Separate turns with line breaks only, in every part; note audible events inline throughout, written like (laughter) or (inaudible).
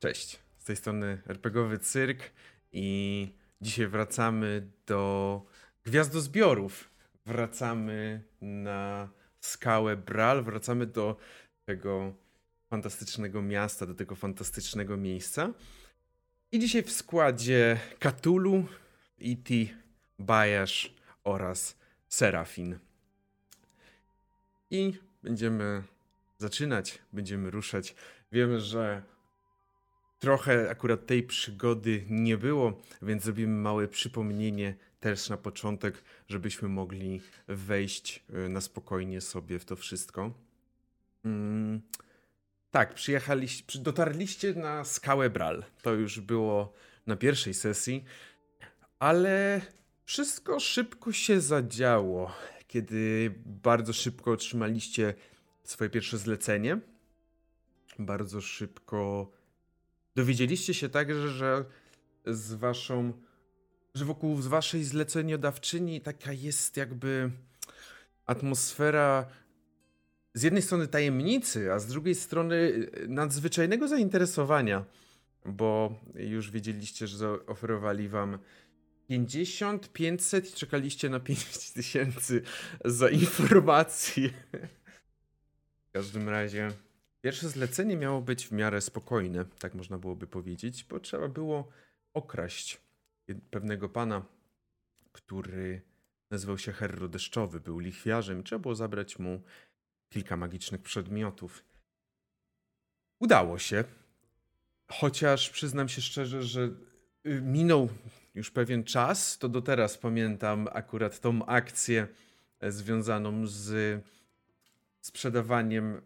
Cześć, z tej strony RPGowy Cyrk i dzisiaj wracamy do Gwiazdozbiorów. Wracamy na skałę Bral, wracamy do tego fantastycznego miasta, do tego fantastycznego miejsca. I dzisiaj w składzie Katulu, E.T., Bajasz oraz Serafin. I będziemy zaczynać, będziemy ruszać. Wiemy, że trochę akurat tej przygody nie było, więc zrobimy małe przypomnienie też na początek, żebyśmy mogli wejść y, na spokojnie sobie w to wszystko. Mm, tak, przyjechaliście, dotarliście na skałę Bral. To już było na pierwszej sesji, ale wszystko szybko się zadziało, kiedy bardzo szybko otrzymaliście swoje pierwsze zlecenie. Bardzo szybko dowiedzieliście się także, że z waszą, że wokół z waszej zleceniodawczyni taka jest jakby atmosfera z jednej strony tajemnicy, a z drugiej strony nadzwyczajnego zainteresowania, bo już wiedzieliście, że zaoferowali wam 50, 500 i czekaliście na 5000 za informacje. (laughs) W każdym razie pierwsze zlecenie miało być w miarę spokojne, tak można byłoby powiedzieć, bo trzeba było okraść pewnego pana, który nazywał się Herro Deszczowy, był lichwiarzem. Trzeba było zabrać mu kilka magicznych przedmiotów. Udało się, chociaż przyznam się szczerze, że y, minął już pewien czas, to do teraz pamiętam akurat tą akcję e, związaną z sprzedawaniem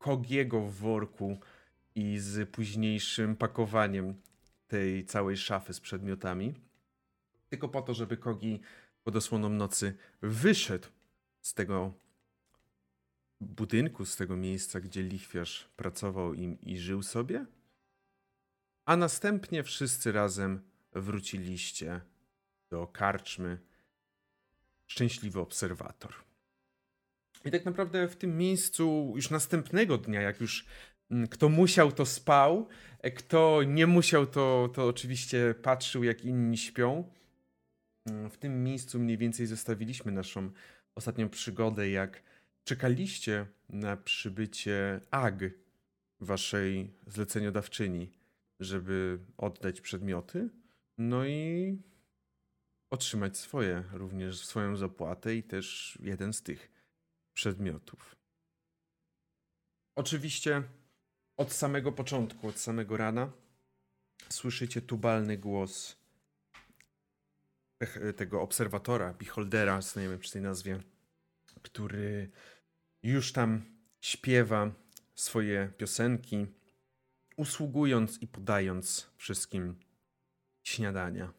Kogiego w worku i z późniejszym pakowaniem tej całej szafy z przedmiotami. Tylko po to, żeby Kogi pod osłoną nocy wyszedł z tego budynku, z tego miejsca, gdzie lichwiarz pracował im i żył sobie. A następnie wszyscy razem wróciliście do karczmy. Szczęśliwy obserwator. I tak naprawdę w tym miejscu już następnego dnia, jak już mm, kto musiał, to spał, kto nie musiał, to, to oczywiście patrzył, jak inni śpią. Mm, w tym miejscu mniej więcej zostawiliśmy naszą ostatnią przygodę, jak czekaliście na przybycie Ag, waszej zleceniodawczyni, żeby oddać przedmioty. No i otrzymać swoje, również swoją zapłatę i też jeden z tych przedmiotów. Oczywiście od samego początku, od samego rana słyszycie tubalny głos tego obserwatora, beholdera, znajemy przy tej nazwie, który już tam śpiewa swoje piosenki, usługując i podając wszystkim śniadania.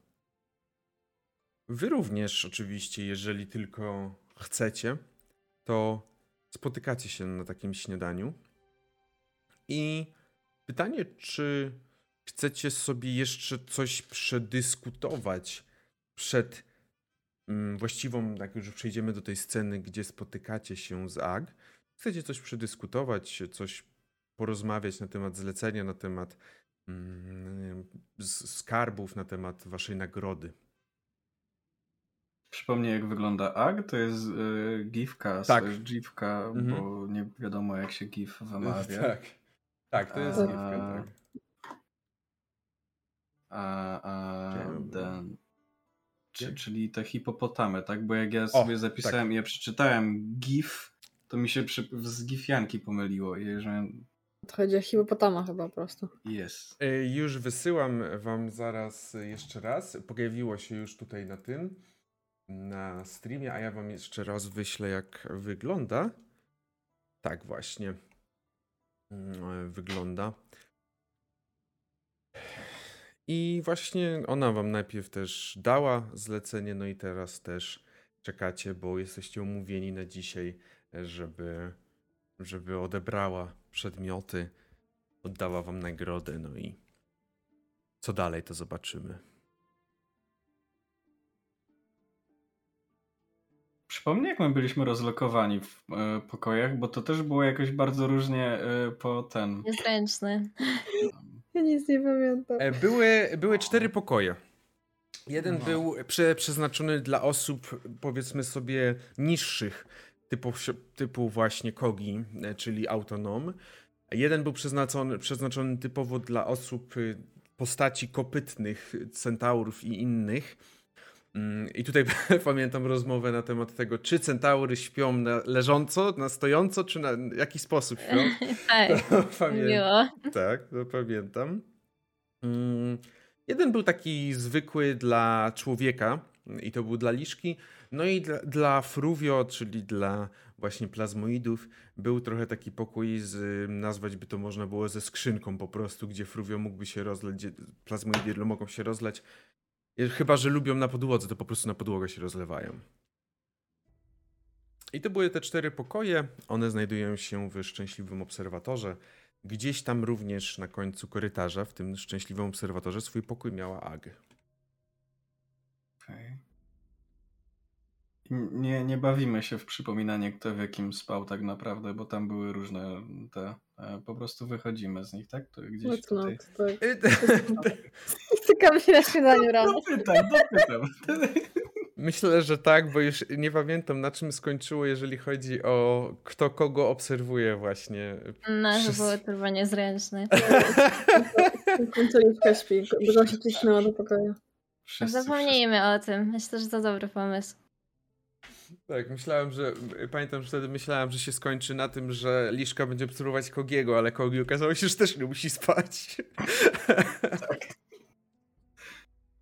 Wy również, oczywiście, jeżeli tylko chcecie, to spotykacie się na takim śniadaniu. I pytanie, czy chcecie sobie jeszcze coś przedyskutować przed mm, właściwą, jak już przejdziemy do tej sceny, gdzie spotykacie się z Ag. Chcecie coś przedyskutować, coś porozmawiać na temat zlecenia, na temat Mm, skarbów na temat waszej nagrody.
Przypomnij, jak wygląda AG, to jest y, gifka, tak. gifka, mhm. bo nie wiadomo, jak się gif wymawia. (laughs)
Tak, tak to jest a, gifka, tak.
A, a ten, czy, czyli te hipopotamy, tak? Bo jak ja sobie o, zapisałem tak. i ja przeczytałem gif, to mi się przy, z gifianki pomyliło. Jeżeli
to chodzi o hipopotama chyba po prostu.
Jest.
E, już wysyłam wam zaraz jeszcze raz. Pojawiło się już tutaj na tym, na streamie, a ja wam jeszcze raz wyślę jak wygląda. Tak właśnie mm, wygląda. I właśnie ona wam najpierw też dała zlecenie, no i teraz też czekacie, bo jesteście umówieni na dzisiaj, żeby, żeby odebrała przedmioty, oddała wam nagrodę, no i co dalej, to zobaczymy.
Przypomnij, jak my byliśmy rozlokowani w e, pokojach, bo to też było jakoś bardzo różnie e, po ten.
Niezręczny.
Ja nic nie pamiętam.
E, Były, były cztery pokoje. Jeden
No.
był prze, przeznaczony dla osób, powiedzmy sobie, niższych, typu, typu właśnie Kogi, e, czyli autonom. Jeden był przeznaczony, przeznaczony typowo dla osób y, postaci kopytnych, centaurów i innych. Mm, I tutaj (laughs) pamiętam rozmowę na temat tego, czy centaury śpią na leżąco, na stojąco, czy na jaki sposób śpią. (laughs)
Tak, (laughs)
To pamiętam.
miło.
Tak, to pamiętam. Jeden był taki zwykły dla człowieka i to był dla liszki. No i dla, dla fruvio, czyli dla właśnie plazmoidów, był trochę taki pokój z, nazwać by to można było ze skrzynką po prostu, gdzie fruvio mógłby się rozleć, plazmoidy mogą się rozleć. Chyba, że lubią na podłodze, to po prostu na podłogę się rozlewają. I to były te cztery pokoje. One znajdują się w szczęśliwym obserwatorze. Gdzieś tam również na końcu korytarza, w tym szczęśliwym obserwatorze, swój pokój miała Ag.
Okej. N- Nie, nie bawimy się w przypominanie, kto w jakim spał tak naprawdę, bo tam były różne te. e, Po prostu wychodzimy z nich, tak? To gdzieś
What's
tutaj.
not, tak. Stykamy (laughs) się na śniadaniu rano.
Dopytam, dopytam. (laughs)
Myślę, że tak, bo już nie pamiętam na czym skończyło, jeżeli chodzi o kto kogo obserwuje właśnie.
No, że
Przez-
było turbo niezręczne. (laughs)
Końcówka śpi, dużo się przycisnęła do pokoju.
Wszyscy,
Zapomnijmy o tym. Myślę, że to dobry pomysł.
Tak, myślałem, że. Pamiętam, że wtedy myślałem, że się skończy na tym, że Liszka będzie obserwować Kogiego, ale Kogi okazało się, że też nie musi spać.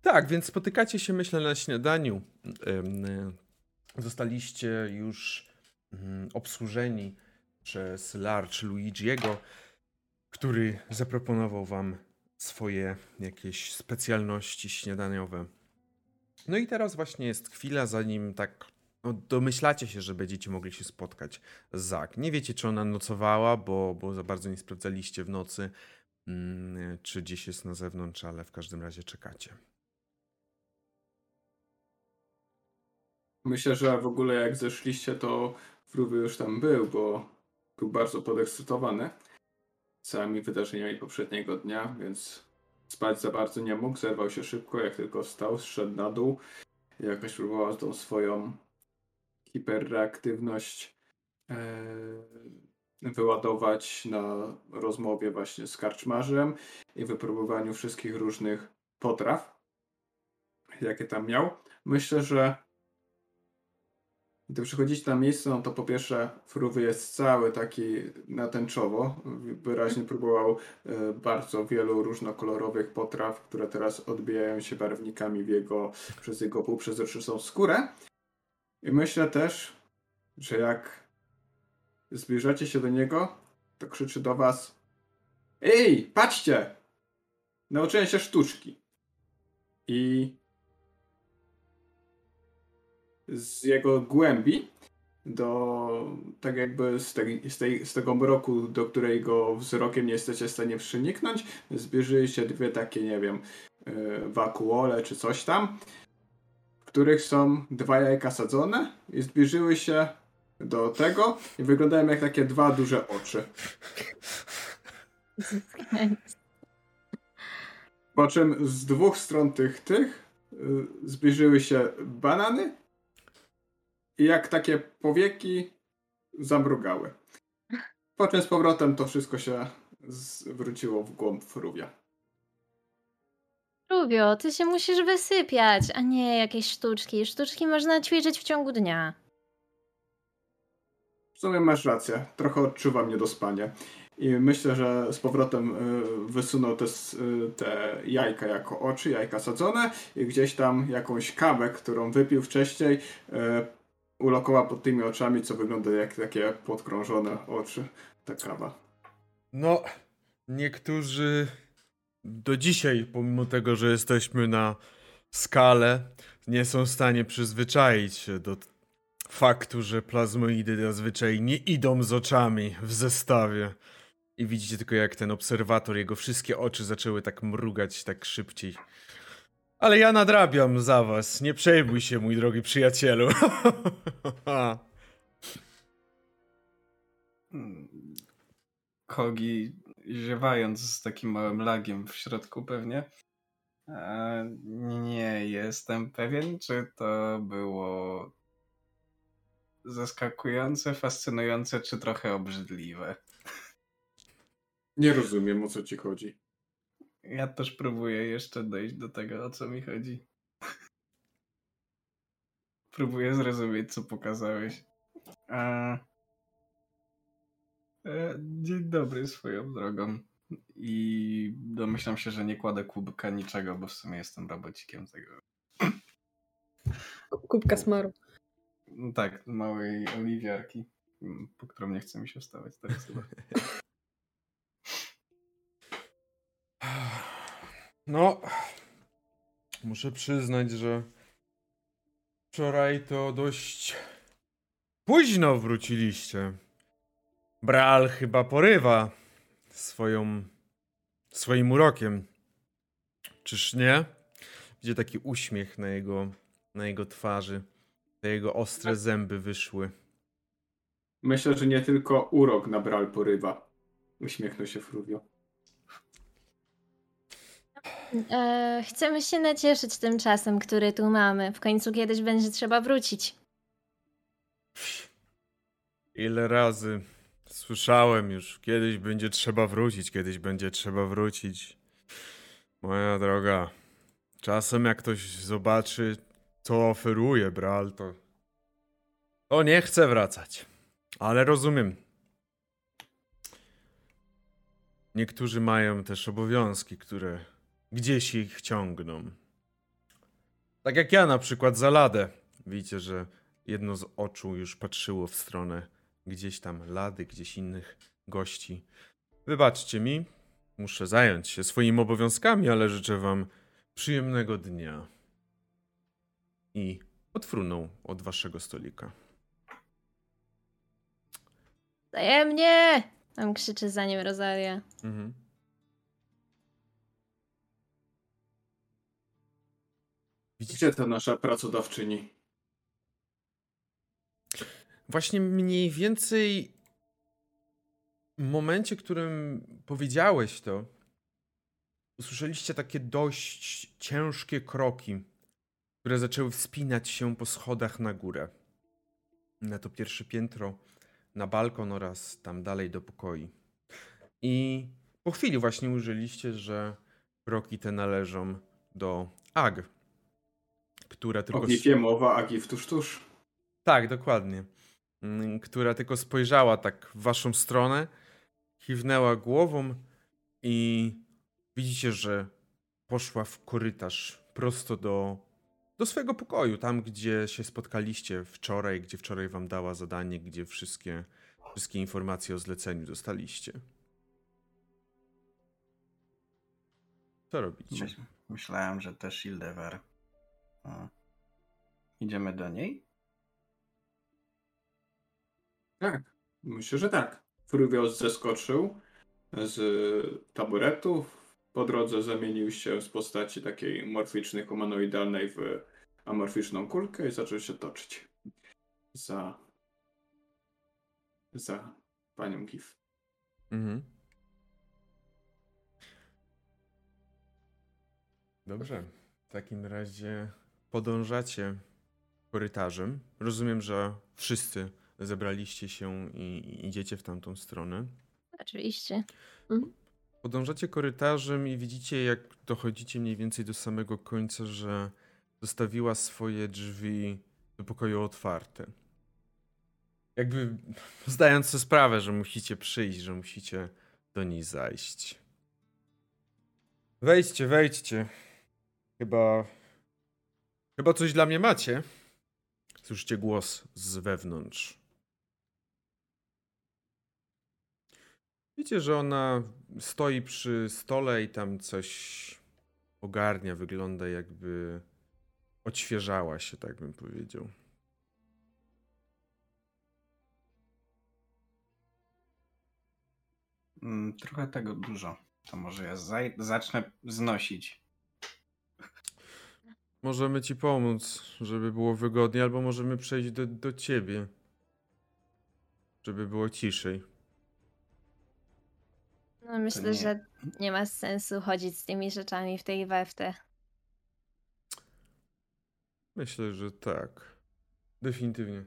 tak, więc spotykacie się, myślę, na śniadaniu. E, Zostaliście już mm, obsłużeni przez Larch Luigiego, który zaproponował wam swoje jakieś specjalności śniadaniowe. No i teraz właśnie jest chwila, zanim tak no, domyślacie się, że będziecie mogli się spotkać z Zak. Nie wiecie, czy ona nocowała, bo, bo za bardzo nie sprawdzaliście w nocy, mm, czy gdzieś jest na zewnątrz, ale w każdym razie czekacie.
Myślę, że w ogóle jak zeszliście, to Fruwy już tam był, bo był bardzo podekscytowany całymi wydarzeniami poprzedniego dnia, więc spać za bardzo nie mógł. Zerwał się szybko, jak tylko wstał, zszedł na dół. Jakoś próbował tą swoją hiperreaktywność e, wyładować na rozmowie właśnie z karczmarzem i wypróbowaniu wszystkich różnych potraw, jakie tam miał. Myślę, że gdy przychodzicie na miejsce, no to po pierwsze Fruwy jest cały taki natęczowo. Wyraźnie próbował e, bardzo wielu różnokolorowych potraw, które teraz odbijają się barwnikami w jego, przez jego półprzezroczystą skórę. I myślę też, że jak zbliżacie się do niego, to krzyczy do was Ej, patrzcie! Nauczyłem się sztuczki. I z jego głębi do tak jakby z, tej, z, tej, z tego mroku, do którego wzrokiem nie jesteście w stanie przeniknąć, zbliżyły się dwie takie, nie wiem, yy, wakuole czy coś tam, których są dwa jajka sadzone i zbliżyły się do tego i wyglądają jak takie dwa duże oczy. Po czym z dwóch stron tych tych y, zbliżyły się banany i jak takie powieki zamrugały. Po czym z powrotem to wszystko się zwróciło w głąb fruvia.
Rubio, ty się musisz wysypiać, a nie jakieś sztuczki. Sztuczki można ćwiczyć w ciągu dnia.
W sumie masz rację, trochę odczuwam niedospanie. I myślę, że z powrotem y, wysunął te, y, te jajka jako oczy, jajka sadzone i gdzieś tam jakąś kawę, którą wypił wcześniej, y, ulokował pod tymi oczami, co wygląda jak takie podkrążone oczy. Ta kawa.
No, niektórzy do dzisiaj, pomimo tego, że jesteśmy na skale, nie są w stanie przyzwyczaić się do faktu, że plazmoidy zazwyczaj nie idą z oczami w zestawie. I widzicie tylko, jak ten obserwator, jego wszystkie oczy zaczęły tak mrugać tak szybciej. Ale ja nadrabiam za was. Nie przejmuj się, mój drogi przyjacielu. (laughs)
Kogi ziewając z takim małym lagiem w środku pewnie. E, nie jestem pewien, czy to było zaskakujące, fascynujące, czy trochę obrzydliwe.
Nie rozumiem, o co ci chodzi.
Ja też próbuję jeszcze dojść do tego, o co mi chodzi. (laughs) próbuję zrozumieć, co pokazałeś. A... E, dzień dobry swoją drogą. I domyślam się, że nie kładę kubka niczego, bo w sumie jestem robocikiem tego.
Kubka smaru.
Tak, małej oliwiarki, mm, po którą nie chce mi się wstawać teraz chyba. (sighs)
No, muszę przyznać, że wczoraj to dość późno wróciliście. Bral chyba porywa swoją, swoim urokiem. Czyż nie? Widzę taki uśmiech na jego, na jego twarzy. Te jego ostre zęby wyszły.
Myślę, że nie tylko urok na Bral porywa. Uśmiechnął się Fruvio.
E, chcemy się nacieszyć tym czasem, który tu mamy. W końcu kiedyś będzie trzeba wrócić.
Ile razy słyszałem już, kiedyś będzie trzeba wrócić, kiedyś będzie trzeba wrócić. Moja droga, czasem jak ktoś zobaczy, co oferuje Bral, to, to nie chce wracać. Ale rozumiem. Niektórzy mają też obowiązki, które gdzieś ich ciągną. Tak jak ja na przykład za ladę. Widzicie, że jedno z oczu już patrzyło w stronę gdzieś tam lady, gdzieś innych gości. Wybaczcie mi, muszę zająć się swoimi obowiązkami, ale życzę wam przyjemnego dnia. I odfrunął od waszego stolika.
Wzajemnie! Tam krzyczy za nim Rosalia.
Mhm.
Gdzie ta nasza pracodawczyni?
Właśnie mniej więcej w momencie, w którym powiedziałeś to, usłyszeliście takie dość ciężkie kroki, które zaczęły wspinać się po schodach na górę. Na to pierwsze piętro, na balkon oraz tam dalej do pokoi. I po chwili właśnie ujrzeliście, że kroki te należą do Ag, która tylko...
O gifie mowa, a gif tuż tuż.
Tak, dokładnie. Mm, Która tylko spojrzała tak w waszą stronę, kiwnęła głową i widzicie, że poszła w korytarz prosto do, do swojego pokoju, tam gdzie się spotkaliście wczoraj, gdzie wczoraj wam dała zadanie, gdzie wszystkie, wszystkie informacje o zleceniu dostaliście. Co robicie?
Myśl, myślałem, że też Ildever. O. Idziemy do niej?
Tak, myślę, że tak. Fruvio zeskoczył z taburetu. Po drodze zamienił się z postaci takiej morficznej, humanoidalnej w amorficzną kulkę i zaczął się toczyć za, za panią Gif.
Mhm. Dobrze. W takim razie podążacie korytarzem. Rozumiem, że wszyscy zebraliście się i idziecie w tamtą stronę.
Oczywiście.
Podążacie korytarzem i widzicie, jak dochodzicie mniej więcej do samego końca, że zostawiła swoje drzwi do pokoju otwarte. Jakby zdając sobie sprawę, że musicie przyjść, że musicie do niej zajść. Wejdźcie, wejdźcie. Chyba. Chyba coś dla mnie macie. Słyszycie głos z wewnątrz. Widzicie, że ona stoi przy stole i tam coś ogarnia. Wygląda jakby odświeżała się, tak bym powiedział.
Mm, trochę tego dużo. To może ja zacznę znosić.
możemy ci pomóc, żeby było wygodniej, albo możemy przejść do, do ciebie. Żeby było ciszej.
No myślę,
nie-
że nie ma sensu chodzić z tymi rzeczami w tej we w te.
Myślę, że tak. Definitywnie.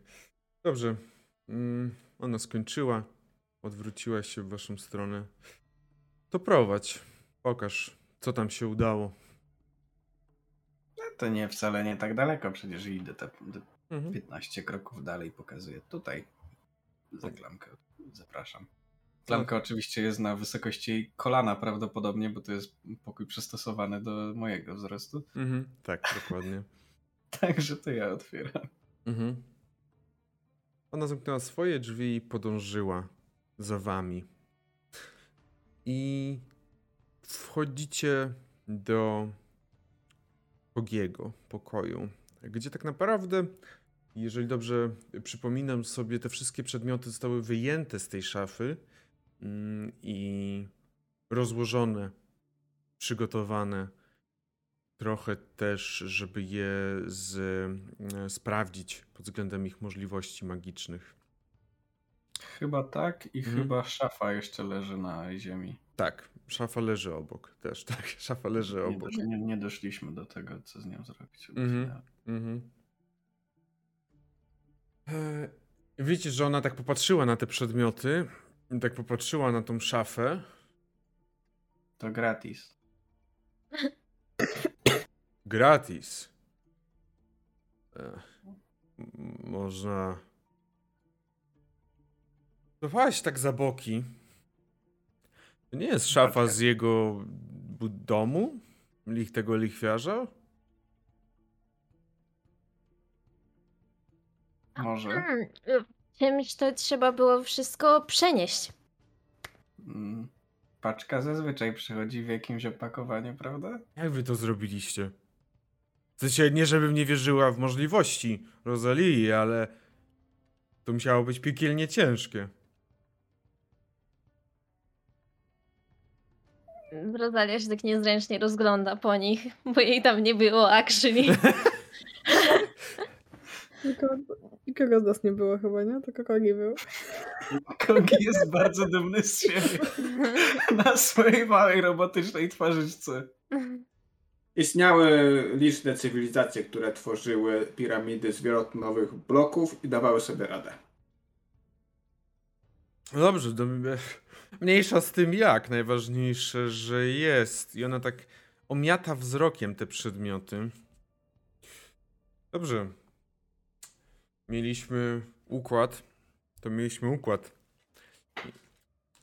Dobrze. Mm, ona skończyła. Odwróciła się w waszą stronę. To prowadź. Pokaż, co tam się udało.
No To nie wcale nie tak daleko, przecież idę te, te
Mhm.
15 kroków dalej, pokazuję tutaj za klamkę. Zapraszam. Klamka oczywiście jest na wysokości jej kolana prawdopodobnie, bo to jest pokój przystosowany do mojego wzrostu.
Mhm. Tak, dokładnie. (laughs)
Także to ja otwieram.
Mhm. Ona zamknęła swoje drzwi i podążyła za wami. I wchodzicie do Pogiego pokoju, gdzie tak naprawdę, jeżeli dobrze przypominam sobie, te wszystkie przedmioty zostały wyjęte z tej szafy i rozłożone, przygotowane trochę też, żeby je z, e, sprawdzić pod względem ich możliwości magicznych.
Chyba tak i
Mhm.
chyba szafa jeszcze leży na ziemi.
Tak, szafa leży obok też, (laughs) tak, szafa leży
Nie,
obok.
dosz, nie, nie doszliśmy do tego, co z nią zrobić.
Mhm. Mhm. E, Wiecie, że ona tak popatrzyła na te przedmioty, i tak popatrzyła na tą szafę.
To gratis.
Gratis. E, m- można. Chowałaś tak za boki. To nie jest szafa z jego domu? Lich tego lichwiarza?
Może.
Czymś to trzeba było wszystko przenieść.
Mm, Paczka zazwyczaj przychodzi w jakimś opakowaniu, prawda?
Jak wy to zrobiliście? W sensie, nie żebym nie wierzyła w możliwości Rosalii, ale to musiało być piekielnie ciężkie.
Rosalia się tak niezręcznie rozgląda po nich, bo jej tam nie było actually. (laughs)
Nikogo, nikogo z nas nie było chyba, nie? Tylko Kogi był.
Kogi jest bardzo dumny z siebie na swojej małej robotycznej twarzyczce.
Istniały liczne cywilizacje, które tworzyły piramidy z wielotonowych bloków i dawały sobie radę.
No dobrze, m- mniejsza z tym jak. Najważniejsze, że jest. I ona tak omiata wzrokiem te przedmioty. Dobrze. Mieliśmy układ. To mieliśmy układ.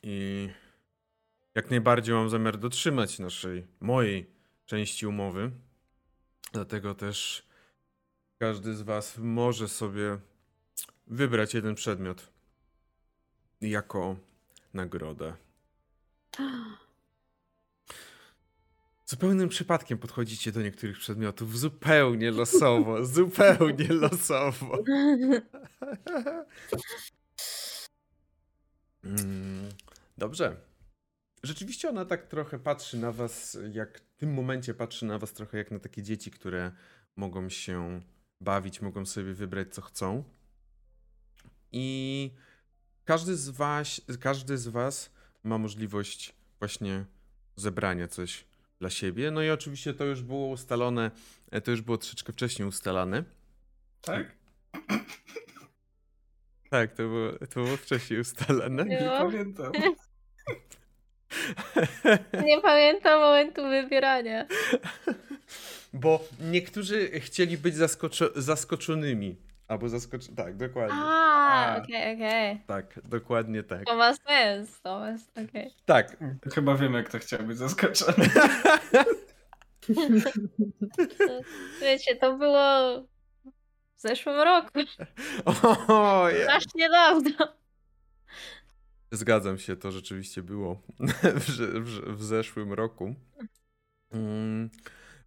I, jak najbardziej mam zamiar dotrzymać naszej, mojej części umowy. Dlatego też każdy z Was może sobie wybrać jeden przedmiot jako nagrodę. (gasps) Zupełnym przypadkiem podchodzicie do niektórych przedmiotów zupełnie losowo, (laughs) zupełnie losowo. Mm, Dobrze. Rzeczywiście ona tak trochę patrzy na was, jak w tym momencie patrzy na was trochę jak na takie dzieci, które mogą się bawić, mogą sobie wybrać co chcą. I każdy z was, każdy z was ma możliwość właśnie zebrania coś dla siebie. No i oczywiście to już było ustalone, e, to już było troszeczkę wcześniej ustalane.
Tak?
Tak, to było, to było wcześniej ustalane.
Nie
Jo.
pamiętam. (laughs)
Nie pamiętam momentu wybierania. (laughs)
Bo niektórzy chcieli być zaskoczo- zaskoczonymi. Albo zaskoczonymi. Tak, dokładnie.
A, okej, okej.
Tak, dokładnie tak.
To ma sens, to ma sens, okej.
Tak.
Chyba wiemy, kto chciał być zaskoczony. (laughs)
Wiecie, to było w zeszłym roku,
O, ja.
strasznie dawno.
Zgadzam się, to rzeczywiście było (laughs) w, w, w zeszłym roku. Mm,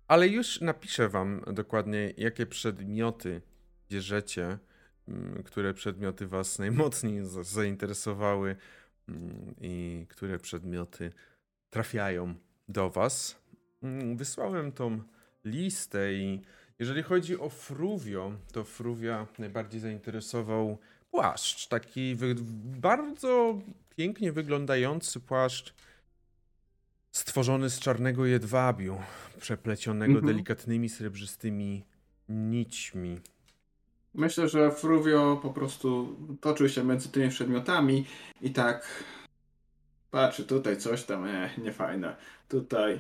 ale już napiszę wam dokładnie, jakie przedmioty bierzecie, mm, które przedmioty was najmocniej za- zainteresowały mm, i które przedmioty trafiają do was. Mm, Wysłałem tą listę i Jeżeli chodzi o Fruvio, to Fruvia najbardziej zainteresował płaszcz. Taki bardzo pięknie wyglądający płaszcz stworzony z czarnego jedwabiu, przeplecionego
Mhm.
delikatnymi srebrzystymi nićmi.
Myślę, że Fruvio po prostu toczył się między tymi przedmiotami i tak patrzy tutaj coś tam, e, niefajne. Tutaj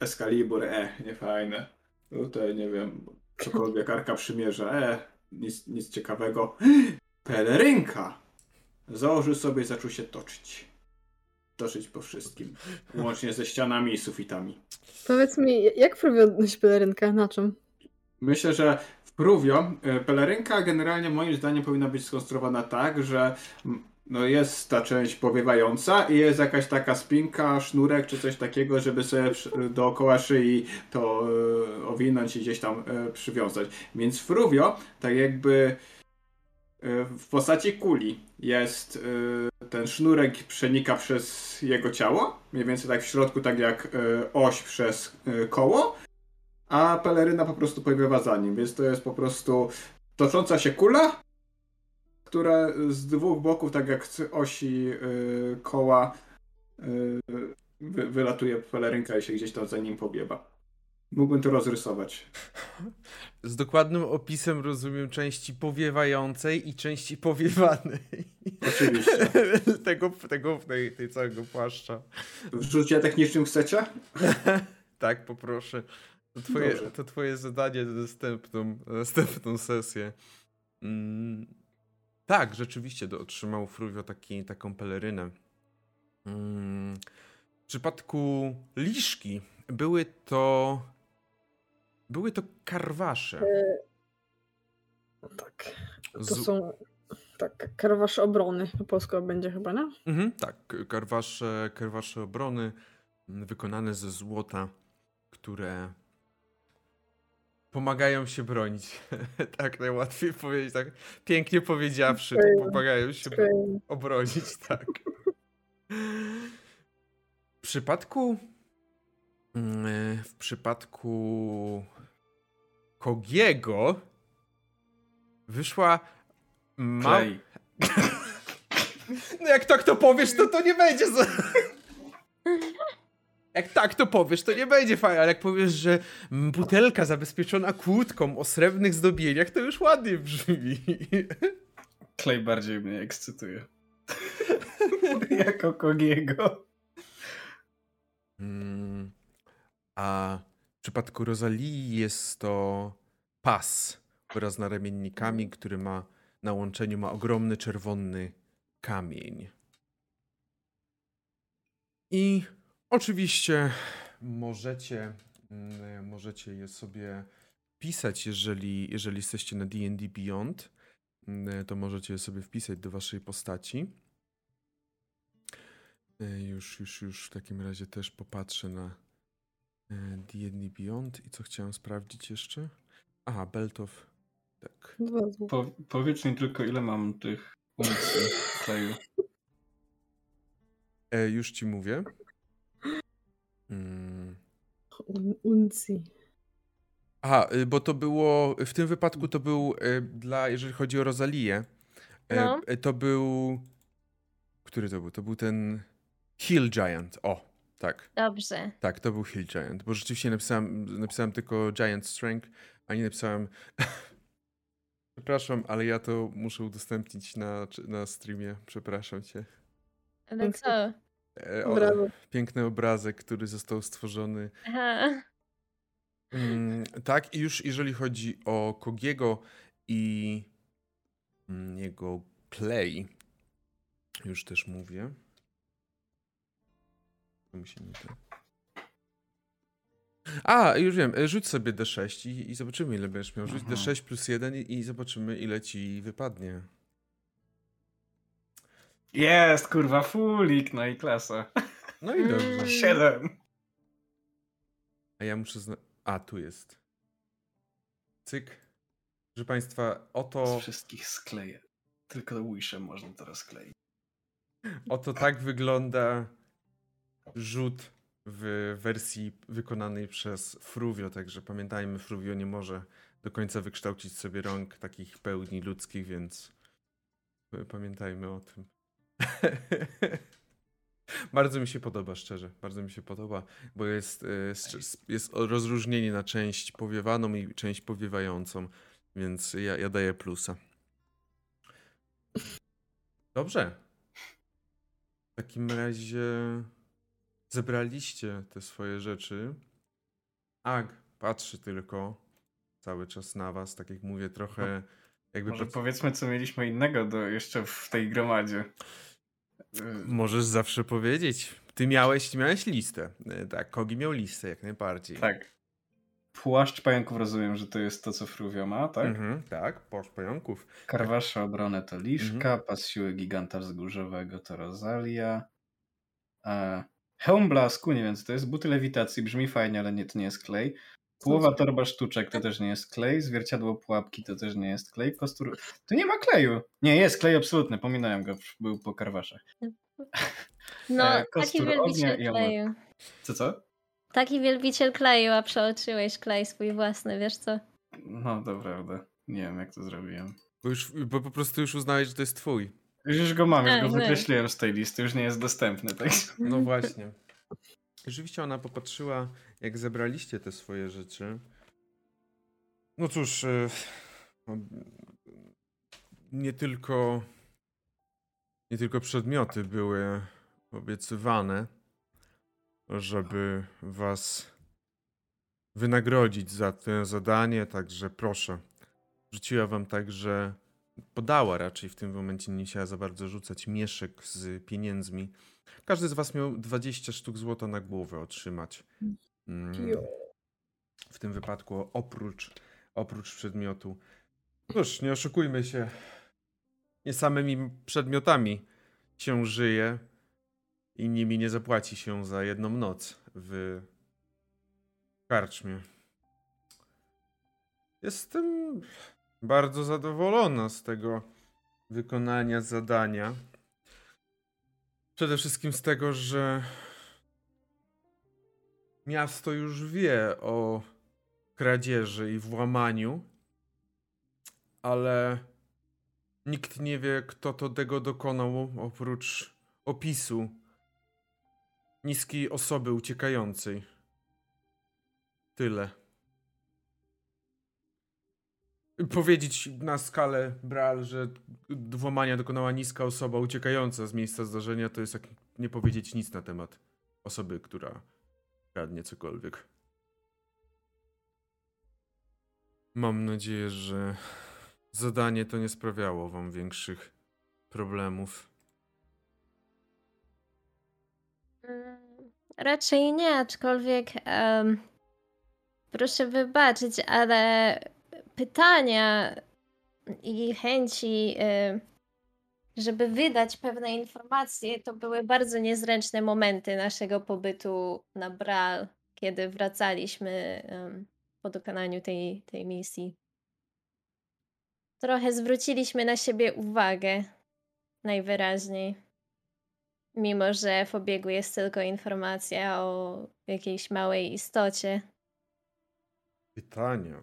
Excalibur, e, niefajne. Tutaj, nie wiem, cokolwiek Arka Przymierza, e, nic, nic ciekawego. (gasps) Pelerynka! Założył sobie i zaczął się toczyć. Toczyć po wszystkim. Łącznie ze ścianami i sufitami.
Powiedz mi, jak Fruvio nosi pelerynkę? Na czym?
Myślę, że w Pruvio e, pelerynka generalnie moim zdaniem powinna być skonstruowana tak, że no jest ta część powiewająca i jest jakaś taka spinka, sznurek czy coś takiego, żeby sobie dookoła szyi to e, owinąć i gdzieś tam e, przywiązać. Więc Fruvio tak jakby w postaci kuli jest ten sznurek przenika przez jego ciało, mniej więcej tak w środku, tak jak oś przez koło, a peleryna po prostu powiewa za nim, więc to jest po prostu tocząca się kula, która z dwóch boków, tak jak z osi y, koła, y, wy, wylatuje pelerynka i się gdzieś tam za nim powiewa. Mógłbym to rozrysować.
Z dokładnym opisem rozumiem części powiewającej i części powiewanej.
Oczywiście. (laughs)
tego, tego, tej, tej całego płaszcza.
W rzucie technicznym chcecie? (laughs)
Tak, poproszę. To twoje,
Dobrze.
to twoje zadanie na następną, na następną sesję. Mm, tak, rzeczywiście do, otrzymał Fruvio taki, taką pelerynę. Mm, w przypadku Liszki były to były to karwasze.
Tak. To
Z-
są tak, karwasze obrony. Po polsku będzie chyba, nie?
Mhm, tak, karwasze, karwasze obrony mm, wykonane ze złota, które pomagają się bronić. (laughs) tak najłatwiej powiedzieć, tak pięknie powiedziawszy, to pomagają się obronić, (laughs) tak. W przypadku mm, w przypadku Kogiego wyszła ma... (laughs) No jak tak to powiesz, to to nie będzie za... Jak tak to powiesz, to nie będzie fajnie, ale jak powiesz, że butelka zabezpieczona kłódką o srebrnych zdobieniach, to już ładnie brzmi.
Klej bardziej mnie ekscytuje. (laughs) jako Kogiego.
Mm, A w przypadku Rosalii jest to pas wraz z naramiennikami, który ma na łączeniu ma ogromny czerwony kamień. I oczywiście możecie, mm, możecie je sobie pisać, jeżeli, jeżeli jesteście na D&D Beyond, mm, to możecie je sobie wpisać do waszej postaci. E, Już, już, już w takim razie też popatrzę na e, D&D Beyond i co chciałem sprawdzić jeszcze? Aha, Belt of... Tak.
Po, powiedz mi tylko, ile mam tych uncji kleju.
E, już ci mówię. Mm.
Un- Uncji.
Aha, y, bo to było, w tym wypadku to był y, dla, jeżeli chodzi o Rosalię, e,
No.
e, to był, który to był? To był ten Hill Giant, o, tak.
Dobrze.
Tak, to był Hill Giant, bo rzeczywiście napisałem, napisałem tylko Giant Strength, a nie napisałem. (laughs) Przepraszam, ale ja to muszę udostępnić na, na streamie. Przepraszam cię.
Ale co?
E, o,
Brawo.
piękny obrazek, który został stworzony.
Aha.
Mm, tak, i już jeżeli chodzi o Kogiego i mm, jego play, już też mówię. To mi się nie da. A, już wiem, e, rzuć sobie D6 i, i zobaczymy ile będziesz miał. Rzuć
Mhm.
D6 plus 1 i, i zobaczymy ile ci wypadnie.
Jest, kurwa, fulik, no i klasa.
No i dobrze.
Siedem.
A ja muszę zna... A, tu jest. Cyk. Proszę Państwa, oto...
Z wszystkich skleję. Tylko Wishem można teraz kleić.
Oto tak wygląda rzut w wersji wykonanej przez Fruvio, także pamiętajmy, Fruvio nie może do końca wykształcić sobie rąk takich pełni ludzkich, więc pamiętajmy o tym. (laughs) bardzo mi się podoba, szczerze. Bardzo mi się podoba, bo jest, e, jest rozróżnienie na część powiewaną i część powiewającą, więc ja, ja daję plusa. Dobrze. W takim razie zebraliście te swoje rzeczy. Ag patrzy tylko cały czas na was, tak jak mówię, trochę jakby...
Może powiedzmy, co mieliśmy innego do, jeszcze w tej gromadzie.
Możesz zawsze powiedzieć. Ty miałeś, miałeś listę. E, tak, Kogi miał listę jak najbardziej.
Tak. Płaszcz pająków rozumiem, że to jest to, co Fruvio ma, tak?
Mhm, tak, płaszcz pająków.
Karwasza obronę to Liszka, mhm. pas siły giganta wzgórzowego to Rosalia. E, hełm blasku, nie wiem co to jest, buty lewitacji, brzmi fajnie, ale nie, to nie jest klej. Połowa torba sztuczek to też nie jest klej, zwierciadło pułapki to też nie jest klej, kostur... Tu nie ma kleju. Nie, jest klej absolutny, pominąłem go, był po karwaszach.
No, (laughs) e, taki wielbiciel kleju.
Co, co?
Taki wielbiciel kleju, a przeoczyłeś klej swój własny, wiesz co?
No, to prawda. Nie wiem, jak to zrobiłem.
Bo, już, bo po prostu już uznałeś, że to jest twój.
Już go mam, już go wykreśliłem z tej listy, już nie jest dostępny, tak?
No właśnie. Rzeczywiście ona popatrzyła, jak zebraliście te swoje rzeczy. No cóż, e, no, nie tylko nie tylko przedmioty były obiecywane, żeby was wynagrodzić za to zadanie, także proszę. Rzuciła wam także, podała raczej w tym momencie, nie chciała za bardzo rzucać mieszek z pieniędzmi. Każdy z was miał 20 sztuk złota na głowę otrzymać. Mm. W tym wypadku oprócz, oprócz przedmiotu. Cóż, nie oszukujmy się. Nie samymi przedmiotami się żyje i nimi nie zapłaci się za jedną noc w karczmie. Jestem bardzo zadowolona z tego wykonania zadania. Przede wszystkim z tego, że miasto już wie o kradzieży i włamaniu, ale nikt nie wie, kto to tego dokonał, oprócz opisu niskiej osoby uciekającej. Tyle. Powiedzieć na skalę Bral, że włamania dokonała niska osoba uciekająca z miejsca zdarzenia, to jest jak nie powiedzieć nic na temat osoby, która kradnie cokolwiek. Mam nadzieję, że zadanie to nie sprawiało wam większych problemów.
Mm, raczej nie, aczkolwiek um, proszę wybaczyć, ale pytania i chęci, żeby wydać pewne informacje, to były bardzo niezręczne momenty naszego pobytu na Bral, kiedy wracaliśmy po dokonaniu tej, tej misji. Trochę zwróciliśmy na siebie uwagę, najwyraźniej. Mimo, że w obiegu jest tylko informacja o jakiejś małej istocie.
Pytania.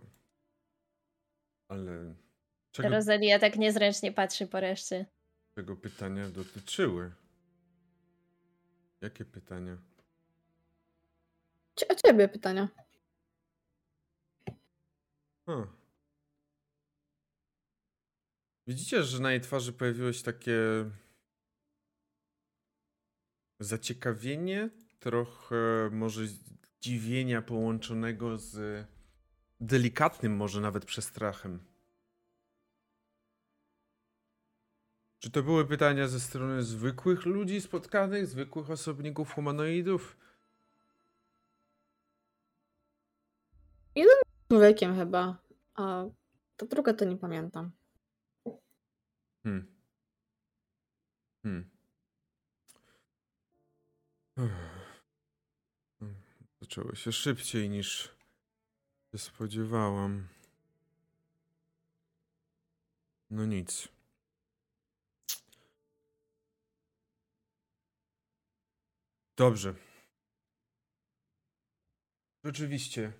Ale.
Czego... Rosalia tak niezręcznie patrzy po reszcie.
Czego pytania dotyczyły? Jakie pytania?
O ciebie pytania.
Hmm. Widzicie, że na jej twarzy pojawiło się takie zaciekawienie, trochę może zdziwienia połączonego z delikatnym może nawet przestrachem. Czy to były pytania ze strony zwykłych ludzi spotkanych, zwykłych osobników humanoidów?
Jeden człowiekiem chyba, a to druga to nie pamiętam.
Hmm. Hmm. Zaczęło się szybciej niż się spodziewałam. No nic. Dobrze. Rzeczywiście.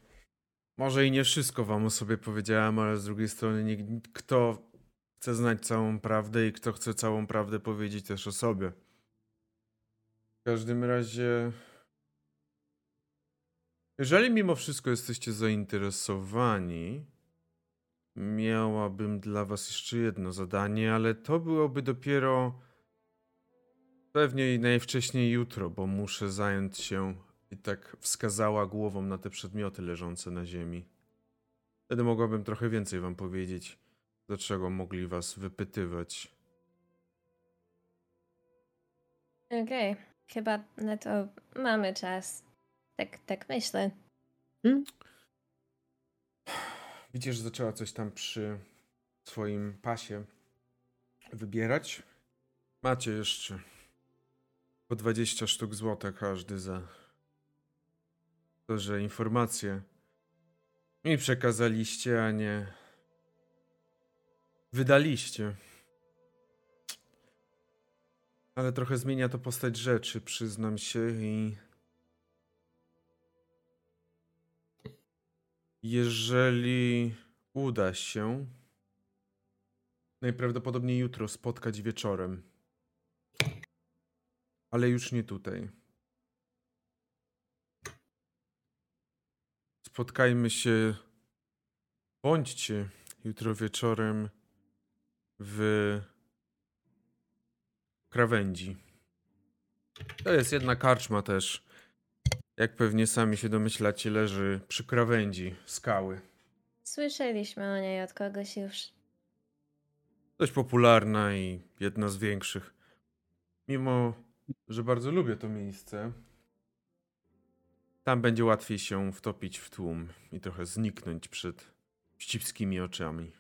Może i nie wszystko wam o sobie powiedziałem, ale z drugiej strony nie, kto chce znać całą prawdę i kto chce całą prawdę powiedzieć też o sobie. W każdym razie, jeżeli mimo wszystko jesteście zainteresowani, miałabym dla was jeszcze jedno zadanie, ale to byłoby dopiero pewnie najwcześniej jutro, bo muszę zająć się i tak wskazała głową na te przedmioty leżące na ziemi. Wtedy mogłabym trochę więcej wam powiedzieć, dlaczego mogli was wypytywać.
Okej, chyba na to mamy czas. Tak, tak myślę.
Widzisz, że zaczęła coś tam przy swoim pasie wybierać. Macie jeszcze po 20 sztuk złota każdy za to, że informacje mi przekazaliście, a nie wydaliście. Ale trochę zmienia to postać rzeczy, przyznam się i Jeżeli uda się, najprawdopodobniej jutro spotkać wieczorem. Ale już nie tutaj. Spotkajmy się, bądźcie jutro wieczorem w krawędzi. To jest jedna karczma też. Jak pewnie sami się domyślacie, leży przy krawędzi skały.
Słyszeliśmy o niej od kogoś już.
Dość popularna i jedna z większych. Mimo, że bardzo lubię to miejsce, tam będzie łatwiej się wtopić w tłum i trochę zniknąć przed wścibskimi oczami.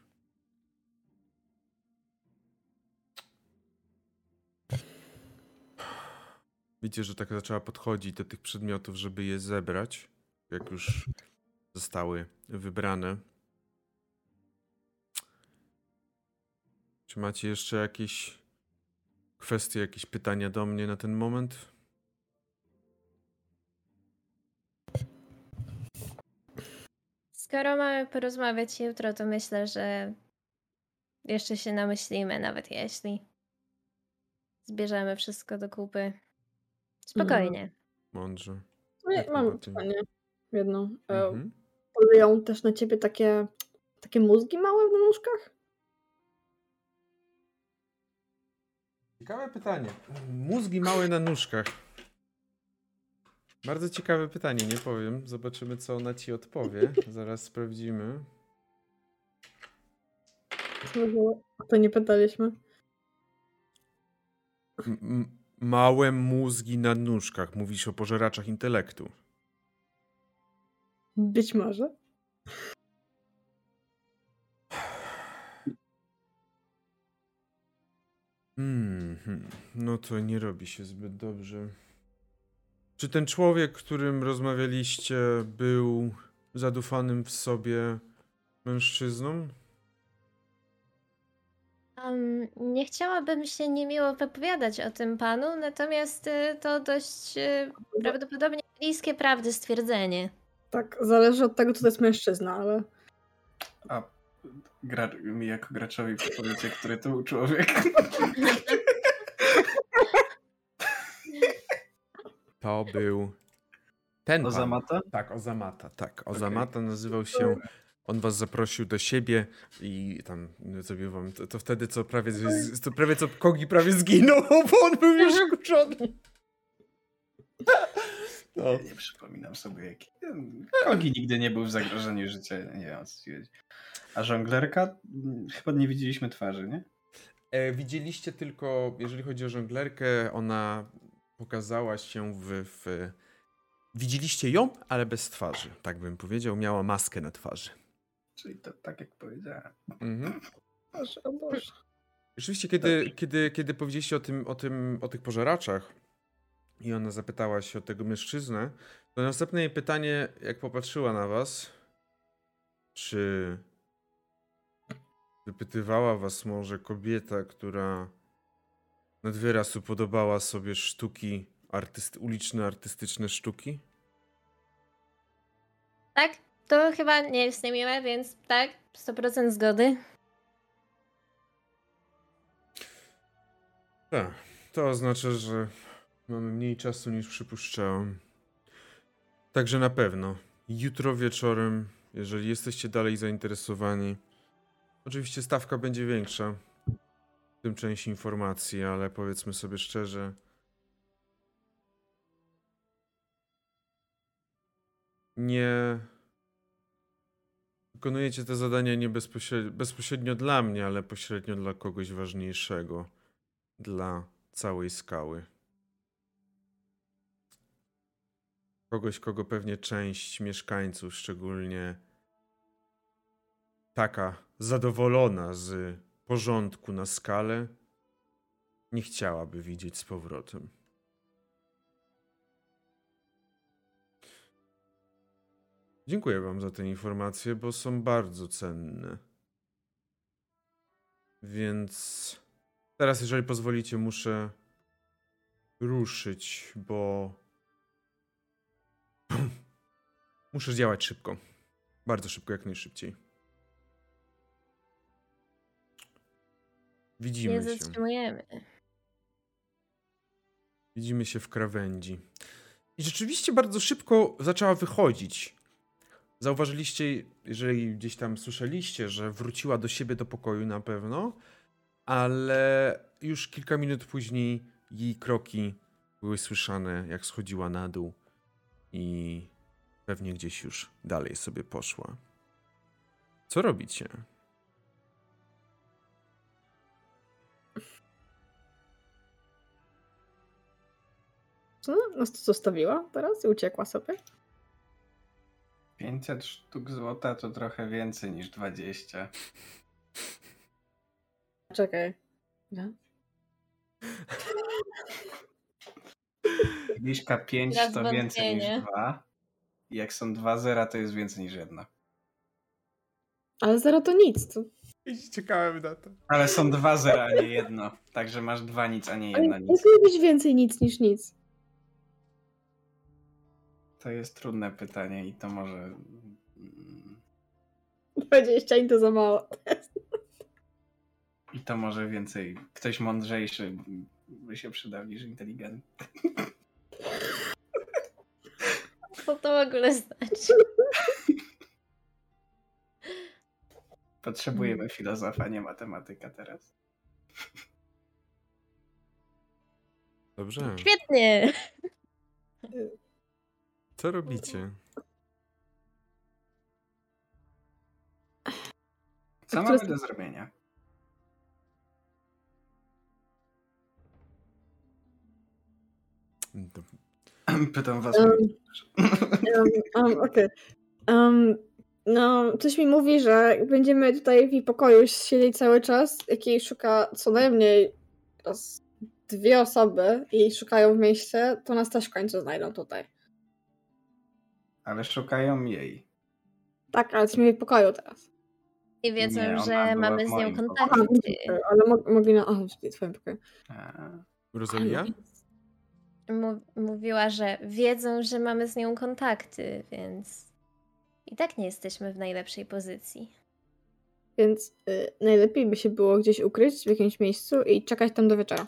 Widzicie, że tak zaczęła podchodzić do tych przedmiotów, żeby je zebrać, jak już zostały wybrane. Czy macie jeszcze jakieś kwestie, jakieś pytania do mnie na ten moment?
Skoro mamy porozmawiać jutro, to myślę, że jeszcze się namyślimy, nawet jeśli zbierzemy wszystko do kupy. Spokojnie.
Mądrze.
No, ja mam pytanie. Jedno. E,
Mhm.
Polują też na ciebie takie, takie mózgi małe na nóżkach?
Ciekawe pytanie. Mózgi małe na nóżkach. Bardzo ciekawe pytanie, nie powiem. Zobaczymy, co ona ci odpowie. (laughs) Zaraz sprawdzimy.
To nie pytaliśmy.
M- małe mózgi na nóżkach. Mówisz o pożeraczach intelektu.
Być może.
Mhm. No to nie robi się zbyt dobrze. Czy ten człowiek, którym rozmawialiście, był zadufanym w sobie mężczyzną?
Um, nie chciałabym się niemiło wypowiadać o tym panu, natomiast y, to dość y, prawdopodobnie bliskie prawdy stwierdzenie.
Tak, zależy od tego, co to jest mężczyzna, ale
A gra, mi jako graczowi powiecie, który to był człowiek. (laughs)
To był ten pan.
Ozamata?
Tak, Ozamata, tak. Ozamata nazywał się. On was zaprosił do siebie i tam zrobił wam. To, to wtedy co prawie, z- to prawie co Kogi prawie zginął, (laughs) bo on był już skurzony. No.
Nie przypominam sobie jaki. Kogi nigdy nie był w zagrożeniu życia, nie wiem co. A żonglerka? Mm, Chyba nie widzieliśmy twarzy, nie?
E, widzieliście tylko, jeżeli chodzi o żonglerkę, ona pokazała się w, w. Widzieliście ją, ale bez twarzy, tak bym powiedział. Miała maskę na twarzy.
Czyli to tak jak powiedziałem.
Mhm. (laughs)
Boże, o Boże.
Rzeczywiście, kiedy, kiedy, kiedy powiedzieliście o, tym, o, tym, o tych pożeraczach i ona zapytała się o tego mężczyznę, to następne jej pytanie, jak popatrzyła na was, czy wypytywała was może kobieta, która nad wyraz upodobała sobie sztuki, artyst, uliczne artystyczne sztuki?
Tak? To chyba nie jest niemiłe, więc tak, 100% zgody.
Tak, to oznacza, że mamy mniej czasu niż przypuszczałem. Także na pewno jutro wieczorem, jeżeli jesteście dalej zainteresowani, oczywiście stawka będzie większa, w tym część informacji, ale powiedzmy sobie szczerze, nie wykonujecie te zadania nie bezpośrednio, bezpośrednio dla mnie, ale pośrednio dla kogoś ważniejszego, dla całej skały. Kogoś, kogo pewnie część mieszkańców, szczególnie taka zadowolona z porządku na skalę, nie chciałaby widzieć z powrotem. Dziękuję Wam za te informacje, bo są bardzo cenne. Więc teraz, jeżeli pozwolicie, muszę ruszyć, bo (clears throat) muszę działać szybko. Bardzo szybko, jak najszybciej. Widzimy
Nie
się.
zatrzymujemy.
Widzimy się w krawędzi. I rzeczywiście bardzo szybko zaczęła wychodzić. Zauważyliście, jeżeli gdzieś tam słyszeliście, że wróciła do siebie do pokoju na pewno, ale już kilka minut później jej kroki były słyszane, jak schodziła na dół i pewnie gdzieś już dalej sobie poszła. Co robicie?
Co nas tu zostawiła teraz i uciekła sobie?
500 sztuk złota to trochę więcej niż 20.
Czekaj. Ja?
Liczka 5
Teraz
to więcej
wątpienie.
niż 2. I jak są dwa zera, to jest więcej niż jedna.
Ale zero to nic. To...
Czekałem na to.
Ale są dwa zera, a nie jedno. Także masz dwa nic, a nie
jak
nic.
może być więcej nic niż nic?
To jest trudne pytanie i to może... mm,
20 i to za mało.
I to może więcej. Ktoś mądrzejszy by się przydał niż inteligentny.
Co to w ogóle znaczy?
Potrzebujemy filozofa, nie matematyka teraz.
Dobrze.
Świetnie!
Co robicie?
Co mamy do zrobienia?
To-
Pytam was.
Um, um, um, Okej. Um, no, coś mi mówi, że jak będziemy tutaj w jej pokoju siedzieć cały czas, jakiej szuka co najmniej raz dwie osoby i szukają w mieście, to nas też w końcu znajdą tutaj.
Ale szukają jej.
Tak, ale jesteśmy w jej pokoju teraz.
I wiedzą,
Nie, ona
że
była
mamy
w
z nią
moim.
Aha,
kontakty.
ale mo- mogli na... Aha, w twoim pokoju.
Rosalia?
Mu- mówiła, że wiedzą, że mamy z nią kontakty, więc i tak nie jesteśmy w najlepszej pozycji.
Więc y, najlepiej by się było gdzieś ukryć w jakimś miejscu i czekać tam do wieczora.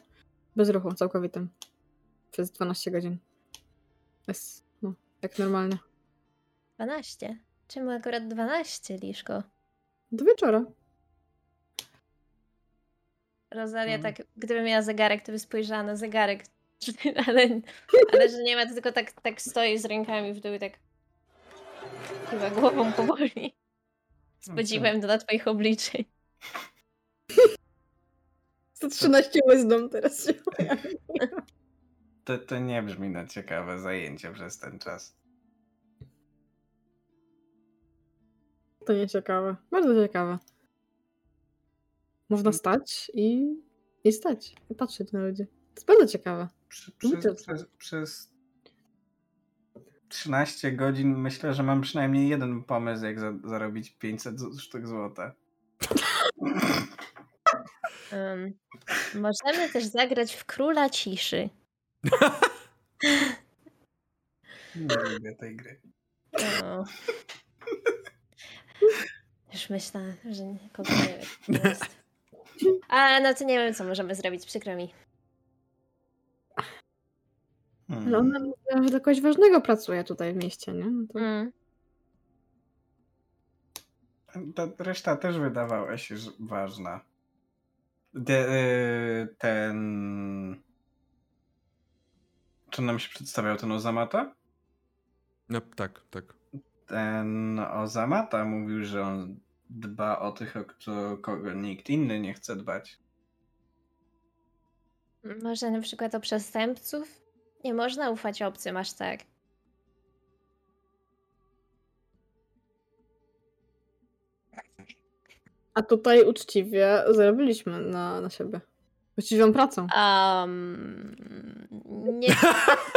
Bez ruchu całkowitym. Przez 12 godzin. Jest, no, jak normalnie.
12. Czemu akurat 12, Liszko?
Do wieczora.
Rosalia
Mhm.
tak, gdyby miała zegarek, to by spojrzała na zegarek, (laughs) ale, ale że nie ma, to tylko tak, tak stoi z rękami w dół i tak chyba głową powoli. Z podziwem do na twoich obliczeń. (laughs)
113 wisdom teraz się (laughs) pojawi.
to, to nie brzmi na ciekawe zajęcie przez ten czas.
To nie ciekawe. Bardzo ciekawe. Można stać i, i stać. I patrzeć na ludzi. To jest bardzo ciekawe.
Przez, przez, przez 13 godzin myślę, że mam przynajmniej jeden pomysł, jak za, zarobić 500 z- sztuk złota.
Um, możemy też zagrać w Króla Ciszy.
Nie lubię tej gry.
O. Już myślę, że kogo nie (laughs) jest. A no to nie wiem, co możemy zrobić, przykro mi.
Hmm.
Ale ona mówiła, że do kogoś ważnego pracuje tutaj w mieście, nie? No to...
Mm.
Ta reszta też wydawała się ważna. De, e, ten. Czy nam się przedstawiał ten Ozamata?
No tak, tak.
Ten Ozamata mówił, że on dba o tych, o kto, kogo nikt inny nie chce dbać.
Może na przykład o przestępców? Nie można ufać obcym aż tak.
A tutaj uczciwie zarobiliśmy na, na siebie. Uczciwą pracą.
Um, nie (laughs)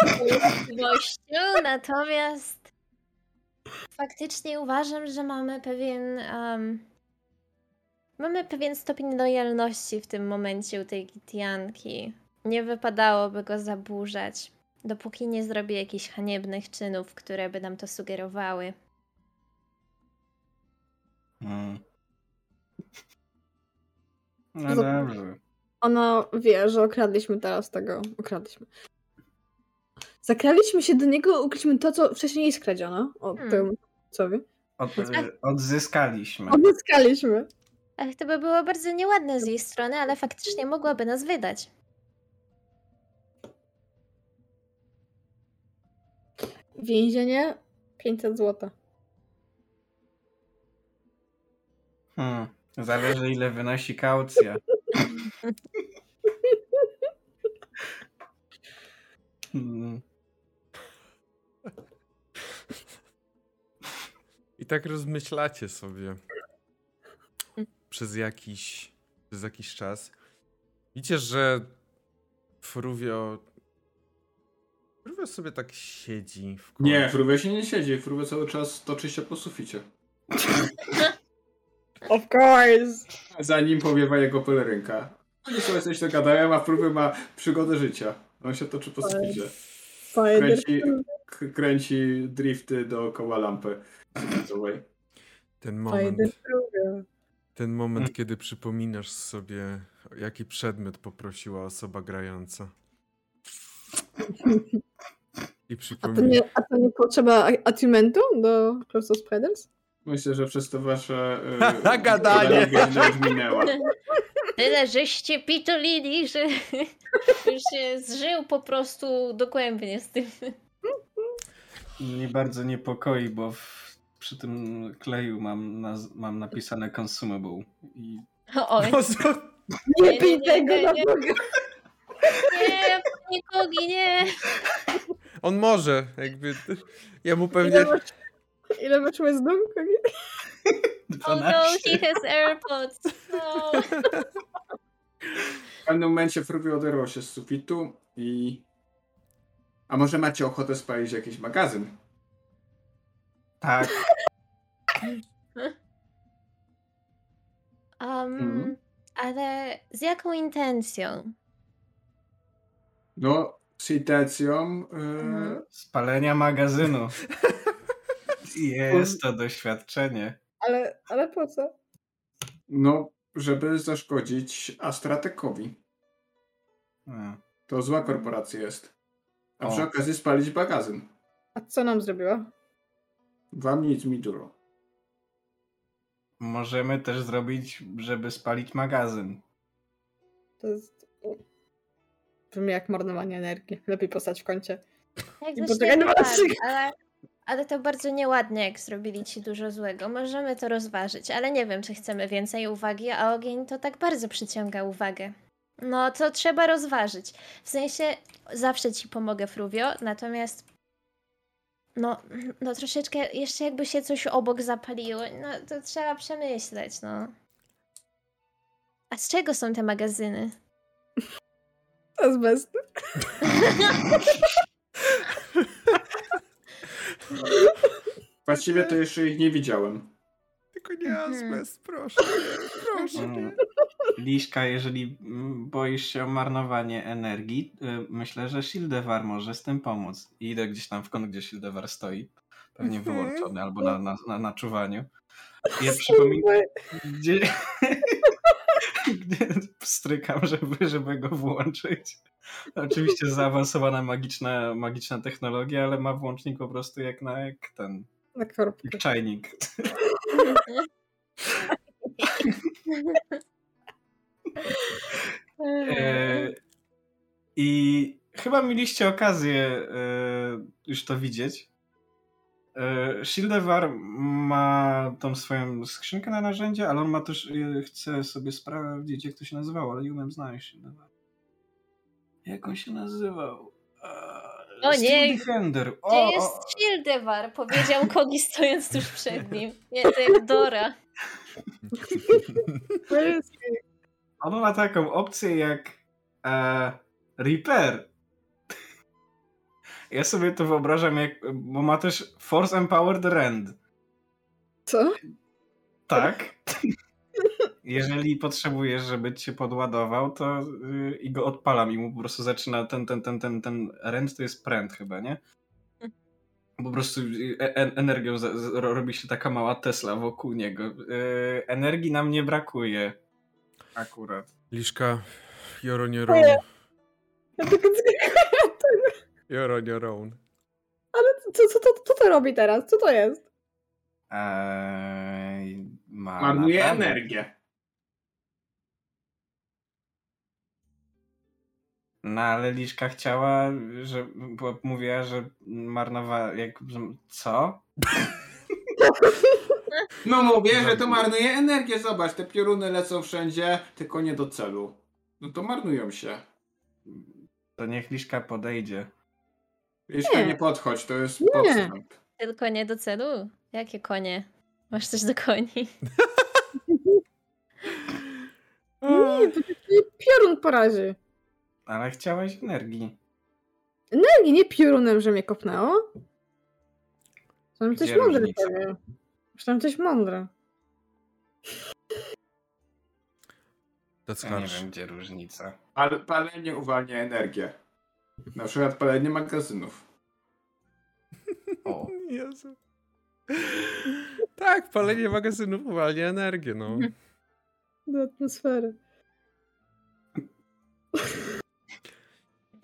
możliwością, natomiast faktycznie uważam, że mamy pewien um, mamy pewien stopień lojalności w tym momencie u tej Gitianki. Nie wypadałoby go zaburzać, dopóki nie zrobi jakichś haniebnych czynów, które by nam to sugerowały.
Hmm. No
Zap-
dobrze.
Ona wie, że okradliśmy teraz tego. Okradliśmy. Zakradliśmy się do niego, ukryliśmy to, co wcześniej skradziono. O
Hmm.
tym, co wie.
Od, odzyskaliśmy.
Odzyskaliśmy.
Ale to by było bardzo nieładne z jej strony, ale faktycznie mogłaby nas wydać.
Więzienie 500 zł.
Hmm. Zależy ile wynosi kaucja. (laughs) Hmm.
I tak rozmyślacie sobie przez jakiś, przez jakiś czas. Widzicie, że Fruvio. Fruvio sobie tak siedzi w kącie.
Nie, Fruvia się nie siedzi. Fruvia cały czas toczy się po suficie. (laughs)
Of course!
Zanim powiewa jego pelerynka. Oni sobie coś dogadają, a Fruvia ma przygodę życia. On się toczy po suficie. Kręci, kręci drifty dookoła lampy.
Ten moment, ten moment, kiedy przypominasz sobie, o jaki przedmiot poprosiła osoba grająca. I
A to,
przypominasz.
nie, a to nie potrzeba a- attunementu do Close of Spiders?
Myślę, że przez to wasze (laughs) yy,
Gadanie.
gadanie już minęła.
Tyle, żeście pitolili, że (laughs) już się zżył po prostu dogłębnie z tym.
Mnie bardzo niepokoi, bo w, przy tym kleju mam, naz- mam napisane consumable. I
O?
Nie
nie,
pij tego
nie,
na
nie.
Boga!
nie, nikogi, nie.
On może, jakby. Ja mu
Ile
pewnie.
ile masz wisdom?
Oh no, he has AirPods. No.
W pewnym momencie Fruvio oderwał się z sufitu i... A może macie ochotę spalić jakiś magazyn?
Tak. (laughs)
Um,
Mhm.
Ale z jaką intencją?
No, z intencją... Yy,
Mhm.
Spalenia magazynu. (laughs) Jest to doświadczenie.
Ale, ale po co?
No, żeby zaszkodzić Astratekowi. To zła korporacja jest. A przy
O.
okazji spalić magazyn.
A co nam zrobiła?
Wam nic, mi dużo.
Możemy też zrobić, żeby spalić magazyn.
To jest... Brzmi jak marnowanie energii. Lepiej postać w kącie.
Jak
I poczekaj na
padł,
naszych.
ale, ale to bardzo nieładnie, jak zrobili ci dużo złego. Możemy to rozważyć, ale nie wiem, czy chcemy więcej uwagi, a ogień to tak bardzo przyciąga uwagę. No to trzeba rozważyć. W sensie zawsze ci pomogę, Fruvio, natomiast no, no troszeczkę jeszcze jakby się coś obok zapaliło, no to trzeba przemyśleć, no. A z czego są te magazyny?
Bez...
Właściwie to jeszcze ich nie widziałem.
Tylko nie
Mhm.
azbest, proszę. nie, Proszę.
Mm. Liszka, jeżeli mm, boisz się o marnowanie energii, y, myślę, że Shildewar może z tym pomóc. I idę gdzieś tam w kąt, gdzie Shildewar stoi. pewnie wyłączony albo na, na, na, na czuwaniu. I ja przypominam, gdzie, (laughs) gdzie strykam, żeby, żeby go włączyć. Oczywiście zaawansowana magiczna, magiczna technologia, ale ma włącznik po prostu jak na jak ten.
Na korbkę.
Jak czajnik. (laughs) E, I chyba mieliście okazję e, już to widzieć. E, Shieldewar ma tą swoją skrzynkę na narzędzia, ale on ma też, e, chce sobie sprawdzić, jak to się nazywało, ale nie umiem znaleźć Shieldewar. Jak on się nazywał?
O
Steel
nie!
Defender.
Gdzie
O,
jest
o,
Shieldewar? Powiedział Kogi stojąc tuż przed nim. Nie, to jak Dora.
To jest...
on ma taką opcję jak e, Repair. Ja sobie to wyobrażam, jak, bo ma też Force Empowered Rend.
Co?
Tak. Jeżeli potrzebujesz, żeby cię podładował, to yy, i go odpalam i mu po prostu zaczyna ten, ten, ten, ten, ten rent to jest pręt chyba, nie? Po prostu y, e energią robi się taka mała Tesla wokół niego. Yy, energii nam nie brakuje. Akurat.
Liszka, your own.
Ja tylko...
On your own.
Ale co, co, to, co to robi teraz? Co to jest?
Eee, ma
Marnuje energię.
No ale Liszka chciała, że bo mówiła, że marnowa. Jak, co? (laughs)
No mówię, że to marnuje energię. Zobacz, te pioruny lecą wszędzie, tylko nie do celu. No to marnują się.
To niech Liszka podejdzie.
Jeszcze
Nie.
nie podchodź, to jest
Nie.
podstęp.
Tylko nie do celu? Jakie konie? Masz coś do koni?
Nie, to taki piorun porazi.
Ale chciałaś energii.
Energii, nie piorunem, że mnie kopnęło. Myślałem, coś mądre
różnica?
powie. Myślałem, coś mądre.
Ja nie wiem, gdzie różnica.
Ale palenie uwalnia energię. Na przykład palenie magazynów. (laughs)
O.
Jezu. Tak, palenie magazynów uwalnia energię, no.
Do atmosfery.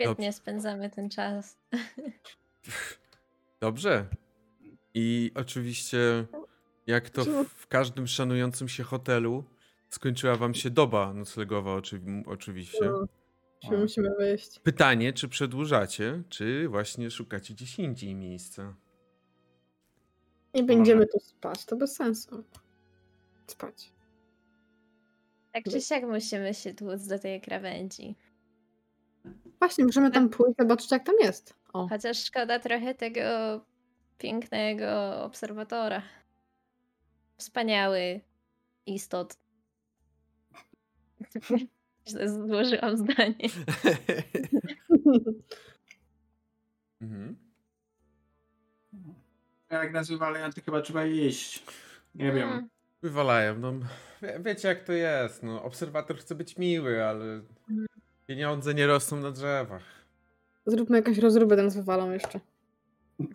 Świetnie spędzamy ten czas. (laughs)
Dobrze. I oczywiście, jak to w każdym szanującym się hotelu, skończyła wam się doba noclegowa, oczywi- oczywiście.
No, Czy musimy wyjść?
Pytanie, czy przedłużacie, czy właśnie szukacie gdzieś indziej miejsca?
Nie będziemy tu spać, to bez sensu. Spać.
Tak czy siak musimy się tłuc do tej krawędzi.
Właśnie, możemy tam pójść, zobaczyć jak tam jest. O,
Chociaż szkoda trochę tego pięknego obserwatora. Wspaniały istot. (laughs) Źle złożyłam zdanie. (laughs)
mhm.
Jak nas wywalają, to chyba trzeba iść. Nie wiem.
Mm,
Wywalają. No, wie, wiecie jak to jest. No, obserwator chce być miły, ale
Mhm.
Pieniądze nie rosną na drzewach.
Zróbmy jakąś rozróbę, tam zwywalą jeszcze.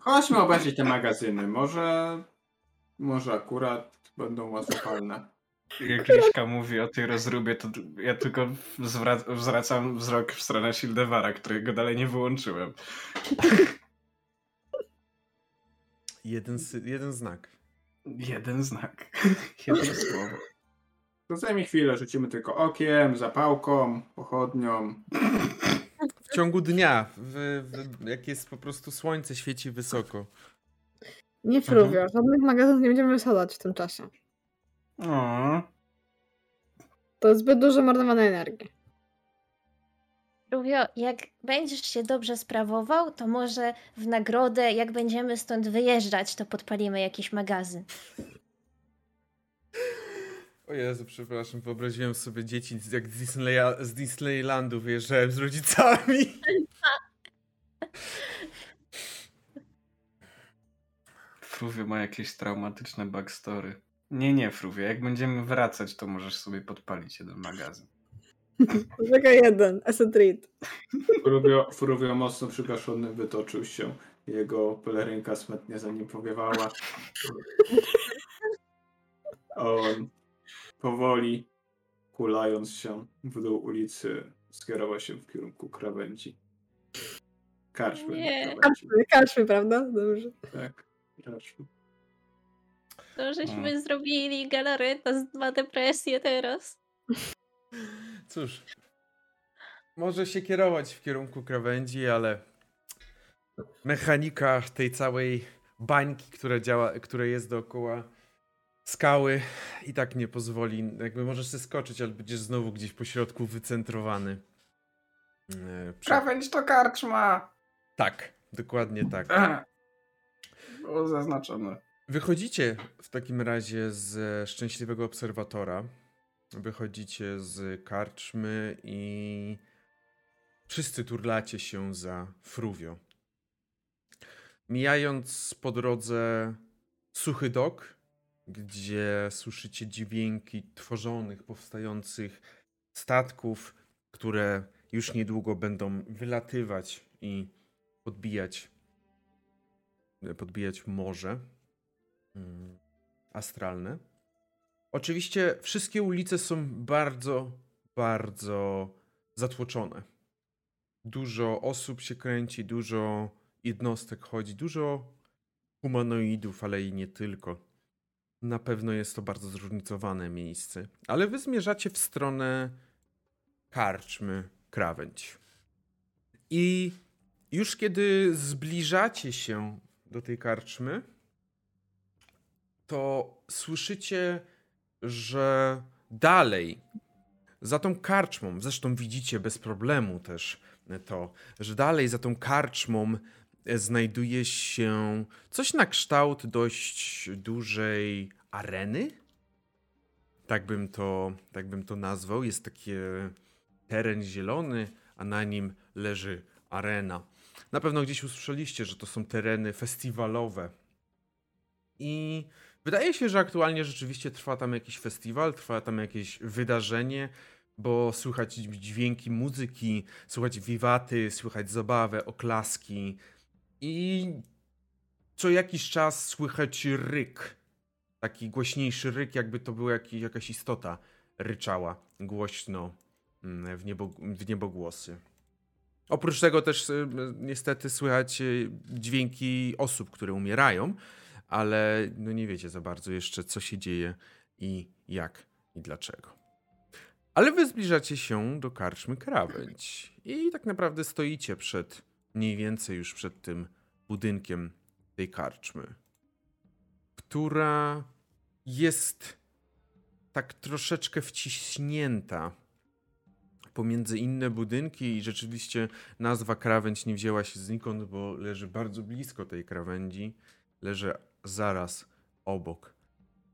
Chodźmy obejrzeć te magazyny. Może. Może akurat będą łatwopalne.
Jak Liszka mówi o tej rozróbie, to ja tylko zwrac- zwracam wzrok w stronę Shieldewara, którego dalej nie wyłączyłem.
Jeden, sy- jeden znak.
Jeden znak. Jedno słowo.
To zajmie chwilę, rzucimy tylko okiem, zapałką, pochodnią.
W ciągu dnia, w, w, jak jest po prostu słońce świeci wysoko.
Nie fruwio, żadnych magazynów nie będziemy wysadzać w tym czasie.
O,
To jest zbyt dużo marnowanej energii.
Rubio, jak będziesz się dobrze sprawował, to może w nagrodę, jak będziemy stąd wyjeżdżać, to podpalimy jakiś magazyn.
O Jezu, przepraszam, wyobraziłem sobie dzieci z- jak z, Disneya, z Disneylandu wyjeżdżałem z rodzicami.
Fruwie ma jakieś traumatyczne backstory. Nie, nie, Fruwie. Jak będziemy wracać, to możesz sobie podpalić jeden magazyn.
Tylko jeden, asset read.
Fruvio, Fruvio mocno przygaszony wytoczył się. Jego pelerynka smętnie za nim powiewała. (laughs) On powoli, kulając się w dół ulicy, skierował się w kierunku krawędzi. Karczmy.
Nie.
Karczmy, karczmy, prawda? Dobrze.
Tak, karczmy.
To żeśmy zrobili galareta z dwa depresje teraz.
Cóż, może się kierować w kierunku krawędzi, ale mechanika tej całej bańki, która działa, która jest dookoła skały i tak nie pozwoli, jakby możesz się skoczyć, ale będziesz znowu gdzieś po środku wycentrowany. E,
Krawędź to karczma!
Tak, dokładnie tak.
Było zaznaczone.
Wychodzicie w takim razie z szczęśliwego obserwatora. Wychodzicie z karczmy i wszyscy turlacie się za fruwio. Mijając po drodze suchy dok, gdzie słyszycie dźwięki tworzonych, powstających statków, które już niedługo będą wylatywać i podbijać, podbijać morze mm, astralne. Oczywiście wszystkie ulice są bardzo, bardzo zatłoczone. Dużo osób się kręci, dużo jednostek chodzi, dużo humanoidów, ale i nie tylko. Na pewno jest to bardzo zróżnicowane miejsce. Ale wy zmierzacie w stronę karczmy krawędź. I już kiedy zbliżacie się do tej karczmy, to słyszycie, że dalej, za tą karczmą, zresztą widzicie bez problemu też to, że dalej za tą karczmą znajduje się coś na kształt dość dużej areny. Tak bym to, tak bym to nazwał. Jest taki teren zielony, a na nim leży arena. Na pewno gdzieś usłyszeliście, że to są tereny festiwalowe. I wydaje się, że aktualnie rzeczywiście trwa tam jakiś festiwal, trwa tam jakieś wydarzenie, bo słychać dźwięki muzyki, słychać wiwaty, słychać zabawę, oklaski i co jakiś czas słychać ryk. Taki głośniejszy ryk, jakby to była jakiś, jakaś istota ryczała głośno mm, w, niebo, w niebogłosy. Oprócz tego też y, niestety słychać y, dźwięki osób, które umierają, ale no nie wiecie za bardzo jeszcze, co się dzieje i jak i dlaczego. Ale wy zbliżacie się do karczmy krawędź i tak naprawdę stoicie przed, mniej więcej już przed tym budynkiem tej karczmy, która jest tak troszeczkę wciśnięta pomiędzy inne budynki i rzeczywiście nazwa krawędź nie wzięła się znikąd, bo leży bardzo blisko tej krawędzi, leży zaraz obok.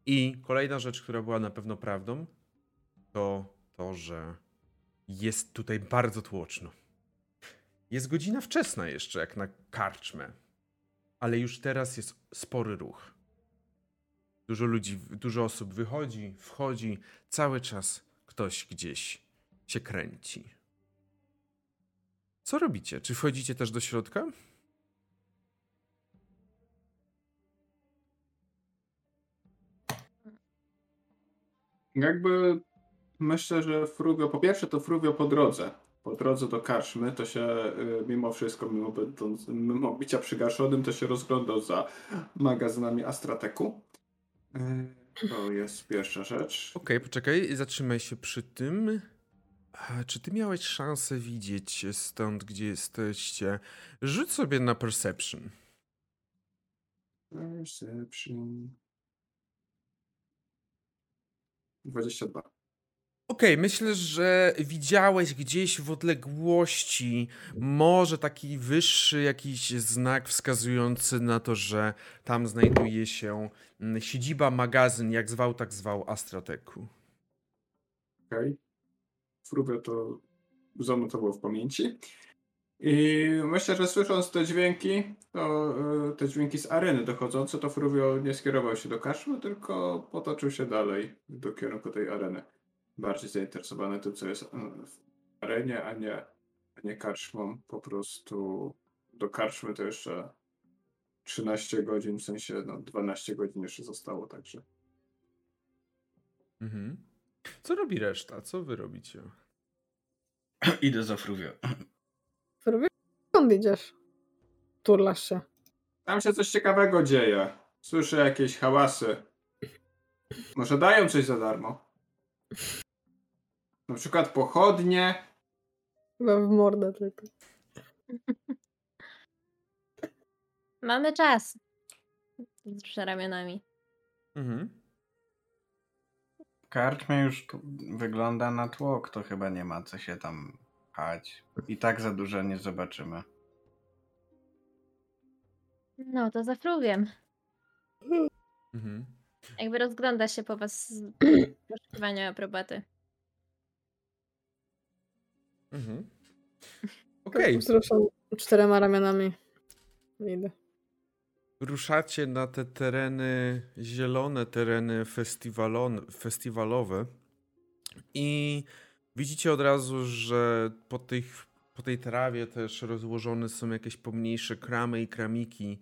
I kolejna rzecz, która była na pewno prawdą, to to, że jest tutaj bardzo tłoczno. Jest godzina wczesna jeszcze, jak na karczmę, ale już teraz jest spory ruch. Dużo ludzi, dużo osób wychodzi, wchodzi, cały czas ktoś gdzieś się kręci. Co robicie? Czy wchodzicie też do środka?
Jakby myślę, że Fruvio, po pierwsze to Fruvio po drodze. Po drodze do karczmy to się y, mimo wszystko, mimo, będąc, mimo bycia przygaszonym, to się rozglądał za magazynami Astrateku. Y, To jest pierwsza rzecz.
Okej, poczekaj, zatrzymaj się przy tym. Czy ty miałeś szansę widzieć stąd, gdzie jesteście? Rzuć sobie na perception.
Perception. 22.
Okej, myślę, że widziałeś gdzieś w odległości może taki wyższy jakiś znak wskazujący na to, że tam znajduje się mm, siedziba, magazyn, jak zwał, tak zwał Astrateku.
Okej. Fruvio to zanotował w pamięci. I myślę, że słysząc te dźwięki, to y, te dźwięki z areny dochodzące, to Fruvio nie skierował się do karczmy, tylko potoczył się dalej do kierunku tej areny. Bardziej zainteresowany tym, co jest y, w arenie, a nie, a nie karczmą. Po prostu do karczmy to jeszcze 13 godzin, w sensie no 12 godzin jeszcze zostało, także.
Mhm. Co robi reszta? Co wy robicie? (clears throat)
Idę za Fruwio.
Fruwie? Skąd idziesz? Turlasz się.
Tam się coś ciekawego dzieje. Słyszę jakieś hałasy. Może dają coś za darmo? Na przykład pochodnie.
Chyba w mordę tylko. (laughs)
Mamy czas. Wzrusza ramionami.
Mhm.
Karczmie już wygląda na tłok, to chyba nie ma co się tam pchać. I tak za dużo nie zobaczymy.
No to za Fruviem.
Mhm.
Jakby rozgląda się po was z (clears throat) poszukiwania aprobaty.
Mhm. Okej.
Wzruszam czterema ramionami. Idę.
Ruszacie na te tereny, zielone tereny festiwalon, festiwalowe i widzicie od razu, że po, tych, po tej trawie też rozłożone są jakieś pomniejsze kramy i kramiki,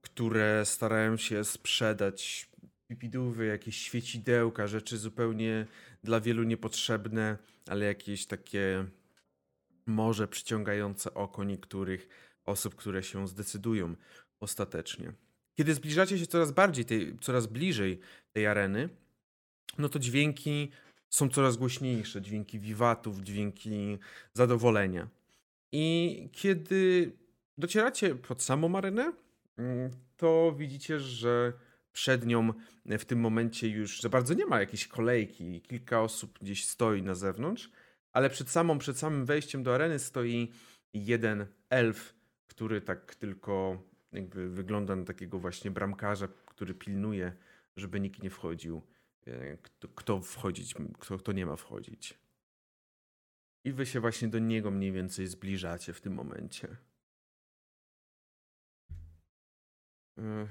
które starają się sprzedać pipidówy, jakieś świecidełka, rzeczy zupełnie dla wielu niepotrzebne, ale jakieś takie może przyciągające oko niektórych osób, które się zdecydują ostatecznie. Kiedy zbliżacie się coraz bardziej, tej, coraz bliżej tej areny, no to dźwięki są coraz głośniejsze, dźwięki wiwatów, dźwięki zadowolenia. I kiedy docieracie pod samą arenę, mm, to widzicie, że przed nią w tym momencie już za bardzo nie ma jakiejś kolejki. Kilka osób gdzieś stoi na zewnątrz, ale przed samą, przed samym wejściem do areny stoi jeden elf, który tak tylko jakby wygląda na takiego właśnie bramkarza, który pilnuje, żeby nikt nie wchodził, e, kto, kto wchodzić, kto, kto nie ma wchodzić. I wy się właśnie do niego mniej więcej zbliżacie w tym momencie. E,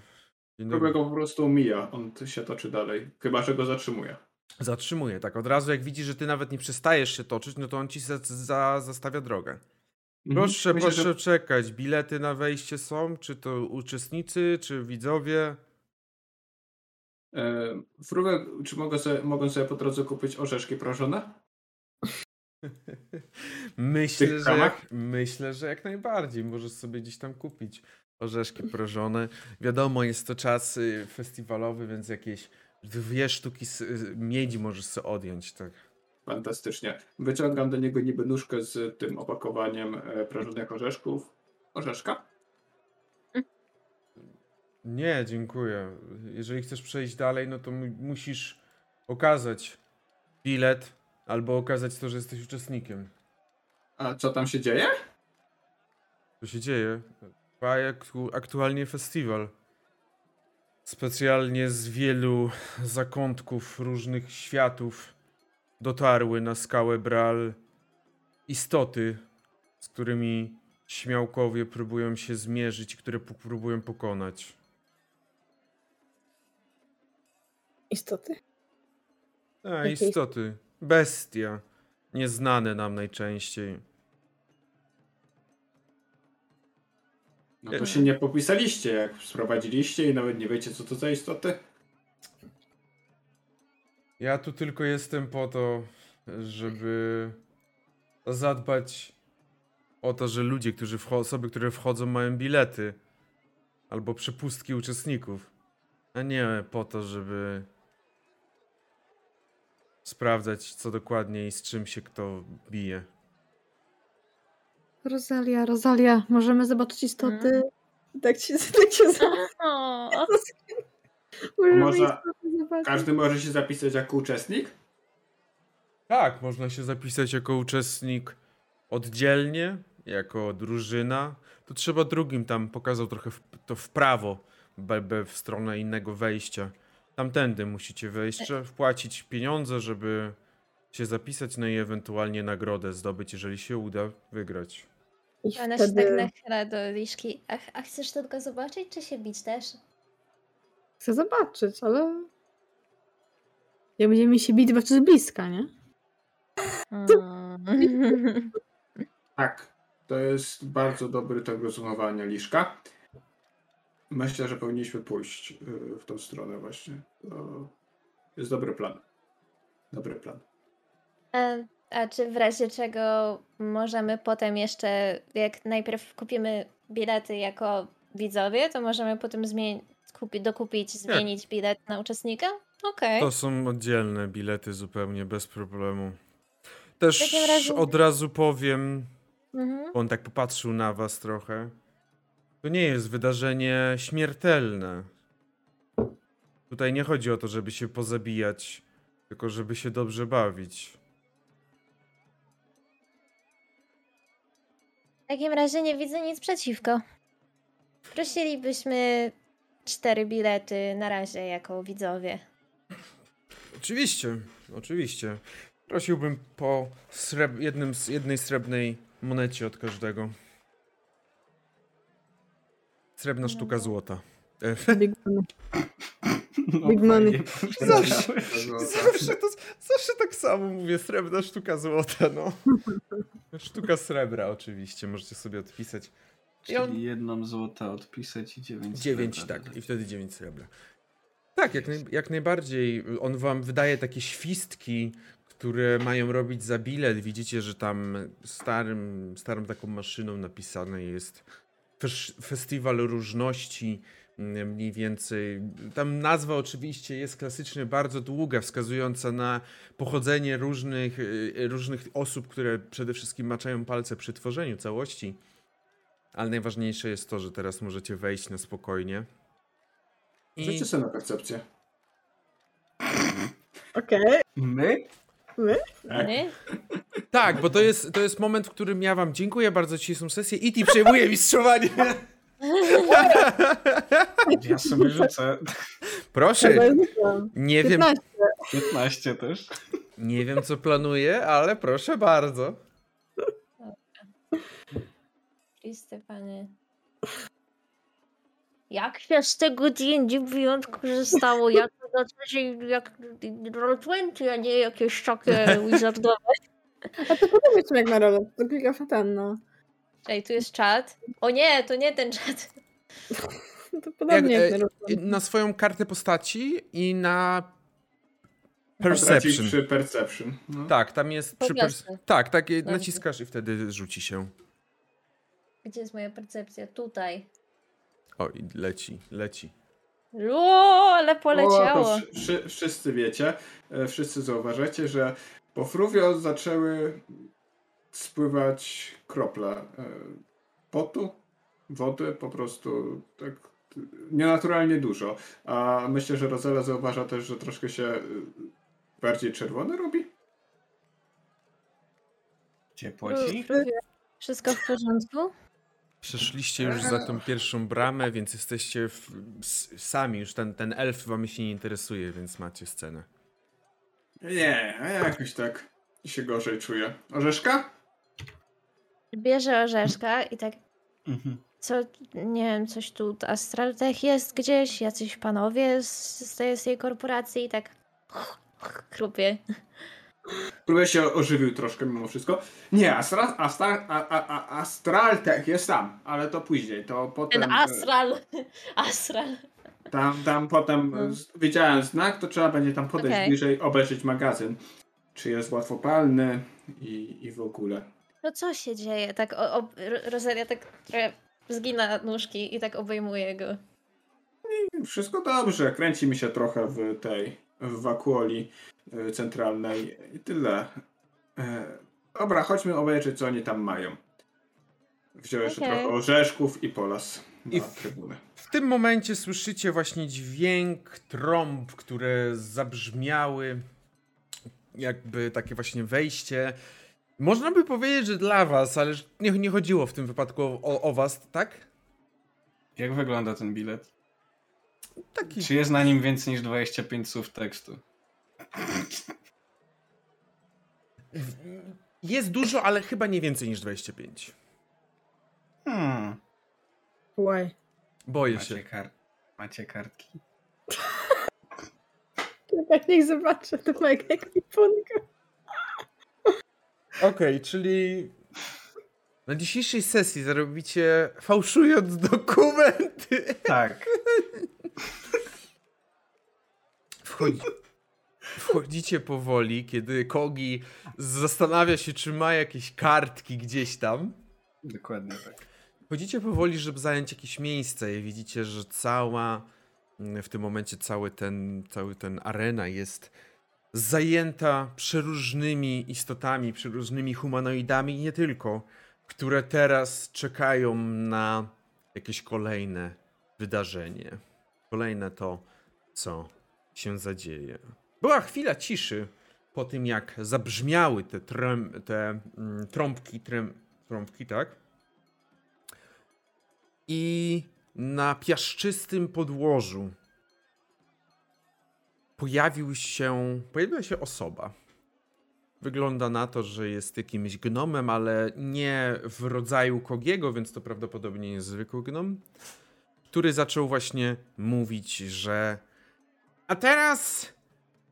Dzień dobry.
Po prostu mija. On się toczy dalej. Chyba, że go zatrzymuje.
Zatrzymuje, tak. Od razu jak widzi, że ty nawet nie przestajesz się toczyć, no to on ci za, za, zastawia drogę.
Mhm.
Proszę,
Myślę,
proszę
że-
czekać. Bilety na wejście są? Czy to uczestnicy, czy widzowie?
E, Frówek, czy mogę sobie, mogę sobie po drodze kupić orzeszki proszone? (laughs)
Myślę, że jak, myślę, że jak najbardziej. Możesz sobie gdzieś tam kupić orzeszki prożone. Wiadomo, jest to czas y, festiwalowy, więc jakieś dwie sztuki y, miedzi możesz sobie odjąć, tak.
Fantastycznie. Wyciągam do niego niby nóżkę z tym opakowaniem e, prażonych orzeszków. Orzeszka?
Nie, dziękuję. Jeżeli chcesz przejść dalej, no to mu- musisz okazać bilet albo okazać to, że jesteś uczestnikiem.
A co tam się dzieje?
Co się dzieje? Trwa aktu- aktualnie festiwal. Specjalnie z wielu zakątków różnych światów dotarły na skałę Bral istoty, z którymi śmiałkowie próbują się zmierzyć, które próbują pokonać.
Istoty?
A, istoty. Bestia. Nieznane nam najczęściej.
No to
E-
się nie popisaliście, jak sprowadziliście i nawet nie wiecie, co to za istoty.
Ja tu tylko jestem po to, żeby zadbać o to, że ludzie, którzy wcho- osoby, które wchodzą, mają bilety albo przepustki uczestników, a nie po to, żeby sprawdzać, co dokładnie i z czym się kto bije.
Rosalia, Rosalia, możemy zobaczyć istoty?
Mm.
Tak się, (laughs) tak się
O, (laughs)
Możemy
Może. Każdy może się zapisać jako uczestnik?
Tak, można się zapisać jako uczestnik oddzielnie, jako drużyna. To trzeba drugim tam pokazał trochę w, to w prawo, w stronę innego wejścia. Tamtędy musicie wejść, wpłacić pieniądze, żeby się zapisać, no i ewentualnie nagrodę zdobyć, jeżeli się uda wygrać.
I
ona się tak
wtedy
nachyla do Liszki. A, a chcesz tylko zobaczyć, czy się bić też?
chcę zobaczyć, ale... Jak będziemy się bić, zobaczyć z bliska, nie?
Mm. (laughs)
Tak. To jest bardzo dobry tok rozumowania, Liszka. myślę, że powinniśmy pójść y, w tą stronę właśnie. To jest dobry plan. Dobry plan.
A czy w razie czego możemy potem jeszcze, jak najpierw kupimy bilety jako widzowie, to możemy potem zmienić, kupi, dokupić, zmienić bilet na uczestnika? Okej.
To są oddzielne bilety zupełnie bez problemu. Też
razie-
od razu powiem,
Mhm.
bo on tak popatrzył na was trochę. To nie jest wydarzenie śmiertelne. Tutaj nie chodzi o to, żeby się pozabijać, tylko żeby się dobrze bawić.
W takim razie nie widzę nic przeciwko. Prosilibyśmy cztery bilety na razie jako widzowie.
Oczywiście, oczywiście. Prosiłbym po sreb- jednym z jednej srebrnej monecie od każdego. Srebrna sztuka złota.
Money.
No,
Big money. (laughs)
Zawsze. Zawsze, to, zawsze tak samo mówię, srebrna sztuka złota, no. (laughs) Sztuka srebra oczywiście, możecie sobie odpisać. I on-
Czyli jedną złota odpisać i dziewięć
9,
srebra
tak, i wtedy 9 srebra. Tak, jak, naj, jak najbardziej. On wam wydaje takie świstki, które mają robić za bilet. Widzicie, że tam starym, starą taką maszyną napisane jest fesz, Festiwal Różności. Mniej więcej. Tam nazwa oczywiście jest klasycznie bardzo długa, wskazująca na pochodzenie różnych, y, różnych osób, które przede wszystkim maczają palce przy tworzeniu całości. Ale najważniejsze jest to, że teraz możecie wejść na spokojnie. I
Rzućcie sobie na percepcję.
Okej.
My?
Tak.
Nie?
tak, bo to jest, to jest moment, w którym ja wam dziękuję bardzo dzisiejszą sesję. IT przejmuje mistrzowanie. (laughs)
Ja sobie rzucę
Proszę, nie wiem,
15.
15 też.
nie wiem co planuję, ale proszę bardzo.
Chryste panie. Jak się z tego D&D Beyond korzystało? Jak to zaczęcie, jak Roll20, a nie jakieś takie wizardowe?
A to podobnie jak na rolę. To klikasz na ten, no.
Ej, tu jest czat. O nie, to nie ten czat. (laughs)
To podobnie jak,
Jak,
na
e,
rolę.
Na swoją kartę postaci i na perception.
przy perception. No.
Tak, tam jest przy Tak, tak, naciskasz i wtedy rzuci się.
Gdzie jest moja percepcja? Tutaj.
O, i leci, leci.
O, ale
O,
poleciało.
wszy- wszy- wszyscy wiecie, e, wszyscy zauważacie, że po Fruvio zaczęły spływać krople e, potu, wody, po prostu tak nienaturalnie dużo. A myślę, że Rozela zauważa też, że troszkę się e, bardziej czerwony robi.
Ciepło ci?
Wszystko w porządku?
Przeszliście już za tą pierwszą bramę, więc jesteście w, s- sami, już ten, ten elf wam się nie interesuje, więc macie scenę.
Nie, a ja jakoś tak się gorzej czuję. Orzeszka?
Bierze orzeszka i tak,
Mhm.
co, nie wiem, coś tu, Astraltech jest gdzieś, jacyś panowie z, z, tej, z tej korporacji i tak krupie.
Próbuję się ożywił troszkę mimo wszystko. Nie, Astra, Astra, a, a, a, Astraltech jest tam, ale to później. To potem.
Ten Astral, (laughs) Astral.
Tam, tam potem
No.
widziałem znak, to trzeba będzie tam podejść
Okej.
bliżej, obejrzeć magazyn. Czy jest łatwopalny i, i w ogóle.
No co się dzieje? Tak, o, o, Ro- Rosalia tak trochę zgina nóżki i tak obejmuje go.
Wszystko dobrze, kręci mi się trochę w tej, w wakuoli y, centralnej i tyle. E, dobra, chodźmy obejrzeć, co oni tam mają. Wziął jeszcze
Okej.
trochę orzeszków i polas na
I w-
trybunę.
W tym momencie słyszycie właśnie dźwięk trąb, które zabrzmiały, jakby takie właśnie wejście. Można by powiedzieć, że dla was, ale nie, nie chodziło w tym wypadku o, o was, tak?
Jak wygląda ten bilet?
Taki
Czy jest na nim więcej niż 25 słów tekstu?
Jest dużo, ale chyba nie więcej niż 25.
Hmm.
Why?
Boję
Macie,
się.
kar- Macie kartki? (laughs)
Tak, niech zobaczę to mojego ekwipunku.
Okej, czyli Na dzisiejszej sesji zarobicie fałszując dokumenty.
Tak.
Wchodzi, wchodzicie powoli, kiedy Kogi zastanawia się, czy ma jakieś kartki gdzieś tam.
Dokładnie tak.
Wchodzicie powoli, żeby zająć jakieś miejsce i widzicie, że cała, w tym momencie cały ten, cały ten arena jest zajęta przeróżnymi istotami, przeróżnymi humanoidami i nie tylko, które teraz czekają na jakieś kolejne wydarzenie. Kolejne to, co się zadzieje. Była chwila ciszy po tym, jak zabrzmiały te, trem, te mm, trąbki, trem, trąbki, tak? I na piaszczystym podłożu pojawił się, pojawiła się osoba. Wygląda na to, że jest jakimś gnomem, ale nie w rodzaju Kogiego, więc to prawdopodobnie jest zwykły gnom, który zaczął właśnie mówić, że a teraz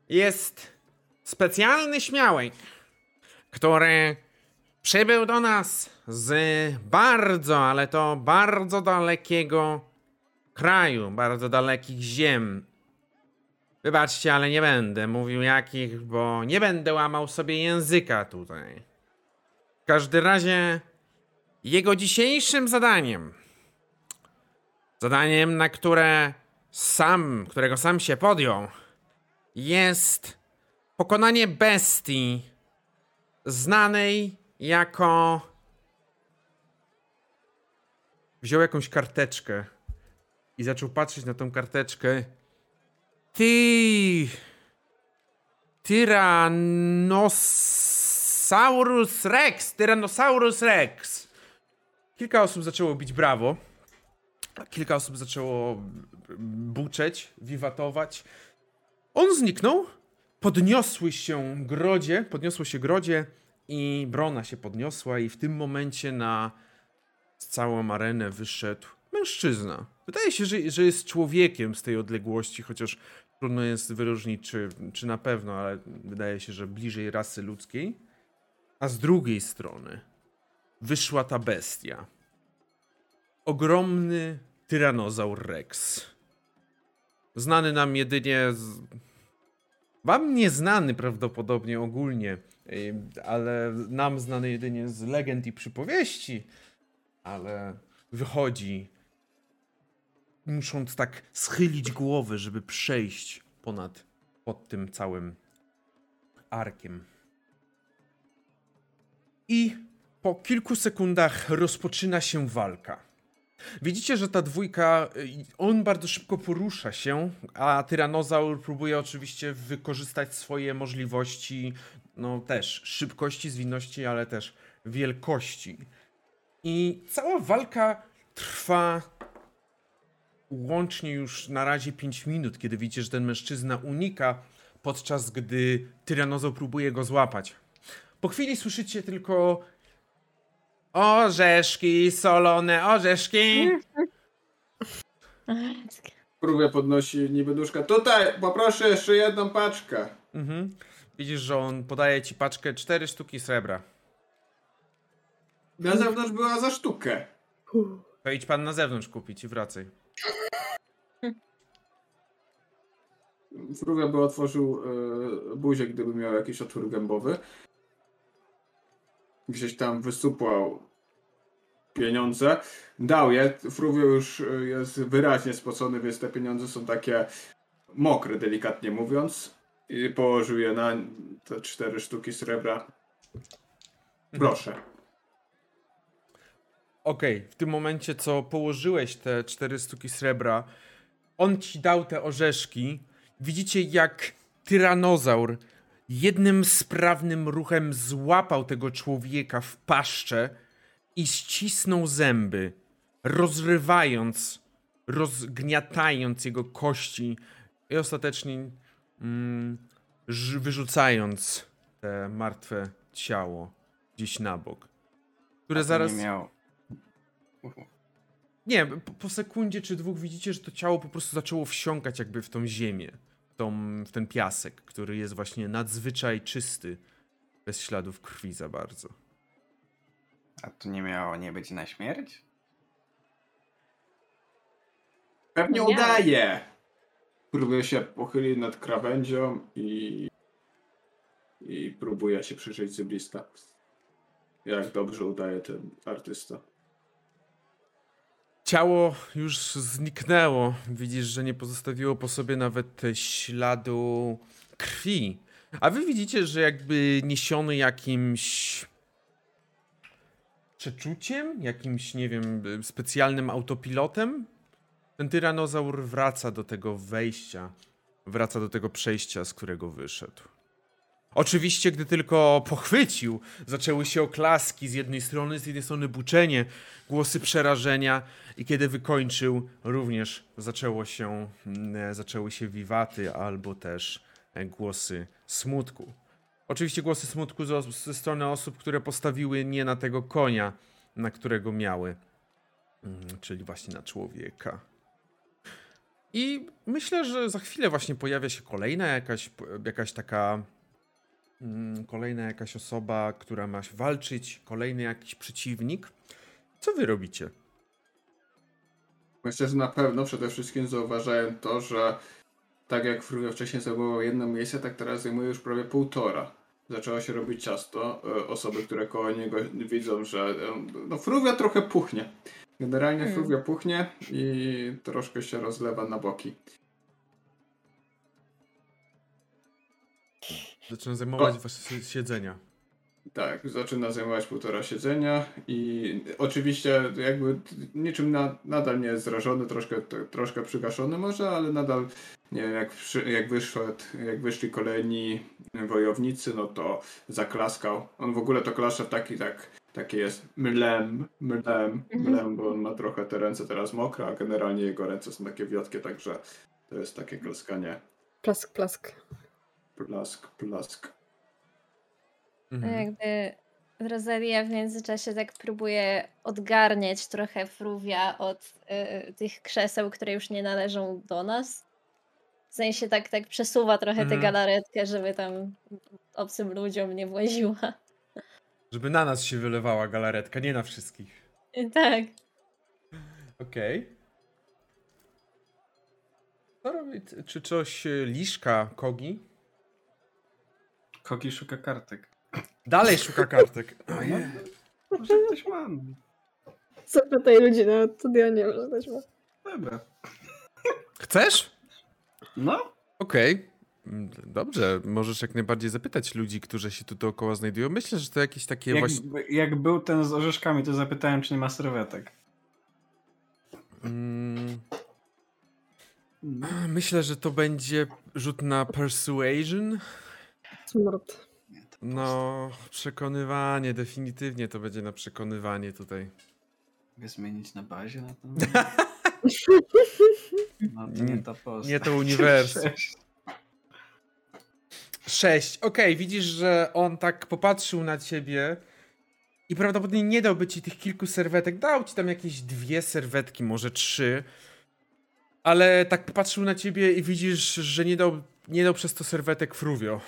jest specjalny śmiałek, który przybył do nas z bardzo, ale to bardzo dalekiego kraju, bardzo dalekich ziem. Wybaczcie, ale nie będę mówił jakich, bo nie będę łamał sobie języka tutaj. W każdym razie jego dzisiejszym zadaniem, zadaniem, na które sam, którego sam się podjął, jest pokonanie bestii znanej jako. Wziął jakąś karteczkę i zaczął patrzeć na tą karteczkę. Ty. Tyrannosaurus Rex! Tyrannosaurus Rex! Kilka osób zaczęło bić brawo. Kilka osób zaczęło buczeć, wiwatować. On zniknął. Podniosły się grodzie, podniosło się grodzie i brona się podniosła i w tym momencie na całą arenę wyszedł mężczyzna. Wydaje się, że, że jest człowiekiem z tej odległości, chociaż trudno jest wyróżnić, czy, czy na pewno, ale wydaje się, że bliżej rasy ludzkiej. A z drugiej strony wyszła ta bestia. Ogromny tyranozaur Rex. Znany nam jedynie z... Wam nieznany prawdopodobnie ogólnie, ale nam znany jedynie z legend i przypowieści, ale wychodzi musząc tak schylić głowy, żeby przejść ponad pod tym całym arkiem. I po kilku sekundach rozpoczyna się walka. Widzicie, że ta dwójka, y, on bardzo szybko porusza się, a tyranozaur próbuje oczywiście wykorzystać swoje możliwości, no też szybkości, zwinności, ale też wielkości. I cała walka trwa łącznie już na razie 5 minut, kiedy widzicie, że ten mężczyzna unika, podczas gdy tyranozaur próbuje go złapać. Po chwili słyszycie tylko orzeszki, solone orzeszki. (laughs)
Próbę podnosi niby duszka. Tutaj, poproszę jeszcze jedną paczkę.
Mhm. Widzisz, że on podaje ci paczkę cztery sztuki srebra.
Na zewnątrz była za sztukę.
To idź pan na zewnątrz kupić i wracaj. (laughs)
Fruvia by otworzył y, buzię, gdyby miał jakiś otwór gębowy. Gdzieś tam wysupłał pieniądze. Dał je. Fruvio już e, jest wyraźnie spocony, więc te pieniądze są takie mokre, delikatnie mówiąc. I położył je na te cztery sztuki srebra. Mhm. Proszę.
Okej, okay, w tym momencie, co położyłeś te cztery sztuki srebra, on ci dał te orzeszki. Widzicie, jak tyranozaur jednym sprawnym ruchem złapał tego człowieka w paszczę i ścisnął zęby, rozrywając, rozgniatając jego kości i ostatecznie mm, wyrzucając te martwe ciało gdzieś na bok. Które zaraz.
Nie miał.
Nie, po, po, sekundzie czy dwóch widzicie, że to ciało po prostu zaczęło wsiąkać jakby w tą ziemię, w, tą, w ten piasek, który jest właśnie nadzwyczaj czysty, bez śladów krwi za bardzo.
A to nie miało nie być na śmierć?
Pewnie
Nie.
udaje. Próbuje się pochylić nad krawędzią i. i próbuje się przyjrzeć z bliska. Jak dobrze udaje ten artysta.
Ciało już zniknęło. Widzisz, że nie pozostawiło po sobie nawet śladu krwi. A wy widzicie, że jakby niesiony jakimś przeczuciem, jakimś, nie wiem, specjalnym autopilotem, ten tyranozaur wraca do tego wejścia, wraca do tego przejścia, z którego wyszedł. Oczywiście, gdy tylko pochwycił, zaczęły się oklaski z jednej strony, z jednej strony buczenie, głosy przerażenia i kiedy wykończył, również zaczęło się, mm, zaczęły się wiwaty albo też e, głosy smutku. Oczywiście głosy smutku ze, strony osób, które postawiły nie na tego konia, na którego miały, mm, czyli właśnie na człowieka. I myślę, że za chwilę właśnie pojawia się kolejna jakaś, jakaś taka kolejna jakaś osoba, która ma walczyć, kolejny jakiś przeciwnik. Co wy robicie?
Myślę, że na pewno przede wszystkim zauważałem to, że tak jak wcześniej zajmował jedno miejsce, tak teraz zajmuje już prawie półtora. Zaczęło się robić ciasto. E, Osoby, które koło niego widzą, że e, no Fruvia trochę puchnie. Generalnie
Hmm.
Fruvia puchnie i troszkę się rozlewa na boki.
Zaczyna zajmować wasze siedzenia.
Tak, zaczyna zajmować półtora siedzenia i oczywiście jakby niczym na, nadal nie jest zrażony, troszkę, t- troszkę przygaszony może, ale nadal nie wiem, jak, jak, wyszedł, jak wyszli kolejni wojownicy, no to zaklaskał. On w ogóle to klaszcze w taki tak, taki jest mlem, mlem, mlem, bo on ma trochę te ręce teraz mokre, a generalnie jego ręce są takie wiotkie, także to jest takie klaskanie.
Plask, plask.
Plask, plask.
No
Mhm.
Jakby Rosalia w międzyczasie tak próbuje odgarniać trochę Fruvia od y, tych krzeseł, które już nie należą do nas. W sensie tak, tak przesuwa trochę tę
Mhm.
galaretkę, żeby tam obcym ludziom nie właziła.
Żeby na nas się wylewała galaretka, nie na wszystkich.
I tak.
Okej. Co robi? Czy coś e, liszka Kogi?
Kogi szuka kartek.
Dalej szuka kartek. (clears throat)
No,
Ojej.
może ktoś ma.
Zapytaj ludzi na studionie, może też ma.
Dobra.
Chcesz?
No,
Okej. Mm, Dobrze, możesz jak najbardziej zapytać ludzi, którzy się tu dookoła znajdują. Myślę, że to jakieś takie
jak,
właśnie.
jak był ten z orzeszkami, to zapytałem, czy nie ma serwetek.
Mm, myślę, że to będzie rzut na persuasion. No, przekonywanie, definitywnie to będzie na przekonywanie tutaj.
Mogę zmienić na bazie na ten (laughs) No to nie ta postać.
Nie to uniwersum. (laughs)
Sześć.
Sześć. Okej, widzisz, że on tak popatrzył na ciebie i prawdopodobnie nie dałby ci tych kilku serwetek. Dał ci tam jakieś dwie serwetki, może trzy. Ale tak popatrzył na ciebie i widzisz, że nie dał, nie dał przez to serwetek Fruvio.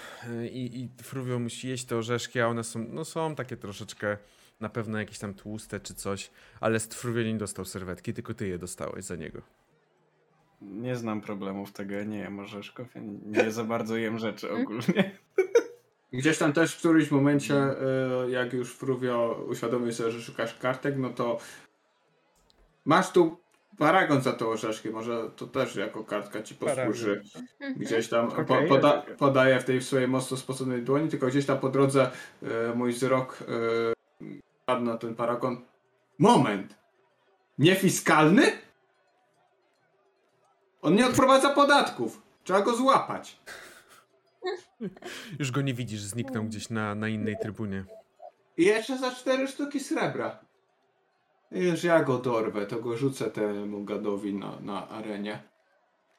I, I Fruvio musi jeść te orzeszki, a one są, no są takie troszeczkę na pewno jakieś tam tłuste czy coś. Ale z Fruvio nie dostał serwetki, tylko ty je dostałeś za niego.
Nie znam problemów tego, ja nie jem orzeszków, ja nie za bardzo jem rzeczy ogólnie.
Gdzieś tam też w którymś momencie, e, jak już Fruvio uświadomił sobie, że szukasz kartek, no to masz tu paragon za te orzeszki, może to też jako kartka ci posłuży. Gdzieś tam po, poda, podaję w tej swojej mocno spoconej dłoni, tylko gdzieś tam po drodze e, mój wzrok e, padł na ten paragon. Moment! Niefiskalny? On nie odprowadza podatków. Trzeba go złapać.
Już go nie widzisz, zniknął gdzieś na, na innej trybunie.
I jeszcze za cztery sztuki srebra. Już ja go dorwę, to go rzucę temu gadowi na, na arenie.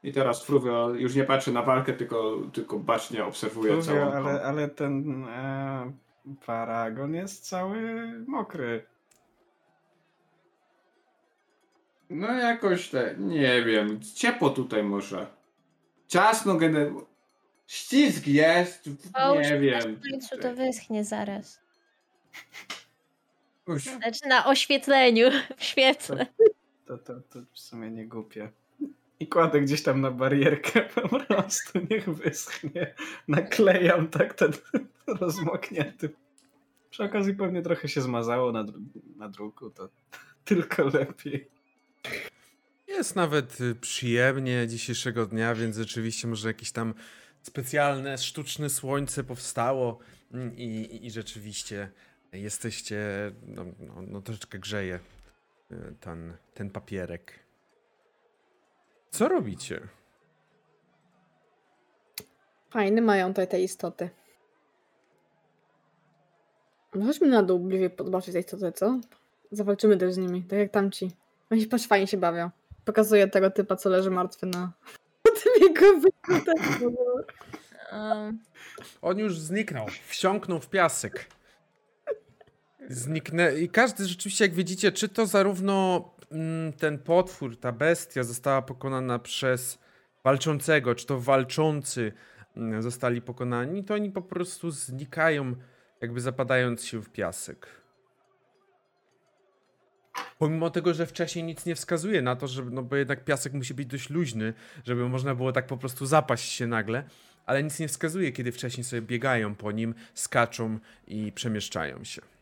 I teraz Fruvio już nie patrzy na walkę, tylko, tylko bacznie obserwuje
Mówię,
całą tą...
ale, ale ten e, paragon jest cały mokry.
No jakoś te, nie wiem, ciepło tutaj może. Ciasno generalnie. Ścisk jest, nie wiem.
W końcu to wyschnie zaraz. (laughs) Uś. Znaczy na oświetleniu, (laughs) w świetle.
To, to, to w sumie nie głupie. I kładę gdzieś tam na barierkę (laughs) po prostu, niech wyschnie. Naklejam tak ten (laughs) rozmoknięty. Przy okazji pewnie trochę się zmazało na, na druku, to tylko lepiej.
Jest nawet y, przyjemnie dzisiejszego dnia, więc rzeczywiście może jakieś tam specjalne, sztuczne słońce powstało mm, i, i rzeczywiście jesteście, no, no, no troszeczkę grzeje y, ten, ten papierek. Co robicie?
Fajne mają tutaj te istoty. No chodźmy na dół bliżej zobaczyć te istoty, co? Zawalczymy też z nimi, tak jak tamci. Oni się patrz, fajnie się bawią. Pokazuję tego typa, co leży martwy na, (laughs) tym jego
um. On już zniknął, wsiąknął w piasek. Zniknę. I każdy rzeczywiście, jak widzicie, czy to zarówno mm, ten potwór, ta bestia została pokonana przez walczącego, czy to walczący mm, zostali pokonani, to oni po prostu znikają, jakby zapadając się w piasek. Pomimo tego, że wcześniej nic nie wskazuje na to, że, no bo jednak piasek musi być dość luźny, żeby można było tak po prostu zapaść się nagle, ale nic nie wskazuje, kiedy wcześniej sobie biegają po nim, skaczą i przemieszczają się.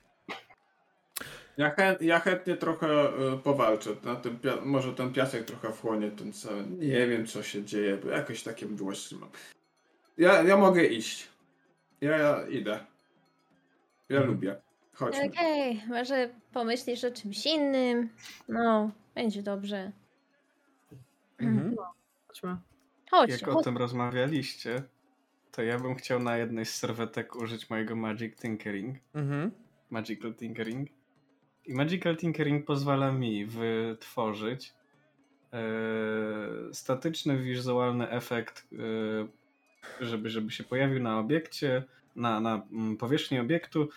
Ja, chęt, ja chętnie trochę y, powalczę. Na tym może ten piasek trochę wchłonie ten cały. Nie wiem, co się dzieje, bo jakoś takie mdłości mam. Ja, ja mogę iść. Ja, ja idę. Ja mhm. lubię. Chodźmy.
Okej, okay, może pomyślisz o czymś innym. No, będzie dobrze.
Mhm. No, chodźmy.
Chodź, Jak chodź. o tym rozmawialiście, to ja bym chciał na jednej z serwetek użyć mojego Magic Tinkering. Mhm. Magical Tinkering. I Magical Tinkering pozwala mi wytworzyć e, statyczny, wizualny efekt, e, żeby, żeby się pojawił na obiekcie, na, na mm, powierzchni obiektu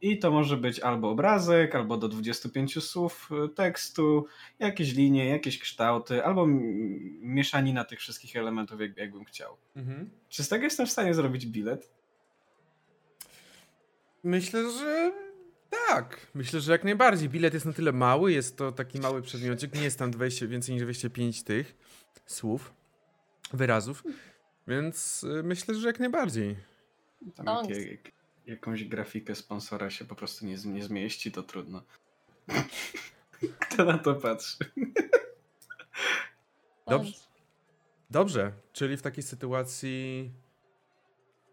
i to może być albo obrazek, albo do 25 słów e, tekstu, jakieś linie, jakieś kształty, albo mieszanina tych wszystkich elementów, jak, jakbym chciał. Mhm. Czy z tego jestem w stanie zrobić bilet?
Myślę, że tak, myślę, że jak najbardziej. Bilet jest na tyle mały, jest to taki mały przedmiocik, nie jest tam 20, więcej niż 25 tych słów, wyrazów, więc y, myślę, że jak najbardziej.
Tam jak, jak, jakąś grafikę sponsora się po prostu nie, nie zmieści, to trudno. (laughs) Kto na to patrzy?
Dobrze. Dobrze, czyli w takiej sytuacji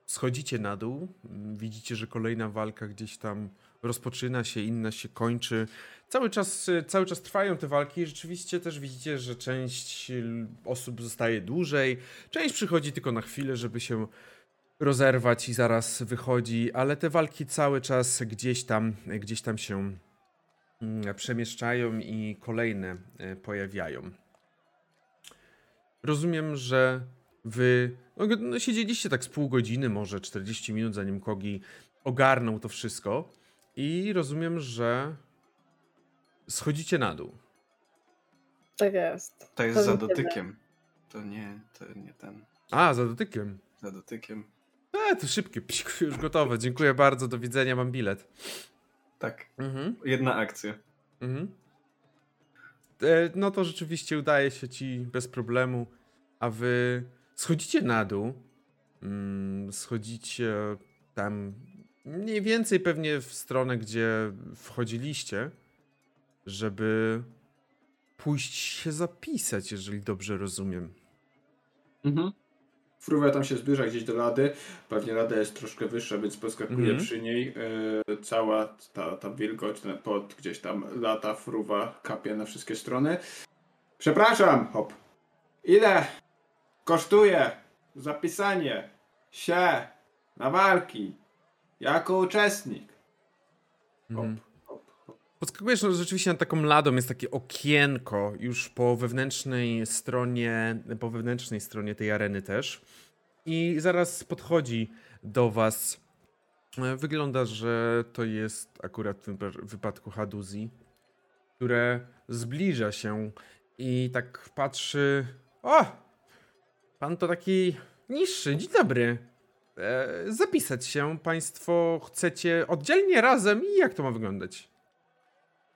schodzicie na dół, widzicie, że kolejna walka gdzieś tam rozpoczyna się, inna się kończy. Cały czas, cały czas trwają te walki i rzeczywiście też widzicie, że część osób zostaje dłużej, część przychodzi tylko na chwilę, żeby się rozerwać i zaraz wychodzi, ale te walki cały czas gdzieś tam, gdzieś tam się mm, przemieszczają i kolejne e, pojawiają. Rozumiem, że wy no, no, siedzieliście tak z pół godziny, może 40 minut, zanim Kogi ogarnął to wszystko. I rozumiem, że schodzicie na dół.
Tak jest.
To jest za dotykiem. To nie, to nie ten.
A, za dotykiem.
Za dotykiem.
E, to szybkie, psiku, już gotowe. Dziękuję bardzo, do widzenia, mam bilet.
Tak. Mhm. Jedna akcja. Mhm.
E, no to rzeczywiście udaje się ci bez problemu, a wy schodzicie na dół. Mm, schodzicie tam mniej więcej pewnie w stronę, gdzie wchodziliście, żeby pójść się zapisać, jeżeli dobrze rozumiem.
Mhm. Fruwa tam się zbliża gdzieś do lady. Pewnie lada jest troszkę wyższa, więc poskakuje mhm. przy niej. Yy, cała ta, ta wilgoć, ten pot gdzieś tam lata, fruwa kapie na wszystkie strony. Przepraszam, hop. Ile kosztuje zapisanie się na walki? Jako uczestnik.
Mhm. Podskakujesz no, rzeczywiście na taką ladą, jest takie okienko już po wewnętrznej stronie, po wewnętrznej stronie tej areny też. I zaraz podchodzi do was. E, wygląda, że to jest akurat w tym wypadku Haduzi, które zbliża się i tak patrzy. O! Pan to taki niższy. Dzień dobry. E, zapisać się. Państwo chcecie oddzielnie razem i jak to ma wyglądać?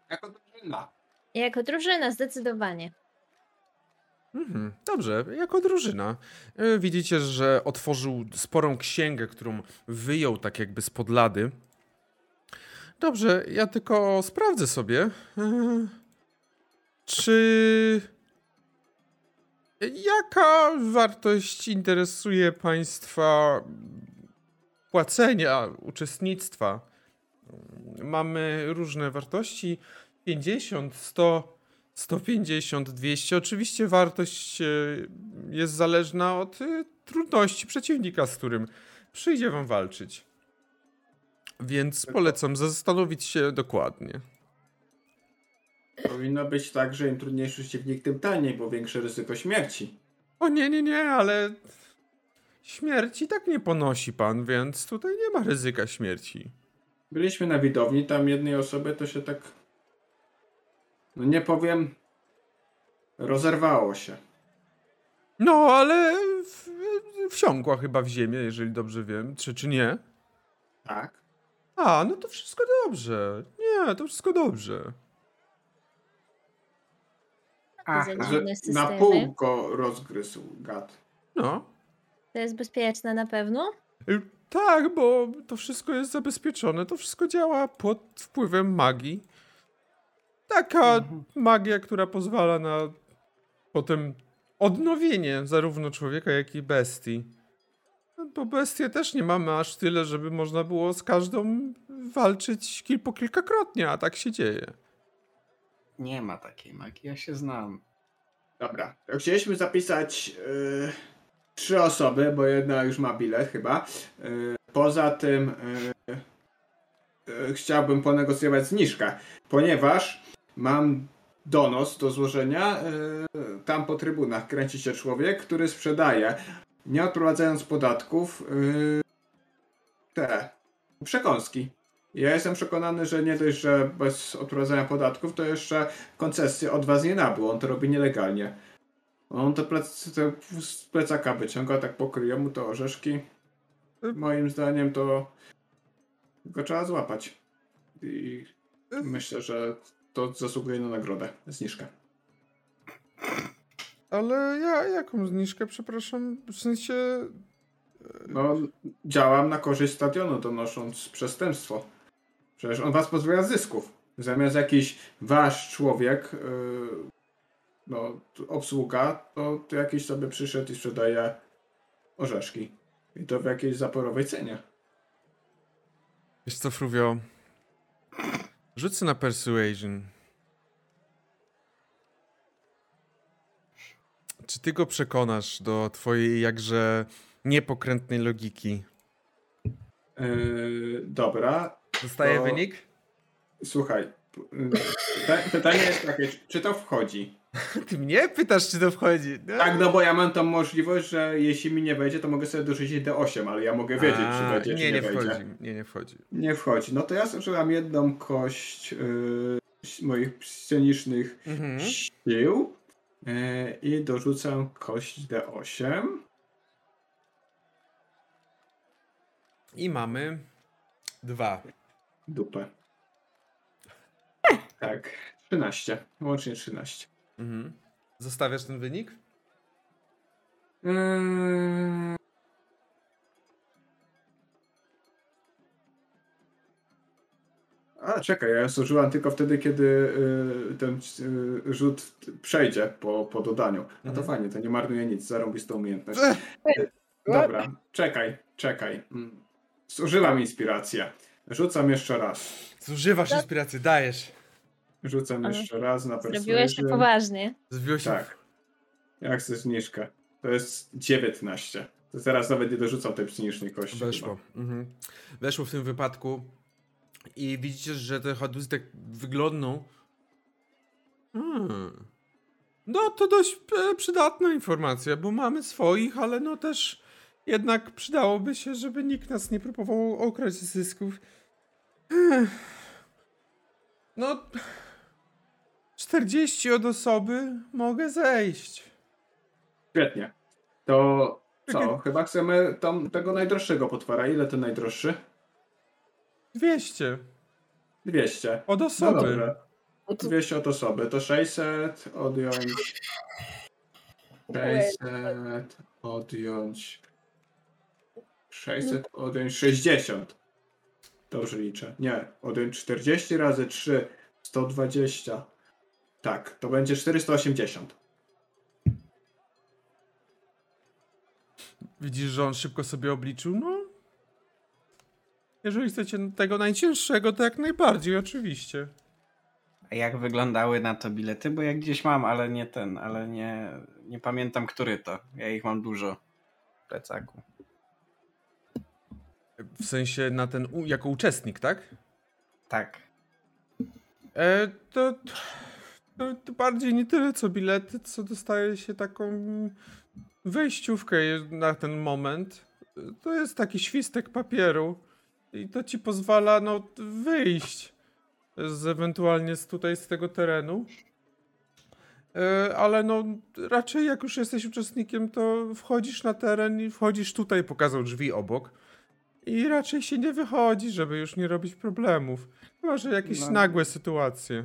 Jako drużyna.
Jako drużyna, zdecydowanie.
Mhm, dobrze, jako drużyna. E, Widzicie, że otworzył sporą księgę, którą wyjął tak jakby z podlady. Dobrze, ja tylko sprawdzę sobie, e, czy jaka wartość interesuje Państwa płacenia, uczestnictwa. Mamy różne wartości: 50, 100, 150, 200. Oczywiście wartość e, jest zależna od e, trudności przeciwnika, z którym przyjdzie Wam walczyć. Więc polecam zastanowić się dokładnie.
Powinno być tak, że im trudniejszy przeciwnik, tym taniej, bo większe ryzyko śmierci.
O nie, nie, nie, ale śmierci tak nie ponosi pan, więc tutaj nie ma ryzyka śmierci.
Byliśmy na widowni, tam jednej osoby to się tak. No nie powiem. Rozerwało się.
No, ale w, wsiąkła chyba w ziemię, jeżeli dobrze wiem, czy, czy nie?
Tak.
A, no to wszystko dobrze. Nie, to wszystko dobrze.
A,
za
że
dziwne
na
systemy.
pół go rozgryzł gad.
No.
To jest bezpieczne na pewno?
Tak, bo to wszystko jest zabezpieczone, to wszystko działa pod wpływem magii. Taka
Mhm.
magia, która pozwala na potem odnowienie zarówno człowieka, jak i bestii. No, Bo bestie też nie mamy aż tyle, żeby można było z każdą walczyć kil po kilkakrotnie, a tak się dzieje.
Nie ma takiej magii, ja się znam.
Dobra. Chcieliśmy zapisać yy, trzy osoby, bo jedna już ma bilet chyba. Yy, poza tym yy, chciałbym ponegocjować zniżkę, ponieważ mam donos do złożenia. Yy, tam po trybunach kręci się człowiek, który sprzedaje, nie odprowadzając podatków, yy, te przekąski. Ja jestem przekonany, że nie dość, że bez odprowadzania podatków, to jeszcze koncesję od was nie nabył. On to robi nielegalnie. On te, plec, te z plecaka wyciąga, tak pokryje mu to orzeszki. Moim zdaniem to go trzeba złapać. I myślę, że to zasługuje na nagrodę, zniżkę.
Ale ja jaką zniżkę, przepraszam, w sensie...
No, działam na korzyść stadionu, donosząc przestępstwo. Przecież on was pozbawia zysków. Zamiast jakiś wasz człowiek, yy, no, obsługa, to, to jakiś sobie przyszedł i sprzedaje orzeszki. I to w jakiejś zaporowej cenie.
Wiesz co, Fruwio? Rzucę na persuasion. Czy ty go przekonasz do twojej jakże niepokrętnej logiki?
Yy, dobra,
Dostaje
To-
wynik?
słuchaj. pyta- Pytanie jest takie, czy- czy to wchodzi?
Ty mnie pytasz, czy to wchodzi? No.
Tak, no bo ja mam tą możliwość, że jeśli mi nie wejdzie, to mogę sobie dorzucić D8, ale ja mogę wiedzieć, czy
A,
wejdzie,
nie,
czy
nie
nie, wejdzie.
wchodzi. Nie, nie wchodzi.
Nie wchodzi. No to ja zużyłam jedną kość yy, moich scenicznych
Mhm.
sił yy, i dorzucam kość D8.
I mamy dwa.
Dupę. Tak, 13. Łącznie 13.
Mhm. Zostawiasz ten wynik?
Yy... A, czekaj, ja ją zużyłam tylko wtedy, kiedy y, ten y, rzut przejdzie po, po dodaniu. A to
Mhm.
fajnie, to nie marnuje nic, zarąbista umiejętność.
Ech.
Y, Dobra, czekaj, czekaj. Mm. Zużyłam inspirację. Rzucam jeszcze raz.
Zużywasz
No.
inspiracji, dajesz.
Rzucam
Ale
jeszcze raz na
Zrobiłeś to
persuasion.
poważnie.
Się.
Tak. Jak chcę zniżkę? To jest 19. To teraz nawet nie dorzucam tej psychicznej kości.
Weszło. Mhm. Weszło w tym wypadku. I widzicie, że te hadusy tak wyglądną. Hmm. No to dość e, przydatna informacja, bo mamy swoich, ale no też jednak przydałoby się, żeby nikt nas nie próbował okraść zysków. No 40 od osoby mogę zejść.
Świetnie. To co? Chyba chcemy tam tego najdroższego potwora. Ile to najdroższy?
200
200.
od
No
osoby.
dobra.
No to
200 od osoby, to 600 odjąć. 600 odjąć. 600 odjąć 60. Dobrze liczę. Nie, odjąć 40 razy 3, 120. Tak, to będzie 480.
Widzisz, że on szybko sobie obliczył? No. Jeżeli chcecie tego najcięższego, to jak najbardziej, oczywiście.
A jak wyglądały na to bilety? Bo ja gdzieś mam, ale nie ten, ale nie, nie pamiętam, który to. Ja ich mam dużo w plecaku.
W sensie na ten, jako uczestnik, tak?
Tak.
E, to, to, to bardziej nie tyle co bilety, co dostaje się taką wejściówkę na ten moment. To jest taki świstek papieru i to ci pozwala no wyjść z ewentualnie z tutaj z tego terenu. E, ale no raczej jak już jesteś uczestnikiem, to wchodzisz na teren i wchodzisz tutaj, pokazał drzwi obok. I raczej się nie wychodzi, żeby już nie robić problemów. Chyba, że jakieś
No.
nagłe sytuacje.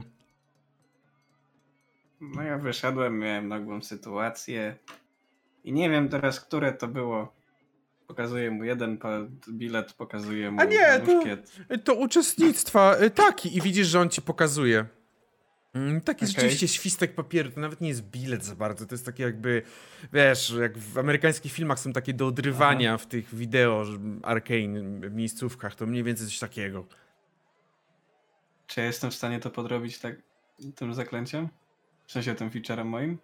No ja wyszedłem, miałem nagłą sytuację. I nie wiem teraz, które to było. Pokazuję mu jeden bilet, pokazuję mu
A nie, to- To uczestnictwa, y, taki, i widzisz, że on ci pokazuje. Mm, Taki
Okej.
rzeczywiście świstek papieru, to nawet nie jest bilet za bardzo, to jest takie jakby, wiesz, jak w amerykańskich filmach są takie do odrywania w tych wideo, arcane miejscówkach, to mniej więcej coś takiego.
Czy ja jestem w stanie to podrobić tak tym zaklęciem? W sensie tym featurem moim?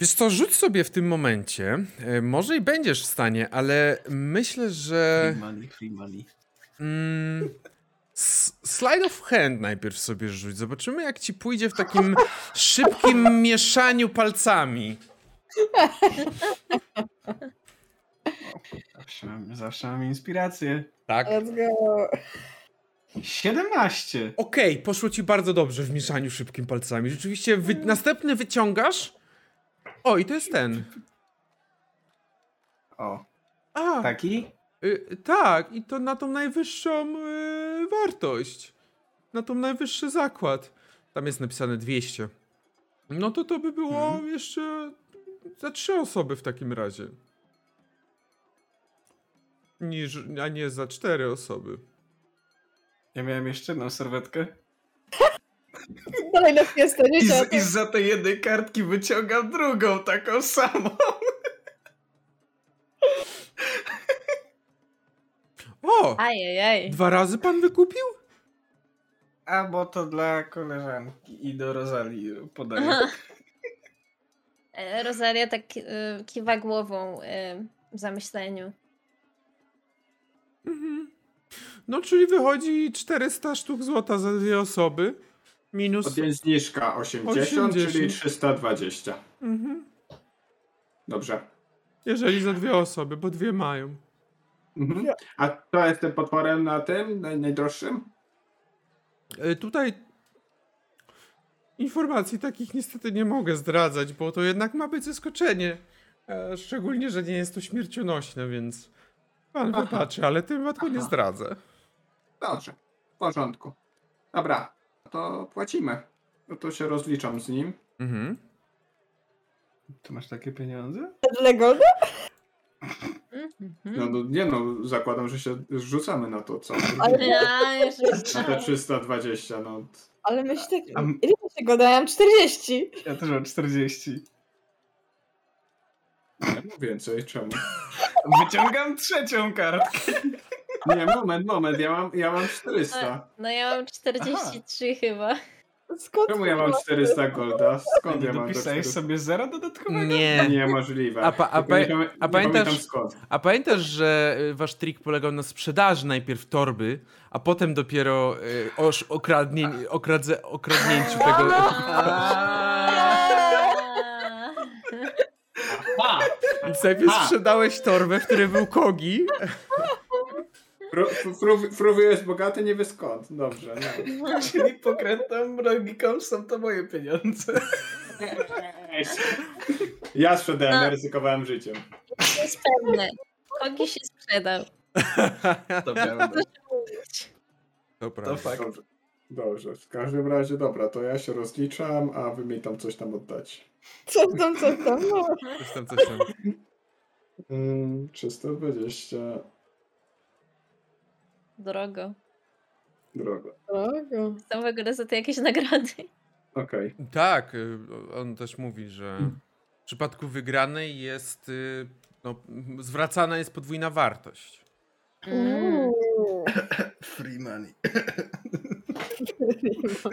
Wiesz co, rzuć sobie w tym momencie, y, może i będziesz w stanie, ale myślę, że...
Free money, free money.
Mm, slide of hand najpierw sobie rzuć. Zobaczymy, jak ci pójdzie w takim (laughs) szybkim mieszaniu palcami. (laughs)
Zawsze mam, zawsze mam inspirację.
Tak.
let's go.
17!
Okej, poszło ci bardzo dobrze w mieszaniu szybkim palcami. Rzeczywiście, wy- następny wyciągasz. O, i to jest ten.
O,
A,
taki?
Y, tak, i to na tą najwyższą y, wartość. Na tą najwyższy zakład. Tam jest napisane 200. No to to by było jeszcze za trzy osoby w takim razie. Niż, a nie za cztery osoby.
Ja miałem jeszcze jedną serwetkę.
Dalej na nie
I, z, I za tej jednej kartki wyciągam drugą, taką samą.
Ajajaj.
Dwa razy pan wykupił?
A bo to dla koleżanki i do Rozali podaję.
E, Rosalia tak y, kiwa głową y, w zamyśleniu.
Mhm. No, czyli wychodzi 400 sztuk złota za dwie osoby. Minus.
Odjąć zniżka 80,
80.
czyli 320.
Mhm.
Dobrze.
Jeżeli za dwie osoby, bo dwie mają.
Mhm. A to jest tym potworem na tym, naj, najdroższym?
E, Tutaj informacji takich niestety nie mogę zdradzać, bo to jednak ma być zaskoczenie. E, Szczególnie, że nie jest to śmiercionośne, więc pan
Aha.
wybaczy, ale tym wypadku nie zdradzę.
Dobrze, w porządku. Dobra, to płacimy. No to się rozliczam z nim.
Mhm.
Ty masz takie pieniądze?
Golda?
Mhm.
No, no nie no, zakładam, że się rzucamy na to, co?
Ale-
Ja,
Na te 320, no.
Ale myślę tak,
A
ile to się golda? Ja mam 40.
Ja też mam 40.
Nie mam więcej, czemu?
Wyciągam trzecią kartkę.
Nie, moment, moment, ja mam, ja mam 400.
No ja mam 43 chyba.
Skąd
Czemu ja mam
kurwa?
400 golda? Skąd
Nie
ja mam
dopisałeś
400?
sobie zera dodatkowego?
Nie.
Niemożliwe.
A pa- a
nie,
pa-
pamię-
a
nie
pamiętasz-. A pamiętasz, że y, wasz trik polegał na sprzedaży najpierw torby, a potem dopiero y, osz, okradnie, okradze, okradnięciu tego.
A!
Więc najpierw sprzedałeś torbę, w której był kogi. (laughs)
Fru, fru, fruwy jest bogaty, nie wie skąd. Dobrze, no. (laughs)
Czyli pokrętną logiką są to moje pieniądze.
Ja sprzedałem,
No.
ja ryzykowałem życiem.
To jest pewne. Kogi się sprzedał.
To prawda.
To
To
prawda.
fakt.
Dobrze. Dobrze, w każdym razie dobra, to ja się rozliczam, a wy mi tam coś tam oddacie.
Co tam, co tam? No.
Coś tam, coś tam.
Mm, 320
Drogo.
drogo.
Drogo.
Z samego razu to jakieś nagrody.
Okej.
Tak, y, on też mówi, że w przypadku wygranej jest, y, no, zwracana jest podwójna wartość.
Mm. (coughs) (coughs)
Free money.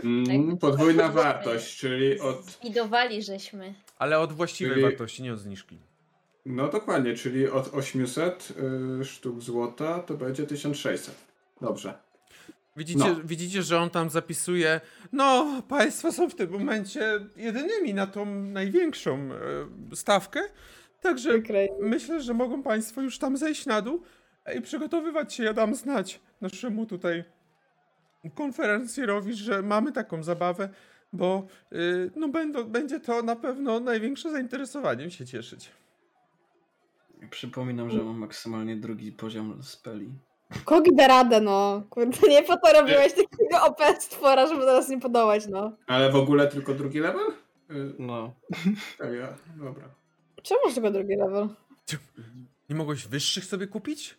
Mm, podwójna wartość, czyli od.
Zbidowali żeśmy.
Ale od właściwej
Czyli-
wartości, nie od zniżki.
No dokładnie, czyli od 800 y, sztuk złota to będzie 1600. Dobrze.
Widzicie,
No.
widzicie, że on tam zapisuje, no, państwo są w tym momencie jedynymi na tą największą e, stawkę, także myślę, że mogą państwo już tam zejść na dół i przygotowywać się. Ja dam znać naszemu tutaj konferencjerowi, że mamy taką zabawę, bo y, no, będą, będzie to na pewno największe zainteresowaniem się cieszyć.
Przypominam, że mam maksymalnie drugi poziom speli.
Kogi da radę, no. Kurde, nie po to robiłeś takiego OP stwora, żeby teraz nie podołać, no.
Ale w ogóle tylko drugi level? Y,
No.
tak, ja. Dobra.
Czemu masz tylko drugi level?
Nie mogłeś wyższych sobie kupić?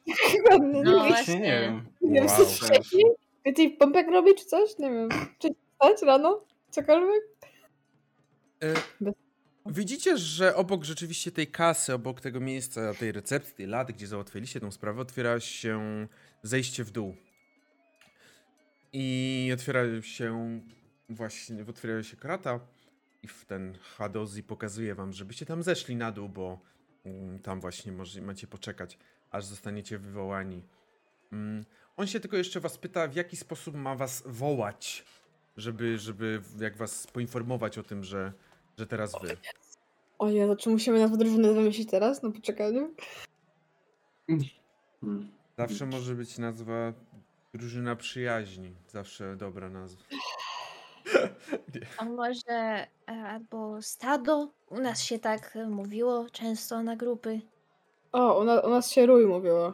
No
nie,
właśnie.
Nie wiem.
nie wiem,
Wow.
Ty pompek robi czy coś? Nie wiem. Czy wstać rano? Cokolwiek?
E,
Bez-
Widzicie, że obok rzeczywiście tej kasy, obok tego miejsca, tej recepcji, tej lady, gdzie załatwiliście tą sprawę, otwiera się zejście w dół. I otwiera się właśnie, otwiera się krata i w ten Hadozi pokazuje wam, żebyście tam zeszli na dół, bo mm, tam właśnie macie poczekać, aż zostaniecie wywołani. Mm, on się tylko jeszcze was pyta, w jaki sposób ma was wołać, żeby, żeby jak was poinformować o tym, że, że teraz wy.
O Jezu, czy musimy nazwę drużyny wymyślić teraz? No poczekaniu?
Zawsze może być nazwa drużyna przyjaźni. Zawsze dobra nazwa.
A może e, albo stado? U nas się tak mówiło często na grupy.
O, u, na, u nas się Rój mówiło.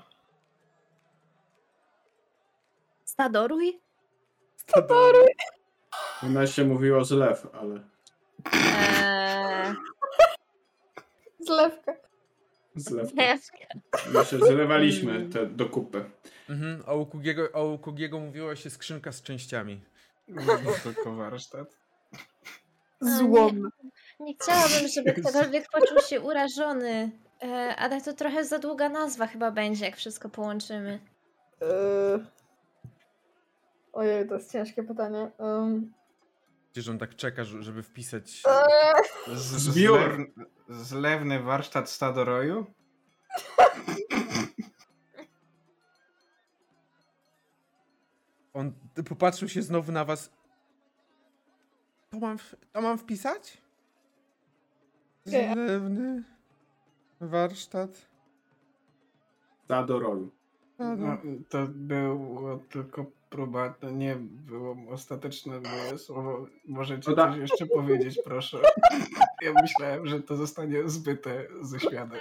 Stadoruj?
U nas się mówiło zlew, ale.
Eee,
Zlewka.
Zlew.
zlewka.
My się zlewaliśmy te do kupy.
Mhm, a u Kugiego, a u Kugiego mówiła się skrzynka z częściami.
Tylko warsztat.
Złom.
Nie chciałabym, żeby ktokolwiek poczuł się urażony. E, ale to trochę za długa nazwa chyba będzie, jak wszystko połączymy.
Yy... Ojej, to jest ciężkie pytanie. Um...
Gdzież on tak czeka, że- żeby wpisać.
Eee,
Z, zlew, zlewny warsztat stadoroju?
On popatrzył się znowu na was. To mam, w- to mam wpisać? Zlewny warsztat.
Stado roju.
No, to było tylko próba, to nie było ostateczne moje słowo. Możecie
No
coś jeszcze powiedzieć, proszę. Ja myślałem, że to zostanie zbyte ze światem.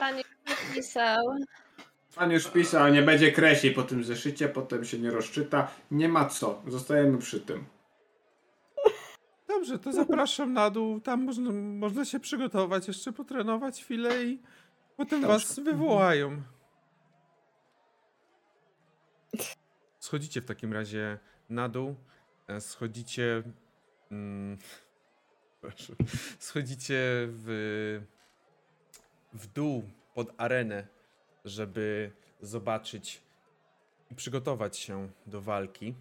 Pan już napisał.
Pan już pisał, nie będzie kreśli po tym zeszycie, potem się nie rozczyta. Nie ma co, zostajemy przy tym.
Dobrze, to zapraszam na dół. Tam można, można się przygotować, jeszcze potrenować chwilę i potem
Dobrze.
was wywołają. Schodzicie w takim razie na dół. e, Schodzicie. Mm, (laughs) schodzicie w, w dół pod arenę, żeby zobaczyć i przygotować się do walki.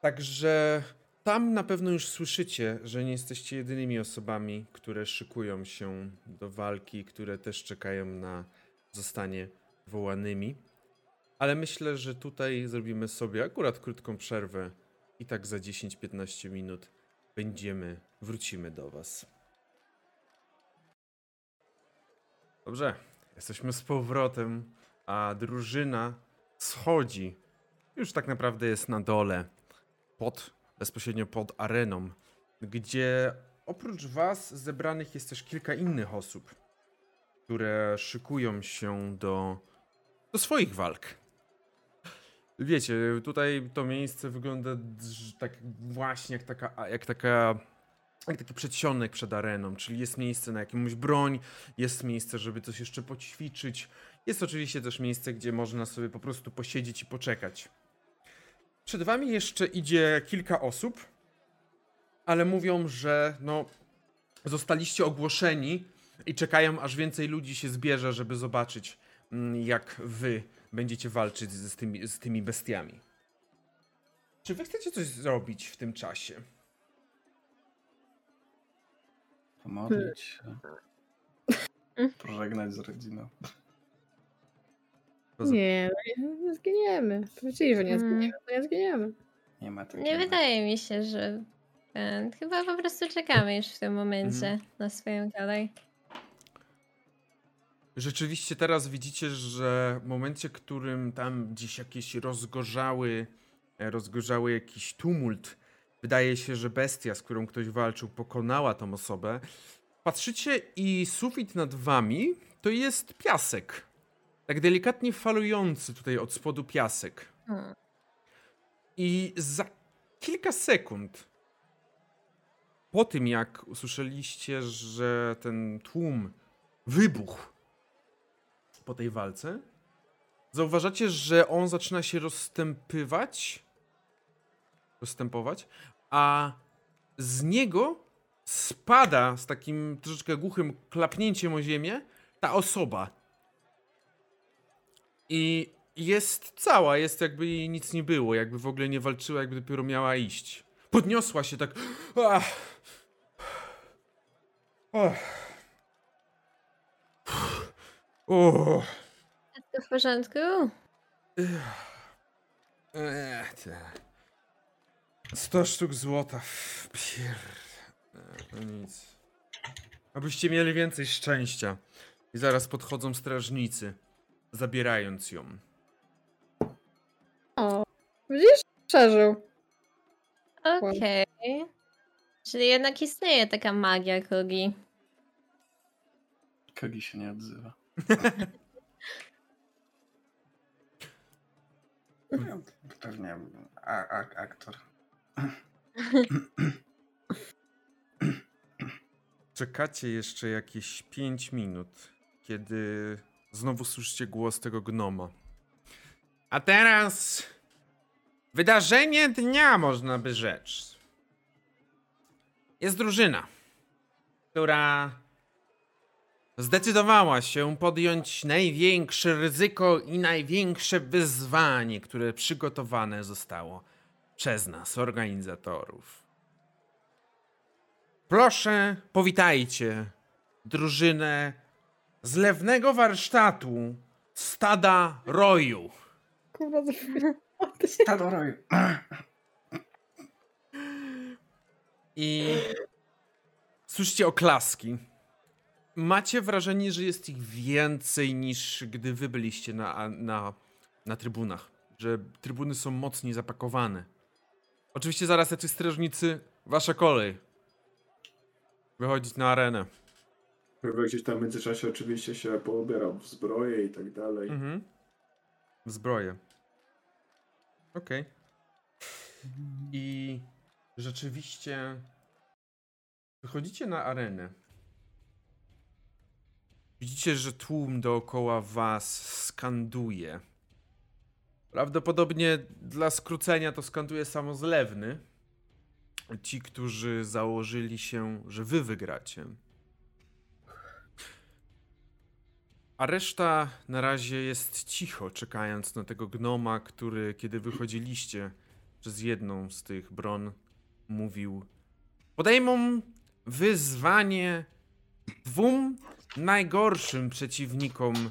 Także tam na pewno już słyszycie, że nie jesteście jedynymi osobami, które szykują się do walki, które też czekają na zostanie wołanymi. Ale myślę, że tutaj zrobimy sobie akurat krótką przerwę i tak za 10-15 minut będziemy, wrócimy do Was. Dobrze, jesteśmy z powrotem, a drużyna schodzi. Już tak naprawdę jest na dole, pod, bezpośrednio pod areną, gdzie oprócz Was zebranych jest też kilka innych osób, które szykują się do, do swoich walk. Wiecie, tutaj to miejsce wygląda tak właśnie jak taka, jak taka jak taki przedsionek przed areną, czyli jest miejsce na jakąś broń, jest miejsce, żeby coś jeszcze poćwiczyć. Jest oczywiście też miejsce, gdzie można sobie po prostu posiedzieć i poczekać. Przed wami jeszcze idzie kilka osób, ale mówią, że no zostaliście ogłoszeni i czekają, aż więcej ludzi się zbierze, żeby zobaczyć, mm, jak wy będziecie walczyć z tymi, z tymi bestiami. Czy wy chcecie coś zrobić w tym czasie?
Pomodlić się. Pożegnać z rodziną.
Nie, no nie zginiemy. Powiedzieli, że nie
Mm.
zginiemy, to nie zginiemy.
Nie ma takiego.
Nie wydaje mi się, że. Chyba po prostu czekamy już w tym momencie
Mhm.
na swoją kolej.
Rzeczywiście teraz widzicie, że w momencie, w którym tam gdzieś jakieś rozgorzały, e, rozgorzały jakiś tumult, wydaje się, że bestia, z którą ktoś walczył, pokonała tą osobę. Patrzycie i sufit nad wami to jest piasek. Tak delikatnie falujący tutaj od spodu piasek.
Hmm.
I za kilka sekund po tym, jak usłyszeliście, że ten tłum wybuchł po tej walce, zauważacie, że on zaczyna się rozstępywać, rozstępować, a z niego spada z takim troszeczkę głuchym klapnięciem o ziemię ta osoba. I jest cała, jest jakby jej nic nie było, jakby w ogóle nie walczyła, jakby dopiero miała iść. Podniosła się tak. Ach. Ach. O.
Wszystko w porządku?
Ech, te. 100 sztuk złota. Pier... Ech, No nic. Abyście mieli więcej szczęścia. I zaraz podchodzą strażnicy, zabierając ją.
O, widzisz? Przeżył.
Okej. Czyli jednak istnieje taka magia Kogi.
Kogi się nie odzywa. (laughs) Pewnie a, a, aktor. (clears throat)
Czekacie jeszcze jakieś 5 minut, kiedy znowu słyszycie głos tego gnoma. A teraz wydarzenie dnia, można by rzec. Jest drużyna, która zdecydowała się podjąć największe ryzyko i największe wyzwanie, które przygotowane zostało przez nas, organizatorów. Proszę, powitajcie drużynę z lewnego warsztatu stada roju.
Kurwa, to się...
Stado roju.
I słyszycie oklaski. Macie wrażenie, że jest ich więcej niż gdy wy byliście na, na, na trybunach. Że trybuny są mocniej zapakowane. Oczywiście zaraz jacyś strażnicy, wasza kolej. Wychodzić na arenę.
Gdzieś tam w międzyczasie oczywiście się poubierał w zbroję i tak dalej.
Mhm. W zbroję. Okej. I rzeczywiście wychodzicie na arenę. Widzicie, że tłum dookoła was skanduje. Prawdopodobnie dla skrócenia to skanduje samozlewny. Ci, którzy założyli się, że wy wygracie. A reszta na razie jest cicho, czekając na tego gnoma, który, kiedy wychodziliście przez jedną z tych bron, mówił: Podejmą wyzwanie dwóm najgorszym przeciwnikom,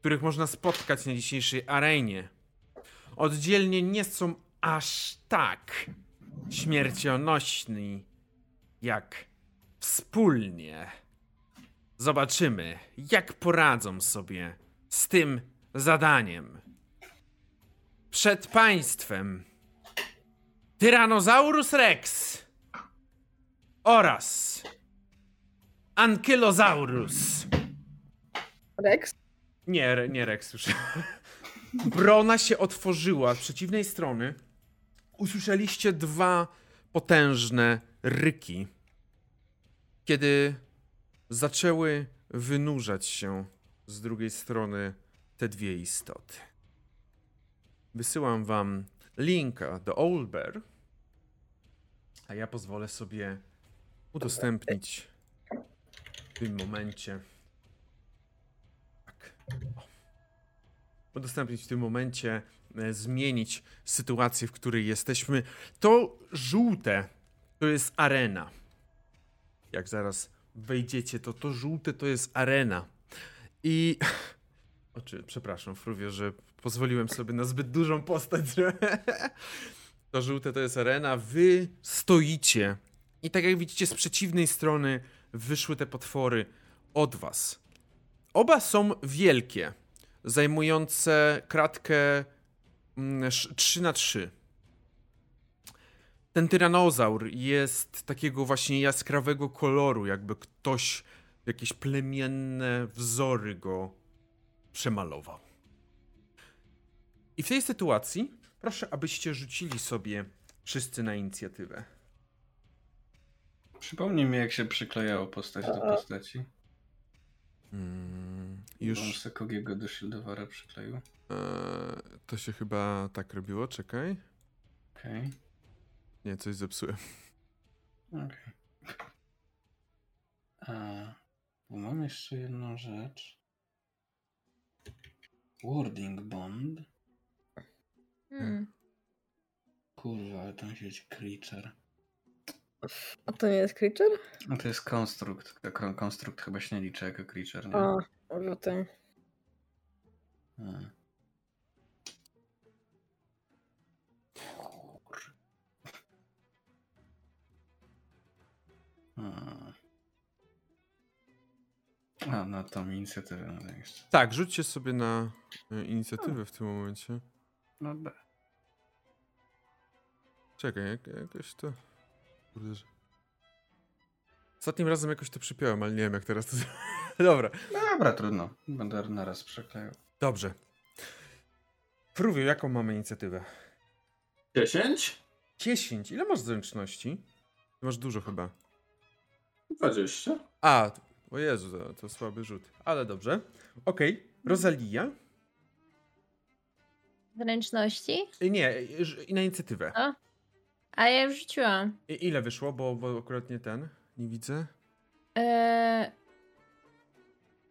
których można spotkać na dzisiejszej arenie. Oddzielnie nie są aż tak śmiercionośni, jak wspólnie. Zobaczymy, jak poradzą sobie z tym zadaniem. Przed państwem Tyrannosaurus Rex oraz Ankylosaurus.
Rex?
Nie, nie Rex już. (laughs) brona się otworzyła z przeciwnej strony. Usłyszeliście dwa potężne ryki, kiedy zaczęły wynurzać się z drugiej strony te dwie istoty. Wysyłam wam linka do Owlbear, a ja pozwolę sobie udostępnić w tym momencie. Tak. Udostępnić w tym momencie, e, zmienić sytuację, w której jesteśmy. To żółte to jest arena. Jak zaraz wejdziecie, to to żółte to jest arena. I. (laughs) Oczy, przepraszam, Fruwie, że pozwoliłem sobie na zbyt dużą postać, że. (laughs) To żółte to jest arena. Wy stoicie. I tak jak widzicie, z przeciwnej strony wyszły te potwory od was. Oba są wielkie, zajmujące kratkę 3 na 3 Ten tyranozaur jest takiego właśnie jaskrawego koloru, jakby ktoś jakieś plemienne wzory go przemalował. I w tej sytuacji proszę, abyście rzucili sobie wszyscy na inicjatywę.
Przypomnij mi, jak się przyklejało postać do postaci.
Mm,
Już. On se Kogiego do Shieldowara przykleił.
E, to się chyba tak robiło, czekaj.
Okej.
Nie, coś zepsułem.
Okej. A, bo mam jeszcze jedną rzecz. Wording Bond.
Hmm.
Kurwa, ale tam siedzi Creature.
A to nie jest creature?
No to jest konstrukt. Konstrukt chyba się nie liczy jako Creature, nie?
A, może o tym.
A. A. Na tą inicjatywę no jeszcze.
Tak, rzućcie sobie na e, inicjatywę w tym momencie.
No da.
Czekaj, jak, jakoś to. Kurde, że... Ostatnim razem jakoś to przypiąłem, ale nie wiem jak teraz to. (laughs) Dobra,
Dobra, trudno. Będę naraz przeklejał.
dobrze. Fruwiu, jaką mamy inicjatywę?
10?
10. Ile masz zręczności? Masz dużo chyba.
20?
A, o Jezu, to, to słaby rzut. Ale dobrze. Okej, Rosalia.
Zręczności?
Nie, i na inicjatywę.
A? A ja już rzuciłam.
I, ile wyszło, bo, bo akurat nie ten. Nie widzę.
Eee...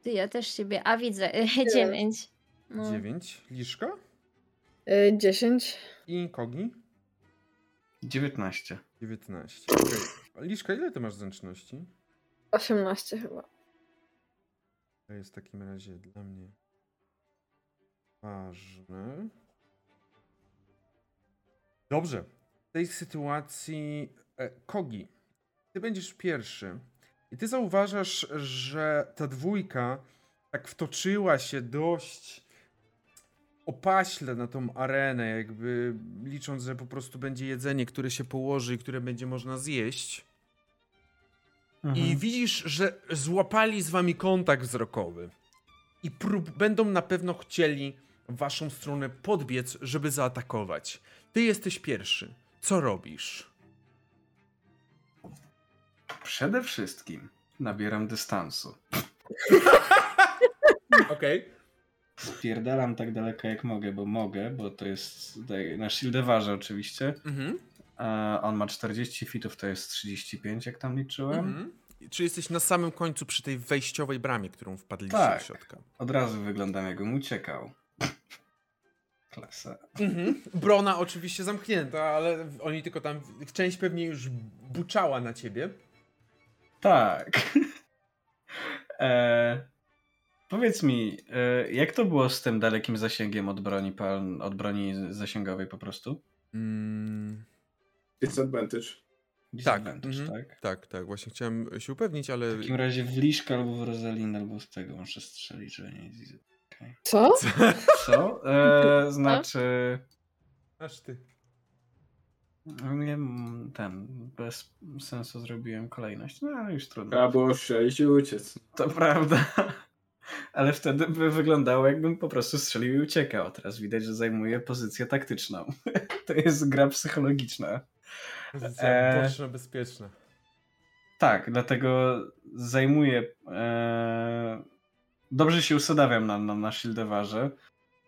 Ty, ja też siebie. A widzę, (laughs) dziewięć. No.
9. Liszka
Y, 10.
i Kogi.
19.
19. Okej. A Liszka, ile ty masz zręczności?
18 chyba.
To jest w takim razie dla mnie ważne. Dobrze. W tej sytuacji e, Kogi, ty będziesz pierwszy. I ty zauważasz, że ta dwójka tak wtoczyła się dość opaśle na tą arenę, jakby licząc, że po prostu będzie jedzenie, które się położy i które będzie można zjeść. I widzisz, że złapali z wami kontakt wzrokowy. I będą na pewno chcieli waszą stronę podbiec, żeby zaatakować. Ty jesteś pierwszy. Co robisz?
Przede wszystkim nabieram dystansu. (laughs)
Okej.
Spierdalam tak daleko jak mogę, bo mogę, bo to jest tutaj na shieldewarze oczywiście.
Mhm.
A on ma 40 fitów, to jest 35 jak tam liczyłem.
Mhm. Czy jesteś na samym końcu przy tej wejściowej bramie, którą wpadliście
Tak.
do środka?
Od razu wyglądam jakbym uciekał. Klasa.
Mhm. Brona oczywiście zamknięta, ale oni tylko tam. Część pewnie już buczała na ciebie.
Tak. (laughs) e, powiedz mi, e, jak to było z tym dalekim zasięgiem od broni, pal, od broni zasięgowej po prostu?
Mm,
Disadvantage.
Disadvantage,
mhm.
tak?
tak, tak. Właśnie chciałem się upewnić, ale.
W takim razie w Liszka albo w Rosalinę albo z tego muszę strzelić, że nie jest easy. Okay.
Co?
Co? E, (laughs) znaczy...
Aż ty.
Nie, ten, bez sensu zrobiłem kolejność. No ale już trudno.
Trzeba było strzelić i uciec.
To prawda. (laughs) Ale wtedy by wyglądało, jakbym po prostu strzelił i uciekał. Teraz widać, że zajmuje pozycję taktyczną. (laughs) to jest gra psychologiczna.
Pozycja e... bezpieczna.
Tak, dlatego zajmuję. E... Dobrze się usadawiam na, na, na shieldewarze,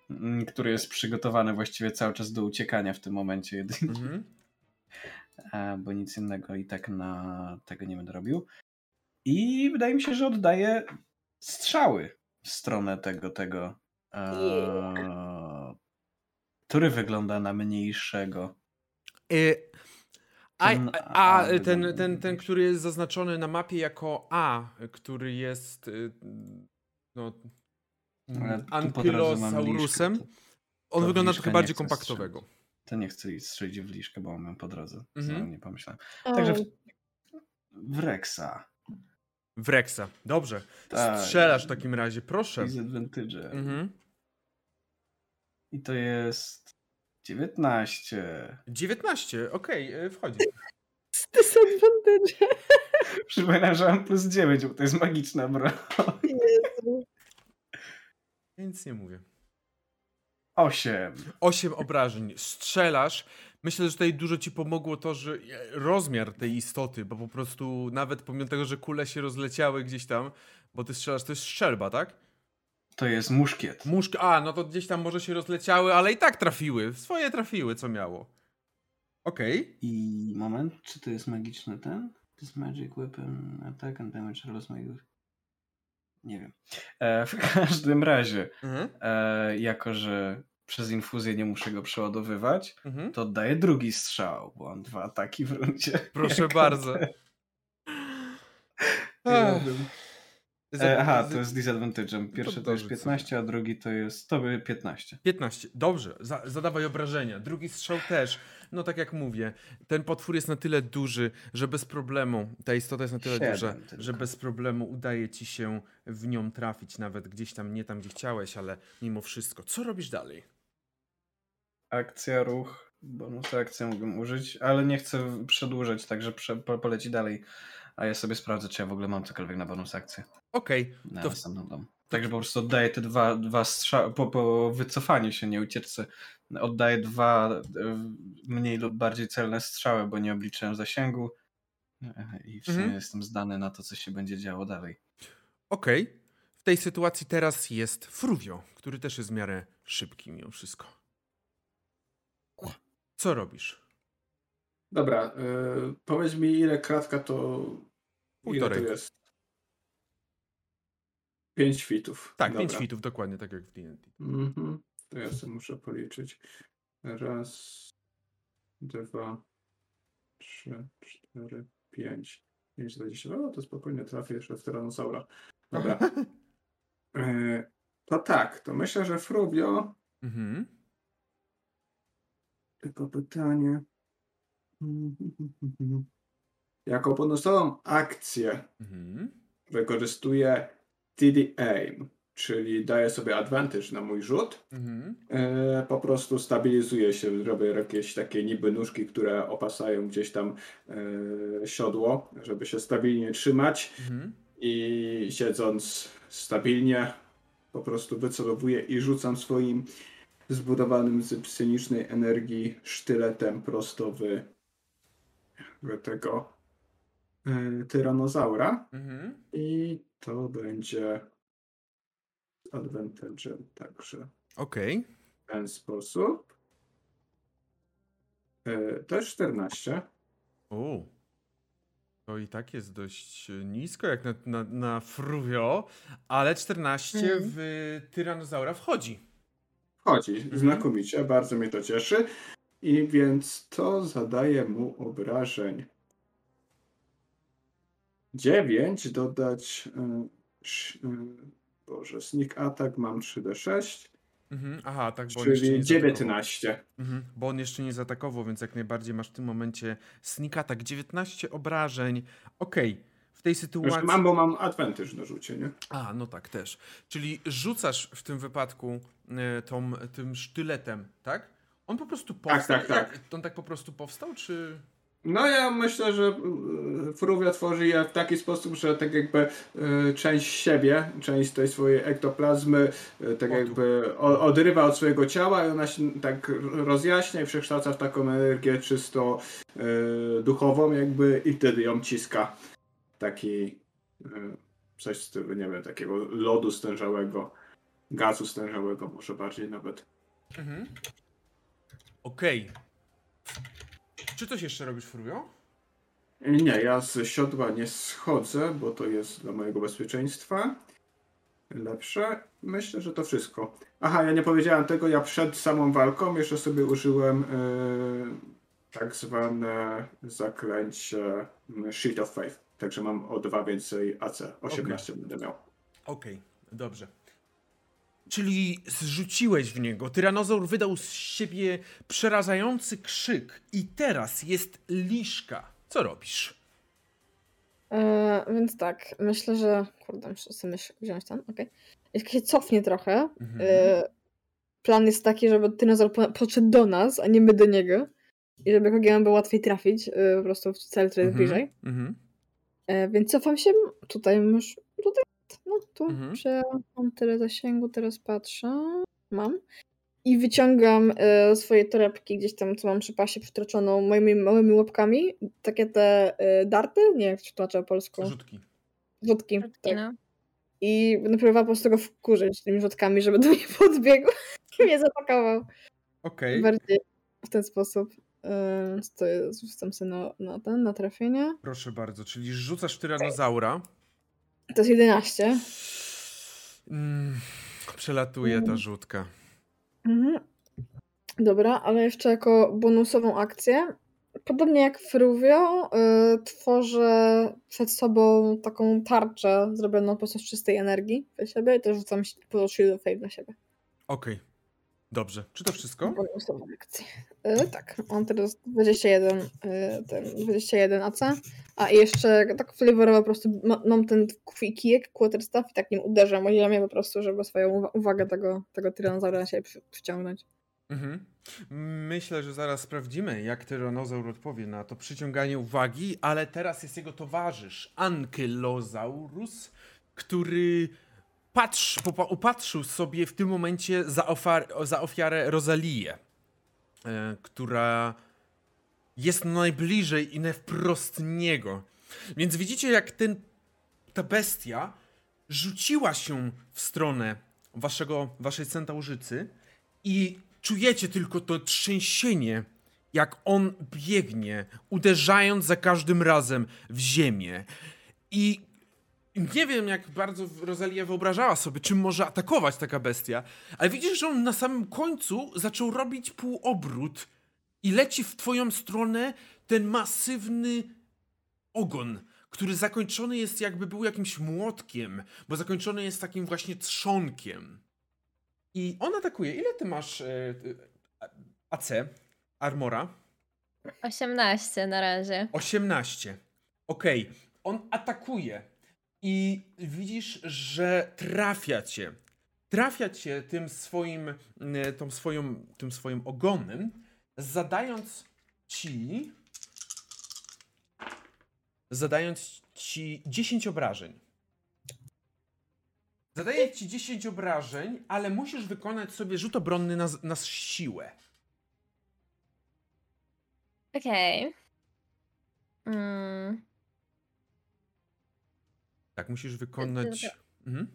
mm, który jest przygotowany właściwie cały czas do uciekania w tym momencie jedynie. Mm -hmm. bo nic innego i tak na tego nie będę robił. I wydaje mi się, że oddaję strzały w stronę tego, tego. E, który wygląda na mniejszego.
Y a, a, a ten, ten, ten, który jest zaznaczony na mapie jako A, który jest y, no, Ankylosaurusem, on wygląda trochę bardziej kompaktowego.
To nie chcę strzelić w liszkę, bo mam po drodze. Mhm. Nie pomyślałem. Także w, w Rexa.
W Rexa. Dobrze. Tak. Strzelasz w takim razie, proszę.
Disadvantage. Mhm. I to jest 19.
19, okej, okay, wchodzi.
Disadvantage.
Przypominam, że mam plus 9, bo to jest magiczna broń. Jezu.
Nic nie mówię.
8.
8 obrażeń. Strzelasz. Myślę, że tutaj dużo ci pomogło to, że rozmiar tej istoty, bo po prostu nawet pomimo tego, że kule się rozleciały gdzieś tam, bo ty strzelasz, to jest strzelba, tak?
To jest muszkiet.
Muszk A, no to gdzieś tam może się rozleciały, ale i tak trafiły. Swoje trafiły, co miało. Okej. Okay.
I moment, czy to jest magiczny ten? This magic weapon attack and damage rolls my Nie wiem. E, w (laughs) każdym razie, mhm. e, jako że przez infuzję nie muszę go przeładowywać, mhm. to oddaję drugi strzał, bo mam dwa ataki w rundzie.
Proszę bardzo.
E, aha, to jest disadvantage'em. Pierwszy to, to jest 15, a drugi to jest to by 15.
15. Dobrze, zadawaj obrażenia. Drugi strzał też. No tak jak mówię, ten potwór jest na tyle duży, że bez problemu, ta istota jest na tyle duża, tylko. że bez problemu udaje ci się w nią trafić, nawet gdzieś tam, nie tam, gdzie chciałeś, ale mimo wszystko. Co robisz dalej?
Akcja, ruch, bonus akcję mógłbym użyć, ale nie chcę przedłużać, także prze, poleci dalej. A ja sobie sprawdzę, czy ja w ogóle mam cokolwiek na bonus akcję.
Okej.
Okay, to... dom. Także po prostu oddaję te dwa, dwa strzały, po, po wycofaniu się, nie ucieczce, oddaję dwa e, mniej lub bardziej celne strzały, bo nie obliczyłem zasięgu e, i w sumie mhm. jestem zdany na to, co się będzie działo dalej.
Okej. Okay. W tej sytuacji teraz jest Fruvio, który też jest w miarę szybki mimo wszystko. Co robisz?
Dobra, yy, powiedz mi ile kratka to... Półtorej. Ile to jest? 5 fitów.
Tak, Dobra. 5 fitów, dokładnie tak jak w D&D.
Mhm. To ja sobie muszę policzyć. Raz, dwa, trzy, cztery, pięć, pięć, dwadzieścia. O, to spokojnie trafię jeszcze w Tyrannosaura. Dobra. (laughs) E, to tak, to myślę, że Frubio. Mhm. Tylko pytanie. (laughs) Jako bonusową akcję mhm. wykorzystuje TD Aim, czyli daję sobie advantage na mój rzut. Mhm. E, po prostu stabilizuję się, robię jakieś takie niby nóżki, które opasają gdzieś tam e, siodło, żeby się stabilnie trzymać. Mhm. I siedząc stabilnie, po prostu wycelowuję i rzucam swoim zbudowanym z psynicznej energii sztyletem prosto w tego e, tyranozaura. Mhm. I to będzie z advantage'em także.
Okej. Okay.
W ten sposób. E, to jest 14.
O. To i tak jest dość nisko jak na, na, na Fruvio, ale 14 mm. w Tyranozaura wchodzi.
Wchodzi, mhm. znakomicie, bardzo mnie to cieszy. I więc to zadaje mu obrażeń 9 dodać. Yy, Boże, sneak attack mam 3d6.
Mhm, aha, tak,
bo Czyli 19.
Mhm, bo on jeszcze nie zaatakował, więc jak najbardziej masz w tym momencie sneak attack 19 obrażeń. Okej, okay. w tej sytuacji. Już
mam, bo mam advantage na rzucie, nie?
A, no tak, też. Czyli rzucasz w tym wypadku y, tą, tym sztyletem, tak? On po prostu powstał.
Tak, tak, tak.
On tak po prostu powstał, czy.
No ja myślę, że y, Fruvia tworzy je w taki sposób, że tak jakby y, część siebie, część tej swojej ektoplazmy y, tak jakby odrywa od swojego ciała i ona się tak rozjaśnia i przekształca w taką energię czysto duchową jakby i wtedy ją ciska. Taki coś z stylu, nie wiem, takiego lodu stężałego, gazu stężałego może bardziej nawet. Mhm.
Okej. Czy coś jeszcze robisz, Furio?
Nie, ja z siodła nie schodzę, bo to jest dla mojego bezpieczeństwa lepsze. Myślę, że to wszystko. Aha, ja nie powiedziałem tego, ja przed samą walką jeszcze sobie użyłem yy, tak zwane zaklęcie Shield of Faith. Także mam o dwa więcej AC. 18 okay. będę miał.
Okej, okay, dobrze. Czyli zrzuciłeś w niego. Tyranozaur wydał z siebie przerażający krzyk i teraz jest liszka. Co robisz?
E, więc tak, myślę, że. Kurde, muszę sobie wziąć ten, okej. Okay. Jak się cofnie trochę, mhm. e, plan jest taki, żeby tyrannozaur podszedł do nas, a nie my do niego. I żeby Kogieman było łatwiej trafić, e, po prostu w cel, który mhm. bliżej. Mhm. E, więc cofam się tutaj, już tutaj no tu mhm. mam tyle zasięgu, teraz patrzę. Mam. I wyciągam e, swoje torebki gdzieś tam, co mam przy pasie przytroczoną moimi małymi łapkami. Takie te e, darty? Nie, jak to tłumaczę polską.
Rzutki.
Rzutki, tak. No. I będę próbowała po prostu go wkurzyć tymi rzutkami, żeby do mnie (laughs) podbiegł i mnie zaatakował.
Okej. Okay.
Bardziej w ten sposób. E, to jest, rzucam sobie na, na ten, na trafienie.
Proszę bardzo, czyli rzucasz tyranozaura.
To jest 11.
Mm, przelatuje ta rzutka.
Mhm. Dobra, ale jeszcze jako bonusową akcję, podobnie jak Fruvio, yy, tworzę przed sobą taką tarczę zrobioną po prostu z czystej energii dla siebie i też rzucam po Shield of Fate na siebie.
Okej. Okay. Dobrze. Czy to wszystko?
Bonusową akcję. Yy, tak, mam teraz 21, yy, ten 21 AC. A jeszcze tak flavorowo po prostu mam ten kijek, quarterstaff i tak nim uderzam o ziemię po prostu, żeby swoją uwagę tego, tego tyranozaura na siebie przyciągnąć. Mhm.
Myślę, że zaraz sprawdzimy, jak tyranozaur odpowie na to przyciąganie uwagi, ale teraz jest jego towarzysz, Ankylosaurus, który patrz, upatrzył sobie w tym momencie za, ofar, za ofiarę Rozalię, e, która jest najbliżej i wprost niego. Więc widzicie, jak ten, ta bestia rzuciła się w stronę waszego, waszej centaurzycy i czujecie tylko to trzęsienie, jak on biegnie, uderzając za każdym razem w ziemię. I nie wiem, jak bardzo Rosalia wyobrażała sobie, czym może atakować taka bestia, ale widzisz, że on na samym końcu zaczął robić półobrót i leci w twoją stronę ten masywny ogon, który zakończony jest jakby był jakimś młotkiem, bo zakończony jest takim właśnie trzonkiem. I on atakuje. Ile ty masz e, AC, armora?
18 na razie.
18. Okej. Okay. On atakuje i widzisz, że trafia cię. Trafia cię tym swoim, e, tą swoją, tym swoim ogonem, zadając ci zadając ci 10 obrażeń. Zadaję ci 10 obrażeń, ale musisz wykonać sobie rzut obronny na, na siłę.
Okej. Okay. Mm.
Tak, musisz wykonać. Mhm.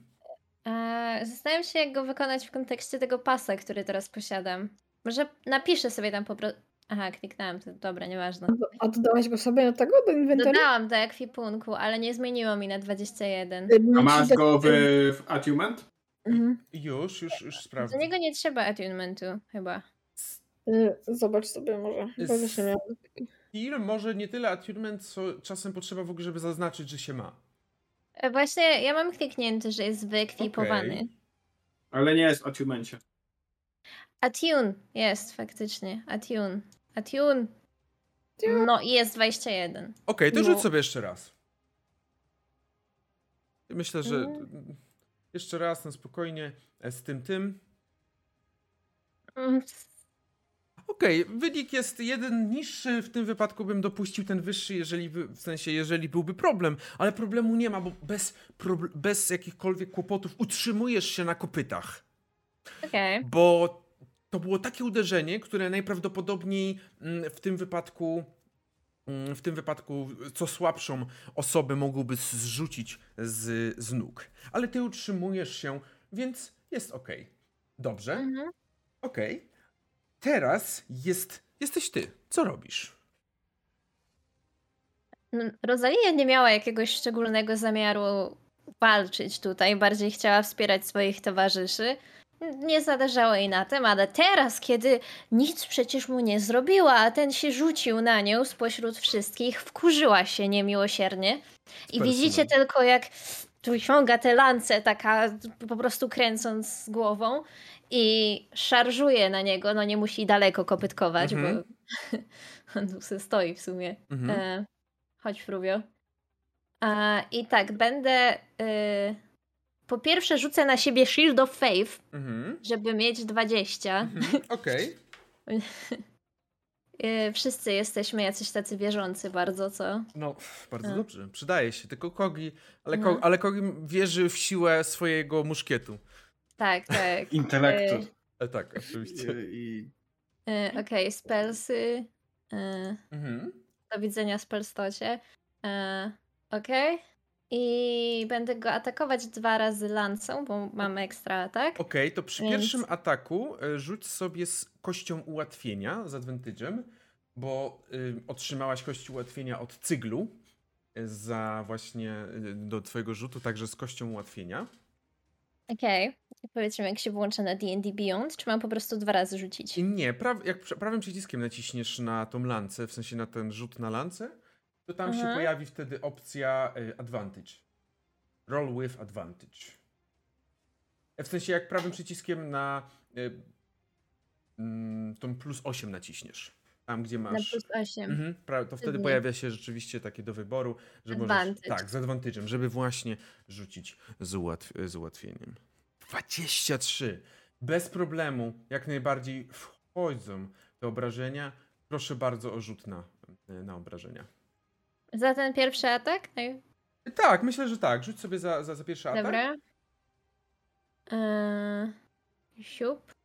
E, zastanawiam się, jak go wykonać w kontekście tego pasa, który teraz posiadam. Może napiszę sobie tam po prostu. Aha, kliknęłam, to dobra, nieważne.
A dodałaś go sobie do tego, do inwentarza?
Dodałam do ekwipunku, ale nie zmieniło mi na 21.
A masz go w, w attunement?
Mhm. Już, już, już sprawdzę.
Do niego nie trzeba attunementu, chyba.
Y, zobacz sobie może.
Skill może nie tyle attunement, co czasem potrzeba w ogóle, żeby zaznaczyć, że się ma.
Właśnie ja mam kliknięty, że jest wyekwipowany. Okay.
Ale nie jest attunemencie.
Attune jest faktycznie. Attune. Attune. No i jest 21. Okej,
okay, to no. rzuć sobie jeszcze raz. Myślę, że mm. jeszcze raz na spokojnie e, z tym tym. Okej, wynik jest jeden niższy, w tym wypadku bym dopuścił ten wyższy, jeżeli by, w sensie, jeżeli byłby problem, ale problemu nie ma, bo bez, bez jakichkolwiek kłopotów utrzymujesz się na kopytach.
Okej.
Bo to było takie uderzenie, które najprawdopodobniej mm, w tym wypadku mm, w tym wypadku co słabszą osobę mogłoby zrzucić z, z nóg. Ale ty utrzymujesz się, więc jest ok. Dobrze,
Mhm.
okej. Teraz jest, jesteś ty. Co robisz?
No, Rosalia nie miała jakiegoś szczególnego zamiaru walczyć tutaj, bardziej chciała wspierać swoich towarzyszy. Nie zależało jej na tym, ale teraz, kiedy nic przecież mu nie zrobiła, a ten się rzucił na nią spośród wszystkich, wkurzyła się niemiłosiernie. I
Personel.
widzicie tylko, jak wyciąga te lance, taka po prostu kręcąc głową i szarżuje na niego. No nie musi daleko kopytkować,
Mhm.
bo (laughs) on tu se stoi w sumie.
Mhm.
E, chodź, Fruvio. E, I tak, będę. e, po pierwsze, rzucę na siebie Shield of Faith,
Mhm.
żeby mieć 20.
mhm. (laughs) Okej.
E, wszyscy jesteśmy jacyś tacy wierzący bardzo, co?
No, bardzo
No.
dobrze. Przydaje się. Tylko Kogi, ale,
No.
Ko- ale Kogi wierzy w siłę swojego muszkietu.
Tak, tak. (laughs)
Intelektu.
E, tak, oczywiście.
I,
E, Okej, spelsy. E,
Mhm.
do widzenia spelstocie. E, Okej. I będę go atakować dwa razy lancą, bo mam ekstra atak.
Okej, to przy
Więc-
pierwszym ataku e, rzuć sobie z kością ułatwienia z advantage'em, bo y, otrzymałaś kość ułatwienia od cyglu y, za właśnie y, do twojego rzutu, także z kością ułatwienia.
Okej. I Powiedzmy, jak się włącza na D&D Beyond, czy mam po prostu dwa razy rzucić?
Nie, pra- jak pr- prawym przyciskiem naciśniesz na tą lancę, w sensie na ten rzut na lancę, to tam się
Mhm.
pojawi wtedy opcja y, advantage. Roll with advantage. E, W sensie jak prawym przyciskiem na y, mm, tą plus 8 naciśniesz. Tam gdzie
Na
masz.
plus 8.
Mhm, to wtedy
Wtedy.
pojawia się rzeczywiście takie do wyboru, że możesz.
Advantage.
Tak, z advantage'em, żeby właśnie rzucić z, ułatw z ułatwieniem. 23. Bez problemu, jak najbardziej wchodzą te obrażenia. Proszę bardzo o rzut na, na obrażenia.
Za ten pierwszy atak? No
Tak, myślę, że tak. Rzuć sobie za, za, za pierwszy atak.
Dobra. Eee, siup.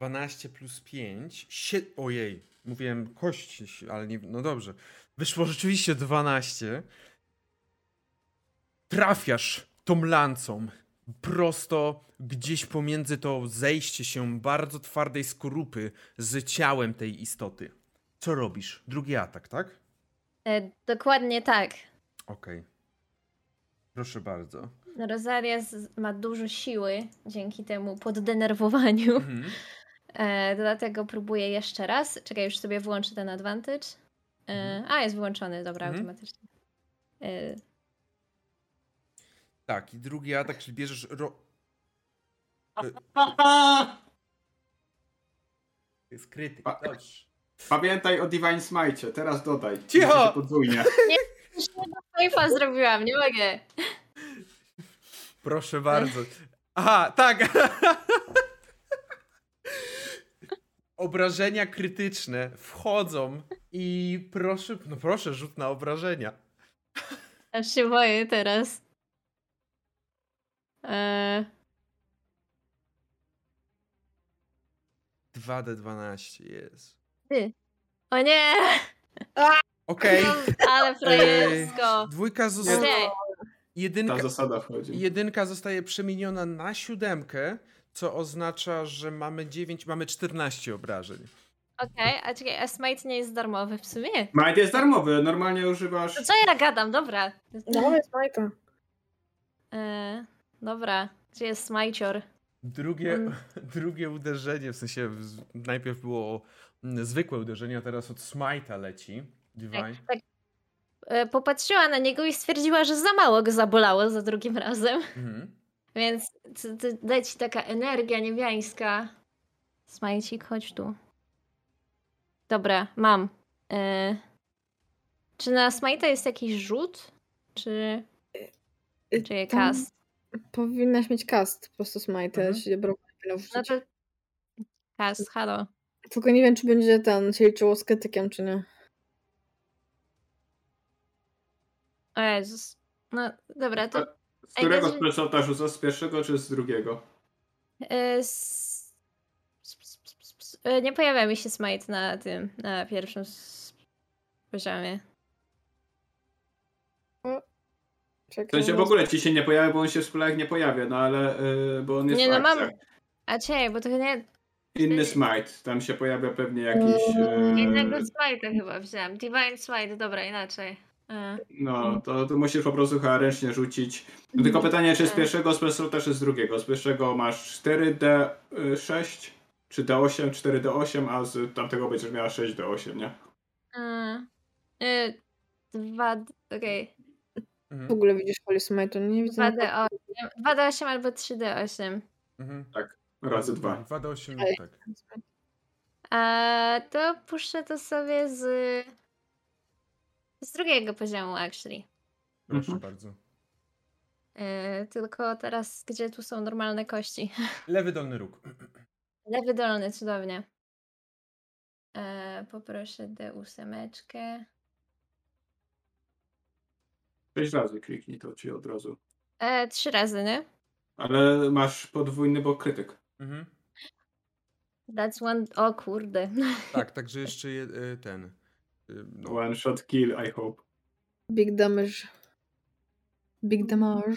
12 plus 5. Sie... Ojej, mówiłem kość, ale nie. No dobrze. Wyszło rzeczywiście 12. Trafiasz tą lancą prosto gdzieś pomiędzy to zejście się bardzo twardej skorupy z ciałem tej istoty. Co robisz? Drugi atak, tak?
E, dokładnie tak.
Okej. Proszę bardzo.
Rosaria ma dużo siły dzięki temu poddenerwowaniu.
Mhm.
E, dlatego próbuję jeszcze raz. Czekaj, już sobie włączę ten advantage. E,
Mhm.
a, jest włączony, dobra,
Mhm.
automatycznie. E,
Tak, i drugi atak, czyli bierzesz. Ro... Jest krytyk. Dobrze.
Pamiętaj o Divine Smite, teraz dodaj.
Cicho!
Podwójnie. (laughs)
już jedno Face'a zrobiłam, nie mogę.
Proszę bardzo. Aha, tak. (laughs) Obrażenia krytyczne wchodzą i proszę, no proszę, rzut na obrażenia.
Aż się boję teraz. E,
2D12 jest.
ty. O nie!
Okej. (laughs)
Ale frajersko.
Dwójka zostaje. Jedynka,
Ta zasada wchodzi.
jedynka zostaje przemieniona na siódemkę, co oznacza, że mamy 9, mamy 14 obrażeń.
Okej, a czekaj, a Smite nie jest darmowy w sumie?
Smite jest darmowy, normalnie używasz...
To co ja gadam? Dobra.
No, jest Majka.
E, dobra, gdzie jest Smajcior?
Drugie,
Mm. (laughs)
drugie uderzenie, w sensie najpierw było zwykłe uderzenie, a teraz od Smite'a leci. Divine.
Tak, e, popatrzyła na niego i stwierdziła, że za mało go zabolało za drugim razem.
Mhm.
Więc leci taka energia niebiańska. Smajcik, chodź tu. Dobra, mam. E, czy na Smite'a jest jakiś rzut? Czy,
Y,
czy
tam
cast?
Powinnaś mieć cast po prostu smite,
Mhm.
powinno
No to cast, halo.
Tylko nie wiem, czy będzie ten się liczyło z krytykiem, czy nie.
O Jezus. No dobra, to
Z którego splecota rzuca? Z pierwszego czy z drugiego?
e, e, nie pojawia mi się smite na tym, na pierwszym poziomie.
Czekaj,
W sensie w ogóle ci się nie pojawia, bo on się w spelach nie pojawia, no ale yy, bo on jest
Nie, no mam-. A czekaj, bo to nie...
Inny smite, tam się pojawia pewnie jakiś... Yy,
Innego smite'a chyba wziąłem. Divine smite, dobra, inaczej. E,
no, to, to musisz po prostu chyba ręcznie rzucić. No, tylko pytanie, czy z
Tak.
pierwszego splecota, czy z drugiego? Z pierwszego masz 4D6, czy D8, 4D8, a z tamtego będziesz miała 6D8, nie?
e, e, Dwa, okej.
W
Mhm.
ogóle widzisz Holy Smite, nie widzę.
2D8. 2D8 albo 3D8.
Mhm.
Razy dwa.
2D8,
Ej.
tak.
A to puszczę to sobie z. z drugiego poziomu, actually.
Proszę
Mhm.
bardzo.
E, tylko teraz, gdzie tu są normalne kości? (laughs)
Lewy dolny róg.
Lewy dolny, cudownie. E, poproszę D8.
6 razy kliknij to ci od razu.
E, trzy razy, nie?
Ale masz podwójny, bo krytyk.
Mhm.
That's one. O kurde.
Tak, (laughs) także jeszcze je, y, ten. No.
One shot kill, I hope.
Big damage. Big damage.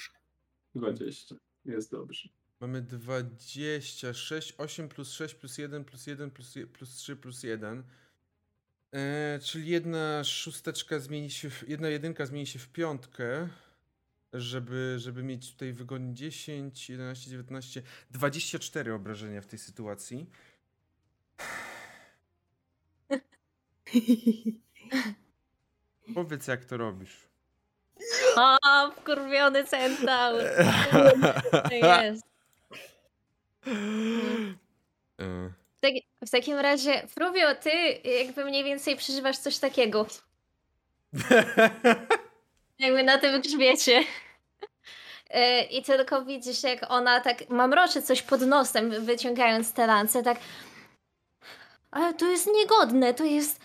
20. Jest dobrze.
Mamy 26, 8 plus 6 plus 1 plus 1 plus, je- plus 3 plus 1. E, czyli jedna szósteczka zmieni się, w, jedna jedynka zmieni się w piątkę, żeby, żeby mieć tutaj wygodnie 10, 11, 19, 24 obrażenia w tej sytuacji. Powiedz jak to robisz.
O, wkurwiony centaur. (laughs) To jest.
E,
W, taki, w takim razie, Fruvio, ty jakby mniej więcej przeżywasz coś takiego. (laughs) Jakby na tym grzbiecie. E, I tylko widzisz, jak ona tak mamroczy coś pod nosem, wyciągając te lance, tak. Ale to jest niegodne, to jest.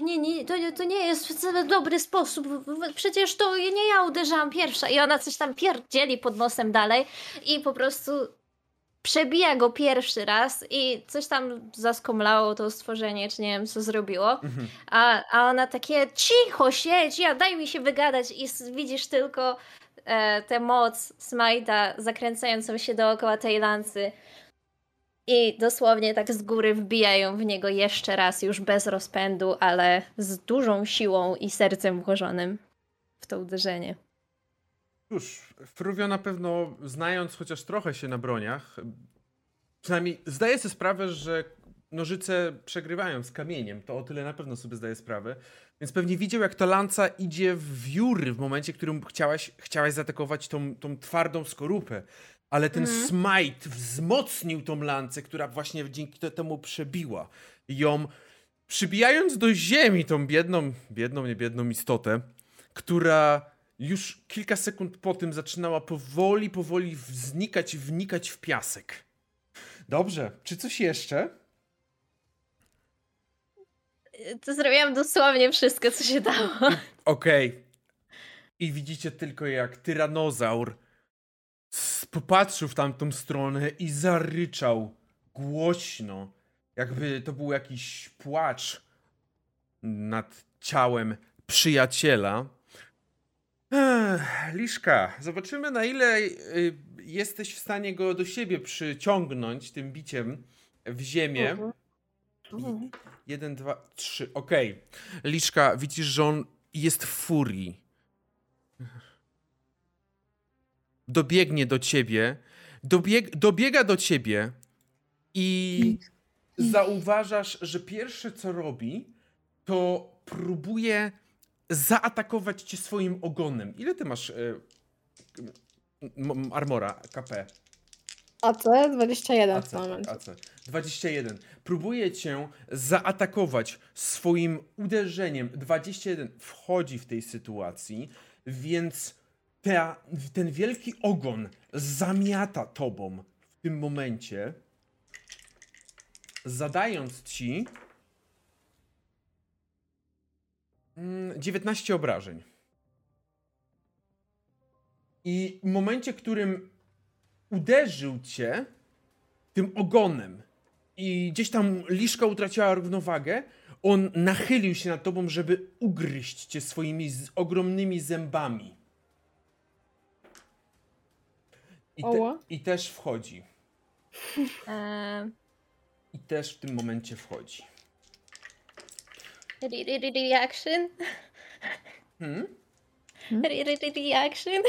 Nie, nie, to, to nie jest wcale dobry sposób. Przecież to nie ja uderzałam pierwsza. I ona coś tam pierdzieli pod nosem dalej i po prostu przebija go pierwszy raz i coś tam zaskomlało to stworzenie, czy nie wiem co zrobiło.
mhm.
A, a ona takie, cicho siedź, ja daj mi się wygadać i widzisz tylko e, tę moc Smajta zakręcającą się dookoła tej lancy. I dosłownie tak z góry wbijają w niego jeszcze raz, już bez rozpędu, ale z dużą siłą i sercem włożonym w to uderzenie.
Cóż, Fruvio na pewno, znając chociaż trochę się na broniach, przynajmniej zdaje sobie sprawę, że nożyce przegrywają z kamieniem. To o tyle na pewno sobie zdaje sprawę. Więc pewnie widział, jak ta lanca idzie w wióry w momencie, w którym chciałaś, chciałaś zaatakować tą, tą twardą skorupę. Ale ten
Mhm.
smite wzmocnił tą lancę, która właśnie dzięki te- temu przebiła ją, przybijając do ziemi tą biedną, biedną, nie biedną istotę, która już kilka sekund po tym zaczynała powoli, powoli znikać, wnikać w piasek. Dobrze, czy coś jeszcze?
To zrobiłam dosłownie wszystko, co się dało.
Okej. I widzicie tylko jak tyranozaur popatrzył w tamtą stronę i zaryczał głośno, jakby to był jakiś płacz nad ciałem przyjaciela. Ech, Liszka, zobaczymy na ile y, jesteś w stanie go do siebie przyciągnąć tym biciem w ziemię.
Mhm. Mhm.
Jeden, dwa, trzy. Okej. Liczka, widzisz, że on jest w furii. Dobiegnie do ciebie. Dobieg dobiega do ciebie i zauważasz, że pierwsze co robi, to próbuje zaatakować cię swoim ogonem. Ile ty masz m- armora, KP?
AC 21 w
AC,
tym momencie.
AC. 21. Próbuje cię zaatakować swoim uderzeniem. 21 wchodzi w tej sytuacji, więc ta, ten wielki ogon zamiata tobą w tym momencie. zadając ci 19 mm, obrażeń. I w momencie, w którym uderzył cię tym ogonem i gdzieś tam liszka utraciła równowagę, on nachylił się nad tobą, żeby ugryźć cię swoimi ogromnymi zębami. I, te, I, też wchodzi. E. I też w tym momencie wchodzi.
Reaction? Hmm? Reaction?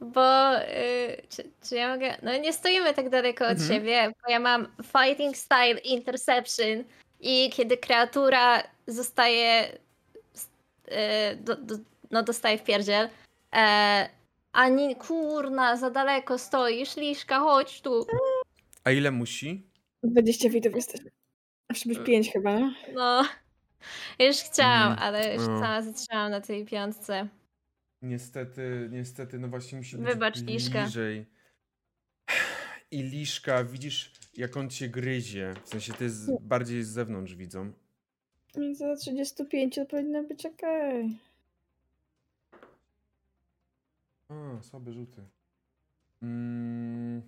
Bo y, czy, czy, ja mogę. No nie stoimy tak daleko od mhm. siebie, bo ja mam Fighting Style Interception i kiedy kreatura zostaje. Y, do, do, no dostaje w pierdziel. E, ani kurna, za daleko stoisz, liszka, chodź tu.
A ile musi?
20 widzów jesteśmy. Musi być 5 chyba, nie?
No. Już chciałam, mm, ale już no. sama zatrzymałam na tej piątce.
Niestety, niestety, no właśnie musi
być Wybacz, Liszka.
bliżej. I Liszka, widzisz jak on cię gryzie. W sensie ty z, bardziej z zewnątrz widzą.
Więc za 35 to powinno być okej.
A, słabe rzuty. Mm,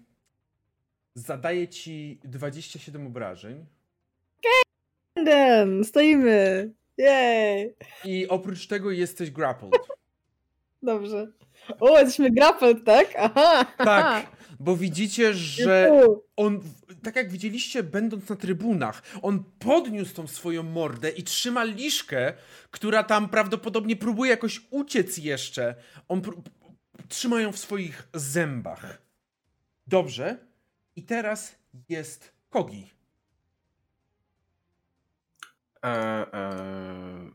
zadaje ci 27 obrażeń.
Jeden! Stoimy! Jej!
I oprócz tego jesteś grappled.
Dobrze. O, jesteśmy grappled, tak? Aha!
Tak, bo widzicie, że on, tak jak widzieliście, będąc na trybunach, on podniósł tą swoją mordę i trzyma liszkę, która tam prawdopodobnie próbuje jakoś uciec jeszcze. On trzyma ją w swoich zębach. Dobrze. I teraz jest Kogi.
E, e,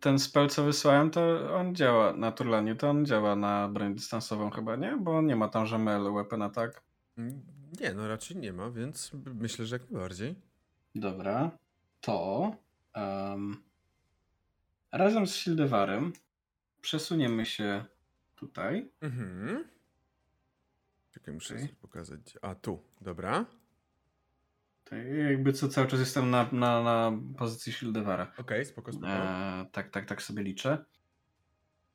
ten spell, co wysłałem, to on działa na Turlanie, to on działa na broń dystansową chyba, nie? Bo nie ma tam, że mel weapon attack.
Mm, nie, no raczej nie ma, więc myślę, że jak najbardziej.
Dobra, to um, razem z Sildewarem przesuniemy się tutaj. Mhm.
Czekaj, muszę okay. pokazać. A, tu, dobra.
Jakby co cały czas jestem na, na, na pozycji Shieldewara.
Okej, okay, spoko, spoko. E,
tak, tak, tak sobie liczę.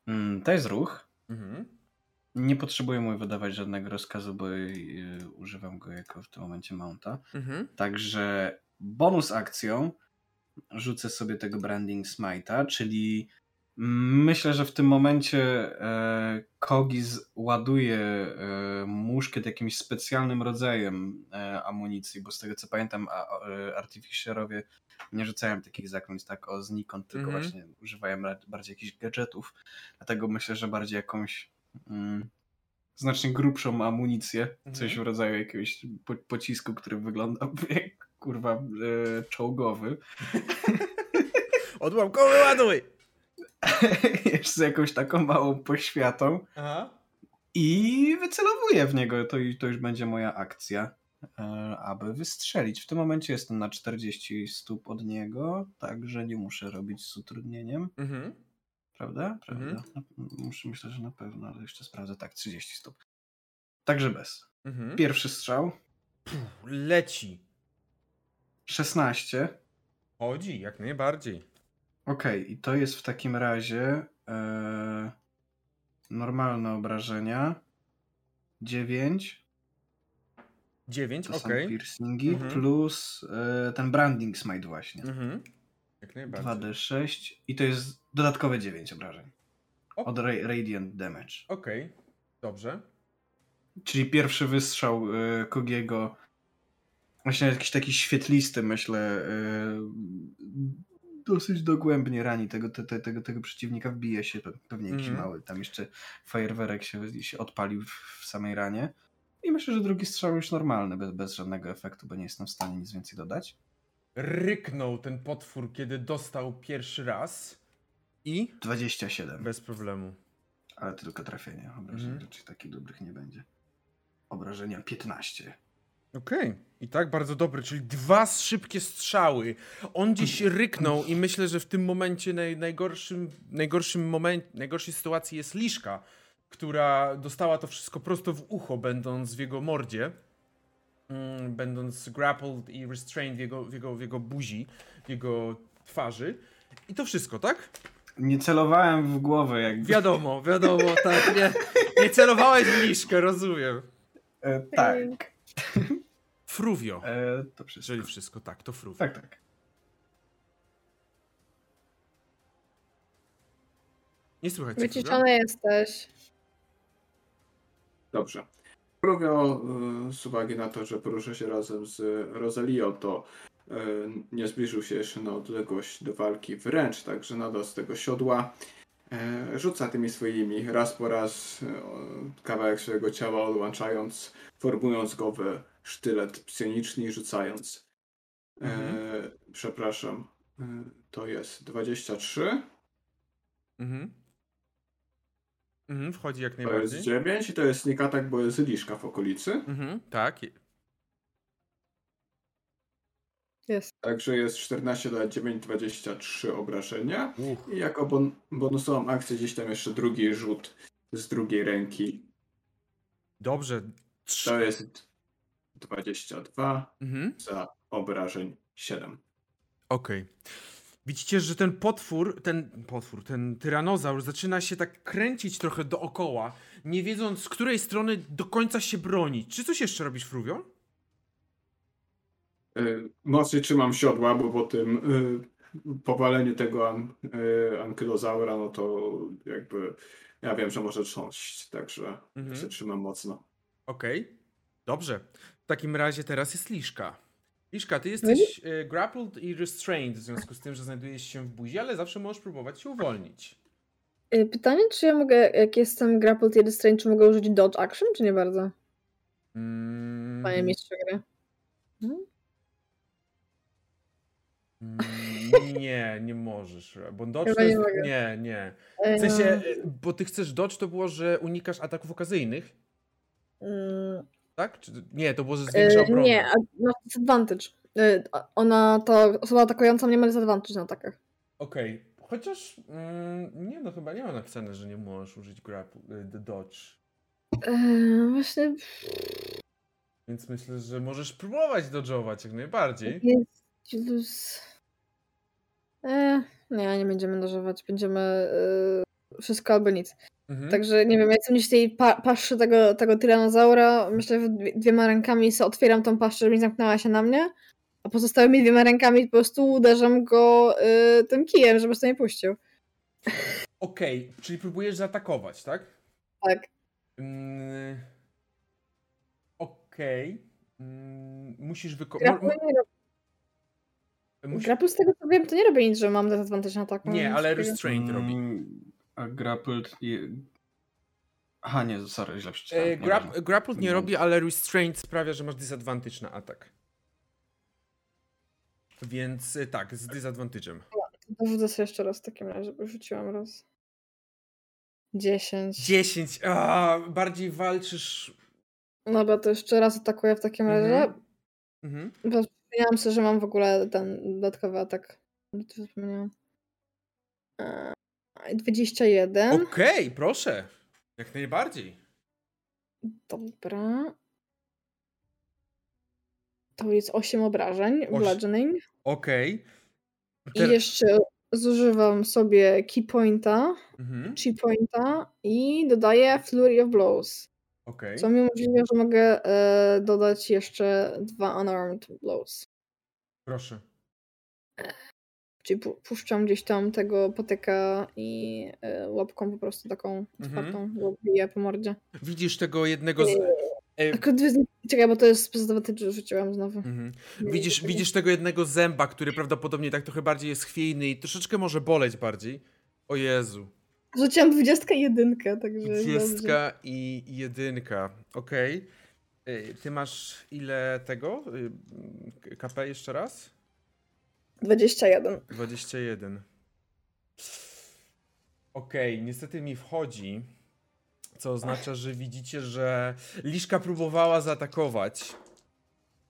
Mm, to jest ruch. Mhm. Nie potrzebuję mu wydawać żadnego rozkazu, bo y, używam go jako w tym momencie mounta. Mhm. Także bonus akcją rzucę sobie tego Branding Smite'a, czyli Myślę, że w tym momencie e, Kogis ładuje e, muszkiet jakimś specjalnym rodzajem e, amunicji, bo z tego co pamiętam, a, Artificerowie nie rzucają takich zaklęć tak o znikąd, tylko mm -hmm. właśnie używają bardziej jakichś gadżetów. Dlatego myślę, że bardziej jakąś mm, znacznie grubszą amunicję, mm -hmm. coś w rodzaju jakiegoś po, pocisku, który wygląda (laughs) jak kurwa e, czołgowy. (laughs)
Odłamkowy ładuj! (laughs)
jeszcze z jakąś taką małą poświatą Aha. i wycelowuję w niego. To, to już będzie moja akcja, e, aby wystrzelić. W tym momencie jestem na 40 stóp od niego, także nie muszę robić z utrudnieniem. Mhm. Prawda? Prawda? Mhm. Muszę, myślę, że na pewno, ale jeszcze sprawdzę. Tak, 30 stóp. Także bez. Mhm. Pierwszy strzał.
Puh, leci.
16.
Chodzi, jak najbardziej.
Okej, okay, i to jest w takim razie e, normalne obrażenia. 9.
9, okej.
Okay. piercingi mhm. plus e, ten branding smite właśnie. Mhm.
Jak najbardziej.
2d6 i to jest dodatkowe 9 obrażeń. Okay. Od ra radiant damage.
Okej, okay. dobrze.
Czyli pierwszy wystrzał e, Kogiego właśnie jakiś taki świetlisty, myślę, e, dosyć dogłębnie rani tego, te, tego, tego przeciwnika, wbije się pewnie jakiś mm. mały, tam jeszcze fajerwerek się, się odpalił w, w, samej ranie. I myślę, że drugi strzał już normalny, bez, bez żadnego efektu, bo nie jestem w stanie nic więcej dodać.
Ryknął ten potwór, kiedy dostał pierwszy raz i...
27.
Bez problemu.
Ale tylko trafienie. Obrażeń mm. raczej takich dobrych nie będzie. Obrażenia 15.
Okej. Okay. I tak, bardzo dobry, czyli dwa szybkie strzały. On gdzieś ryknął i myślę, że w tym momencie naj, najgorszym, najgorszym moment, najgorszej sytuacji jest Liszka, która dostała to wszystko prosto w ucho, będąc w jego mordzie. mm, będąc grappled i restrained w jego, w, jego, w jego buzi, w jego twarzy. I to wszystko, tak?
Nie celowałem w głowę jakby.
Wiadomo, wiadomo, tak. Nie, nie celowałeś w liszkę, rozumiem.
E, tak. (laughs)
Fruvio.
E, to wszystko.
Czyli wszystko, tak, to Fruvio.
Tak, tak.
Nie słychać Fruvio?
Wyciszony jesteś.
Dobrze. Fruvio, y, z uwagi na to, że porusza się razem z Rosalio, to y, nie zbliżył się jeszcze na odległość do walki wręcz, także nadal z tego siodła e, rzuca tymi swoimi raz po raz e, kawałek swojego ciała odłączając, formując go w sztylet psioniczny i rzucając. E,
Mhm.
Przepraszam, e, to jest 23,
Mhm. Mhm, wchodzi jak
to jest
najbardziej.
9 i to jest sneak attack, bo jest liszka w okolicy.
Mhm, tak.
Jest.
Także jest 14 do 9, 23 obrażenia.
Uch.
I jako bon bonusową akcję gdzieś tam jeszcze drugi rzut z drugiej ręki.
Dobrze. Trz-
To jest 22
Mhm.
za obrażeń 7.
Okej. Widzicie, że ten potwór, ten potwór, ten tyranozaur zaczyna się tak kręcić trochę dookoła, nie wiedząc z której strony do końca się bronić. Czy coś jeszcze robisz, Fruvio?
Y, Mocniej trzymam siodła, bo po tym y, powaleniu tego an y, ankylozaura, no to jakby ja wiem, że może trząść, także
Mhm.
się trzymam mocno.
Okej. Dobrze. W takim razie teraz jest Liszka. Liszka, ty jesteś e, grappled i restrained w związku z tym, że znajdujesz się w buzi, ale zawsze możesz próbować się uwolnić.
Y, Pytanie, czy ja mogę, jak jestem grappled i restrained, czy mogę użyć dodge action, czy nie bardzo?
Mm,
Panie mistrzu gry.
mm, nie, nie możesz. Bo dodge
Chyba
to
nie
jest...
mogę.
Nie, nie. W sensie, e, bo ty chcesz dodge, to było, że unikasz ataków okazyjnych,
mm,
tak? Czy... Nie, to było, zwiększa
e,
obronę.
Nie, a masz disadvantage. E, Ona, ta osoba atakująca nie ma disadvantage na atakach.
Okej. Chociaż, mm, nie no, chyba nie ma napisane, że nie możesz użyć grapple, dodge.
Eee, właśnie
Więc myślę, że możesz próbować dodge'ować jak najbardziej.
jest luz. Eee, nie, nie będziemy dożywać. Będziemy e, wszystko albo nic.
Mhm.
Także nie wiem, jak jestem gdzieś w tej pa paszczy tego, tego tyranozaura, myślę, że dwie- dwiema rękami sobie otwieram tą paszczę, żeby nie zamknęła się na mnie, a pozostałymi dwiema rękami po prostu uderzam go y, tym kijem, żeby sobie nie puścił.
Okej, czyli próbujesz zaatakować, tak?
Tak.
Mm, Okej. Mm, musisz wykonać.
Rob... Grapple z tego co wiem, to nie robi nic, że mam disadvantage na ataku.
Nie, ale restraint robi.
A grappled i... Aha, nie, sorry, źle przeczytałem.
E, grap, grappled nie robi, ale restraint sprawia, że masz disadvantage na atak. Więc e, tak, z disadvantage'em.
Dorzucę sobie jeszcze raz w takim razie, bo rzuciłam raz. 10.
10. A, bardziej walczysz.
No bo to jeszcze raz atakuję w takim razie.
Mhm. Mhm.
Bo Wspomniałam sobie, że mam w ogóle ten dodatkowy atak. To Wspomniałam. Eee, 21.
Okej, proszę. Jak najbardziej.
Dobra. To jest 8 obrażeń.
Oś-
Bludgeoning.
Okej.
I
Ter-
jeszcze zużywam sobie key pointa,
Mhm.
pointa i dodaję flurry of blows.
Okej.
Co mi umożliwia, że mogę e, dodać jeszcze dwa unarmed blows.
Proszę.
Czyli pu- puszczam gdzieś tam tego potyka i e, łapką po prostu taką
Mhm.
otwartą go biję po mordzie.
Widzisz tego jednego z. E.
Czekaj, bo to jest że rzuciłam znowu.
mhm. Widzisz, widzisz tego jednego zęba, który prawdopodobnie tak trochę bardziej jest chwiejny i troszeczkę może boleć bardziej. O Jezu.
Rzuciłam dwudziestkę i jedynkę, także.
Dwudziestka i jedynka. Okej. Y, Ty masz ile tego? Y, KP jeszcze raz?
21.
21. Okej, niestety mi wchodzi, co oznacza, że widzicie, że Liszka próbowała zaatakować,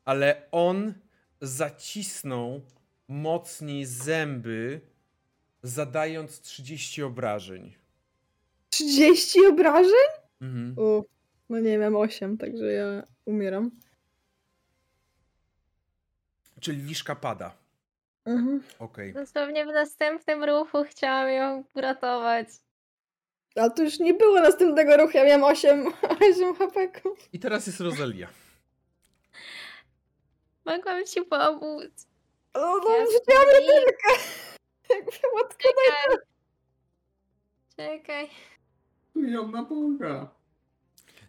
ale on zacisnął mocniej zęby, zadając 30 obrażeń.
30 obrażeń?
Mhm.
No nie wiem, 8, także ja umieram.
Czyli liszka pada.
Mhm.
Okej.
Dosłownie w następnym ruchu chciałam ją uratować.
Ale to już nie było następnego ruchu, ja miałam 8, 8 HP.
I teraz jest Rosalia.
Mogłam ci pomóc.
No, no,
Ja
rzuciłam
spróbuję-
rybkę. Jakby (laughs) łatka.
Czekaj. Czekaj.
Ją na Boga.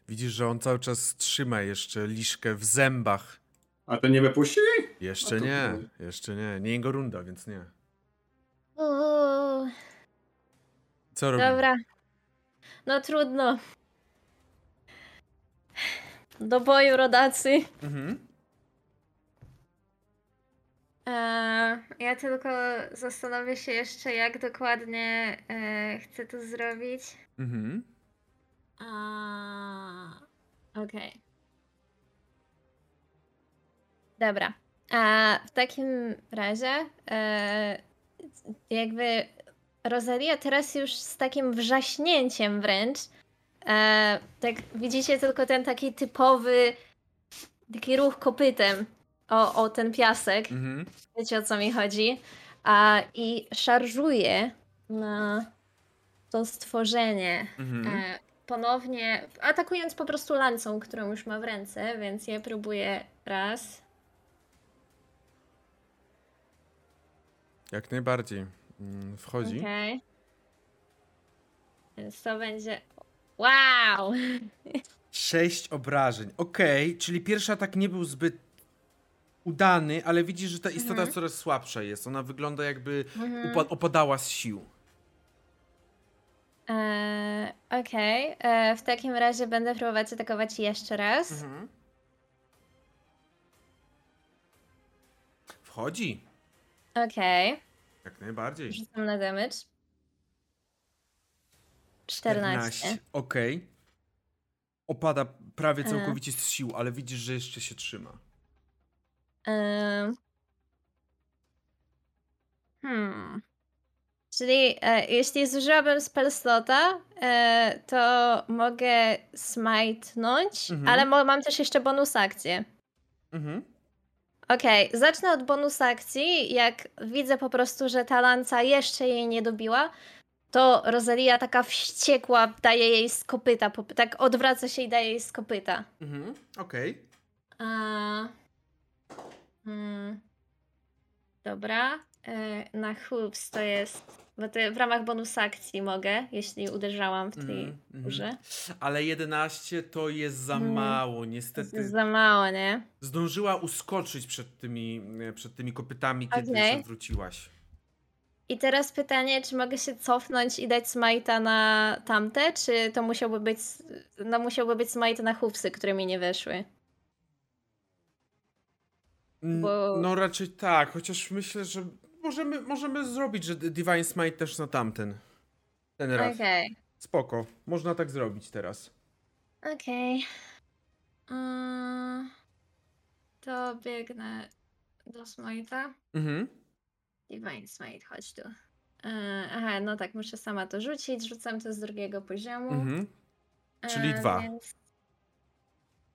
Widzisz, że on cały czas trzyma jeszcze liszkę w zębach.
A to nie wypuścili?
Jeszcze nie, jeszcze nie. Nie jego runda, więc nie.
Uuu,
Co robi?
dobra. No trudno. Do boju, rodacy.
Mhm.
Eee, ja tylko zastanowię się jeszcze, jak dokładnie e, chcę to zrobić.
Mhm.
A, Okej. Dobra. A w takim razie e, jakby Rosalia teraz już z takim wrzaśnięciem wręcz e, tak widzicie tylko ten taki typowy taki ruch kopytem o, o ten piasek.
Mhm.
Wiecie o co mi chodzi. A, I szarżuje na to stworzenie.
Mhm.
E, ponownie atakując po prostu lancą, którą już ma w ręce, więc je próbuję raz.
Jak najbardziej. Mm, Wchodzi.
Okej. Więc to będzie. Wow!
Sześć obrażeń. Okej, czyli pierwszy atak nie był zbyt udany, ale widzisz, że ta istota
Mhm.
coraz słabsza jest. Ona wygląda jakby
Mhm.
upa- opadała z sił.
E, Okej. E, W takim razie będę próbować atakować jeszcze raz.
Mhm. Wchodzi.
Okej.
Jak najbardziej.
Rzucam na damage. 14.
Okej. Opada prawie
E.
całkowicie z sił, ale widzisz, że jeszcze się trzyma.
Ym. Hmm. Czyli e, jeśli zużyłabym spell slota, e, to mogę smajtnąć,
Mhm.
ale mo- mam też jeszcze bonus akcję.
Mhm.
Okej, zacznę od bonus akcji. Jak widzę po prostu, że ta lanca jeszcze jej nie dobiła, to Rosalia taka wściekła daje jej z kopyta, po- tak odwraca się i daje jej z kopyta.
Mhm. Okej.
A... Hmm. Dobra. E, na hoops to jest. Bo to w ramach bonus akcji mogę, jeśli uderzałam w tej
Mhm, mhm.
górze.
Ale 11 to jest za
Mm.
mało. Niestety
jest za mało, nie?
zdążyła uskoczyć przed tymi, e, przed tymi kopytami, kiedy
Okej.
się wróciłaś.
I teraz pytanie, czy mogę się cofnąć i dać smite'a na tamte, czy to musiałby być. No musiałby być smite na hoopsy, które mi nie weszły. Bo-
No raczej tak, chociaż myślę, że możemy, możemy zrobić, że Divine Smite też na tamten. Ten raz.
Okej.
Spoko, można tak zrobić teraz.
Okej. Mm, To biegnę do smite'a.
Mhm.
Divine Smite, chodź tu. E, aha, no tak, muszę sama to rzucić. Rzucam to z drugiego poziomu.
Mhm. czyli dwa.
Więc...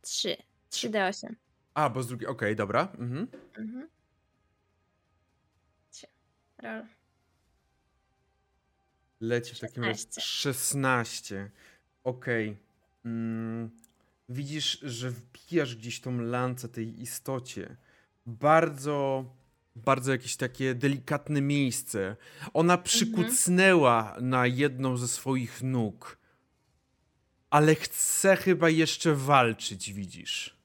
Trzy. 3D8.
A, bo z drugiej. Okej, dobra. Mhm.
Mhm. Roll.
Leci w takim razie
16.
16. Okej. Mm, widzisz, że wbijasz gdzieś tą lancę tej istocie. Bardzo, bardzo jakieś takie delikatne miejsce. Ona przykucnęła na jedną ze swoich nóg. Ale chce chyba jeszcze walczyć, widzisz.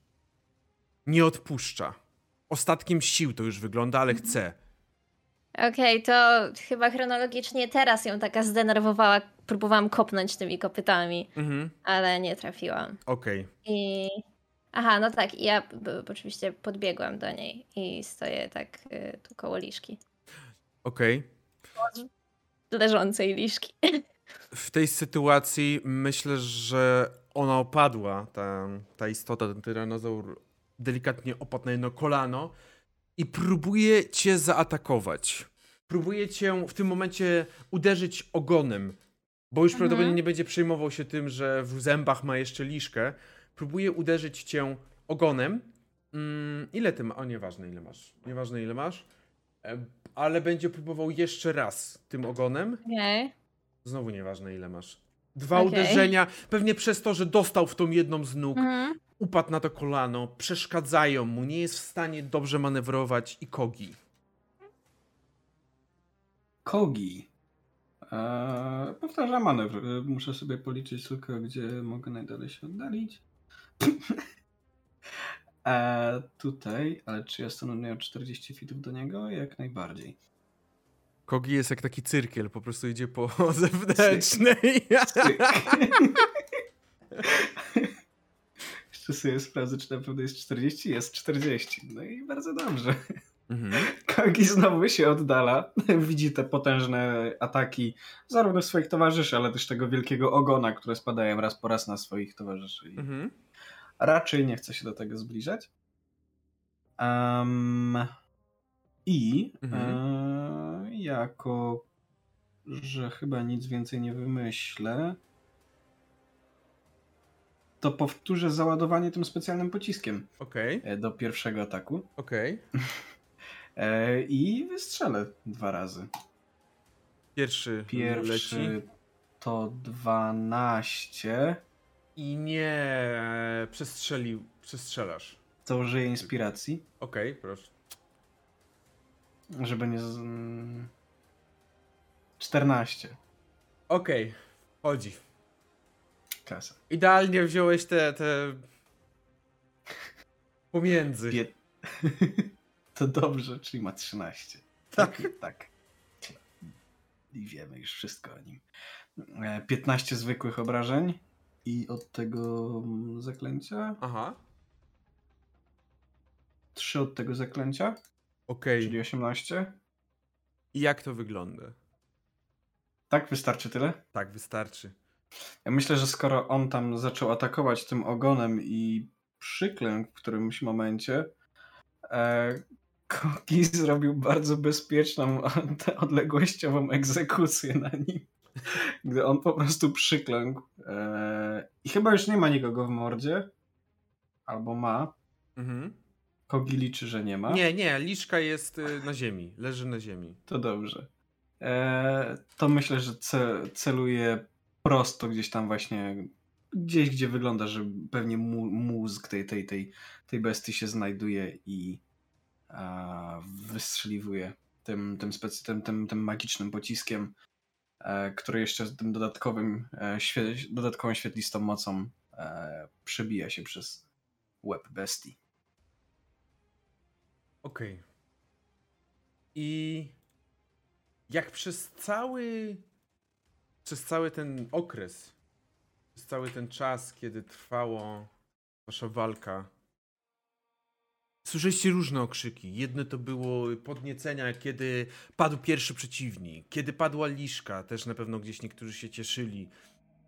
Nie odpuszcza. Ostatkiem sił to już wygląda, ale chce.
Okej, to chyba chronologicznie teraz ją taka zdenerwowała. Próbowałam kopnąć tymi kopytami,
Mhm.
ale nie trafiłam.
Okej.
I. Aha, no tak, i ja oczywiście podbiegłam do niej i stoję tak y, tu koło liszki.
Okej.
Leżącej liszki.
w tej sytuacji myślę, że ona opadła, ta, ta istota, ten tyranozaur delikatnie opadł na jedno kolano i próbuje cię zaatakować. Próbuje cię w tym momencie uderzyć ogonem, bo już
Mhm.
prawdopodobnie nie będzie przejmował się tym, że w zębach ma jeszcze liszkę. Próbuje uderzyć cię ogonem Mm, ile ty ma? O, nieważne ile masz. Nieważne ile masz. E, ale będzie próbował jeszcze raz tym ogonem.
Okej.
Znowu nieważne ile masz. Dwa
Okej.
uderzenia, pewnie przez to, że dostał w tą jedną z nóg,
Mhm.
Upadł na to kolano, przeszkadzają mu, nie jest w stanie dobrze manewrować i kogi.
Kogi. Eee, powtarzam manewr. Eee, Muszę sobie policzyć tylko, gdzie mogę najdalej się oddalić. (laughs) eee, tutaj, ale czy ja stanę miał 40 fitów do niego? Jak najbardziej.
Kogi jest jak taki cyrkiel, po prostu idzie po zewnętrznej.
Cyk. (laughs) (laughs) Jeszcze sobie sprawdzę, czy na pewno jest 40. Jest 40. No i bardzo dobrze.
Mhm. (laughs)
Kogi znowu się oddala. (laughs) Widzi te potężne ataki zarówno swoich towarzyszy, ale też tego wielkiego ogona, które spadają raz po raz na swoich towarzyszy.
Mhm.
raczej nie chce się do tego zbliżać. Em, I
Mhm.
e, jako, że chyba nic więcej nie wymyślę, to powtórzę załadowanie tym specjalnym pociskiem
Okej,
e, do pierwszego ataku
okej. (laughs)
e, i wystrzelę dwa razy.
Pierwszy, leci.
Pierwszy to 12.
I nie przestrzelił, przestrzelasz.
To użyję inspiracji,
Okej, proszę.
żeby nie. Z... mm, 14.
Okej, chodzi.
Klasa.
Idealnie wziąłeś te, te... Pomiędzy. (laughs)
To dobrze, czyli ma 13.
Tak.
tak. I wiemy już wszystko o nim. E, 15 zwykłych obrażeń i od tego mm, zaklęcia.
Aha.
3 od tego zaklęcia,
Okej.
czyli 18.
I jak to wygląda?
Tak, wystarczy tyle?
Tak, wystarczy.
Ja myślę, że skoro on tam zaczął atakować tym ogonem i przyklękł w którymś momencie, e, Kogi zrobił bardzo bezpieczną, odległościową egzekucję na nim. Gdy on po prostu przyklękł. E, I chyba już nie ma nikogo w mordzie. Albo ma.
Mhm.
Kogi liczy, że nie ma.
Nie, nie, liczka jest y, na ziemi. Leży na ziemi.
To dobrze. E, to myślę, że ce, celuje prosto gdzieś tam właśnie, gdzieś gdzie wygląda, że pewnie mózg tej, tej, tej, tej bestii się znajduje i a, wystrzeliwuje tym, tym, specy, tym, tym, tym magicznym pociskiem, e, który jeszcze z tym dodatkowym, e, świe, dodatkową świetlistą mocą e, przebija się przez łeb bestii.
Okej. I jak przez cały przez cały ten okres, przez cały ten czas, kiedy trwała wasza walka, słyszeliście różne okrzyki. Jedne to było podniecenia, kiedy padł pierwszy przeciwnik, kiedy padła liszka, też na pewno gdzieś niektórzy się cieszyli,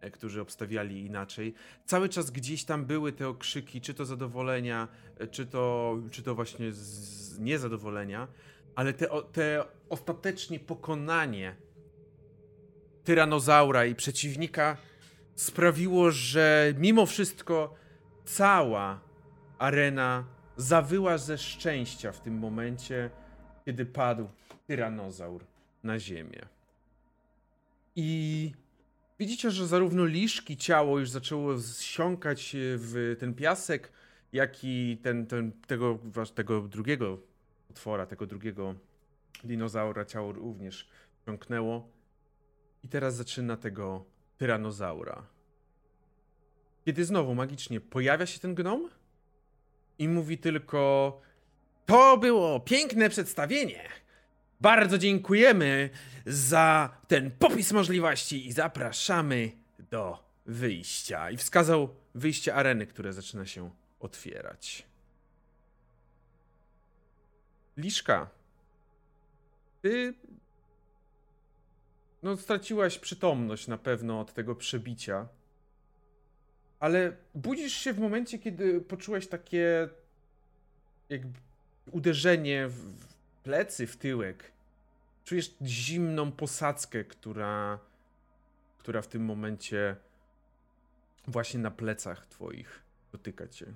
e, którzy obstawiali inaczej. Cały czas gdzieś tam były te okrzyki, czy to zadowolenia, e, czy to, czy to właśnie z niezadowolenia, ale te, te ostatecznie pokonanie tyranozaura i przeciwnika sprawiło, że mimo wszystko cała arena zawyła ze szczęścia w tym momencie, kiedy padł tyranozaur na ziemię. I widzicie, że zarówno liszki ciało już zaczęło zsiąkać w ten piasek, jak i ten, ten, tego, tego drugiego potwora, tego drugiego dinozaura ciało również wsiąknęło. I teraz zaczyna tego tyranozaura. Kiedy znowu magicznie pojawia się ten gnom i mówi tylko: To było piękne przedstawienie. Bardzo dziękujemy za ten popis możliwości i zapraszamy do wyjścia. I wskazał wyjście areny, które zaczyna się otwierać. Liszka, ty no, straciłaś przytomność na pewno od tego przebicia. Ale budzisz się w momencie, kiedy poczułeś takie jakby uderzenie w plecy, w tyłek. Czujesz zimną posadzkę, która, która w tym momencie właśnie na plecach twoich dotyka cię.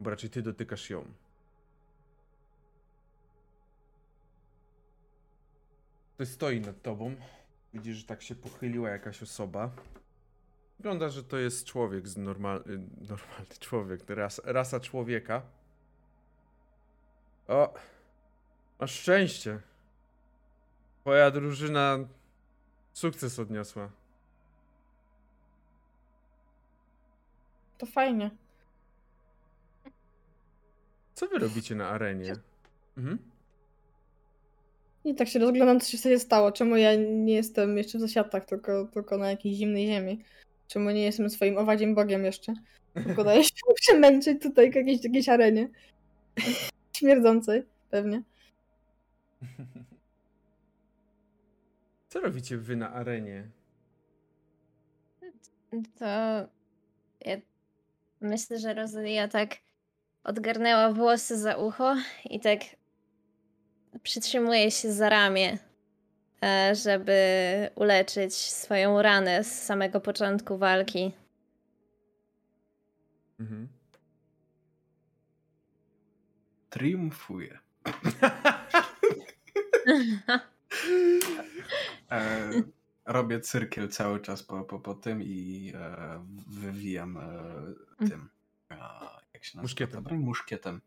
Bo raczej ty dotykasz ją. Ktoś stoi nad tobą. Widzisz, że tak się pochyliła jakaś osoba. Wygląda, że to jest człowiek z normal... y, normalny człowiek, ras, rasa człowieka. O! Masz szczęście. Twoja drużyna sukces odniosła.
To fajnie.
Co wy robicie na arenie? Mhm.
I tak się rozglądam, co się wtedy stało. Czemu ja nie jestem jeszcze w zasiadkach, tylko, tylko na jakiejś zimnej ziemi? Czemu nie jestem swoim owadziem bogiem jeszcze? Tylko daję się (laughs) przemęczyć tutaj w jakiejś, jakiejś arenie. (laughs) Śmierdzącej, pewnie. (laughs)
Co robicie wy na arenie?
To ja myślę, że Rosalia tak odgarnęła włosy za ucho i tak przytrzymuje się za ramię, e, żeby uleczyć swoją ranę z samego początku walki.
Mhm.
Triumfuje. E, robię cyrkiel cały czas po, po, po tym i e, wywijam e, tym. E, jak się nazywa?
Muszkietem.
ta broń? Muszkietem.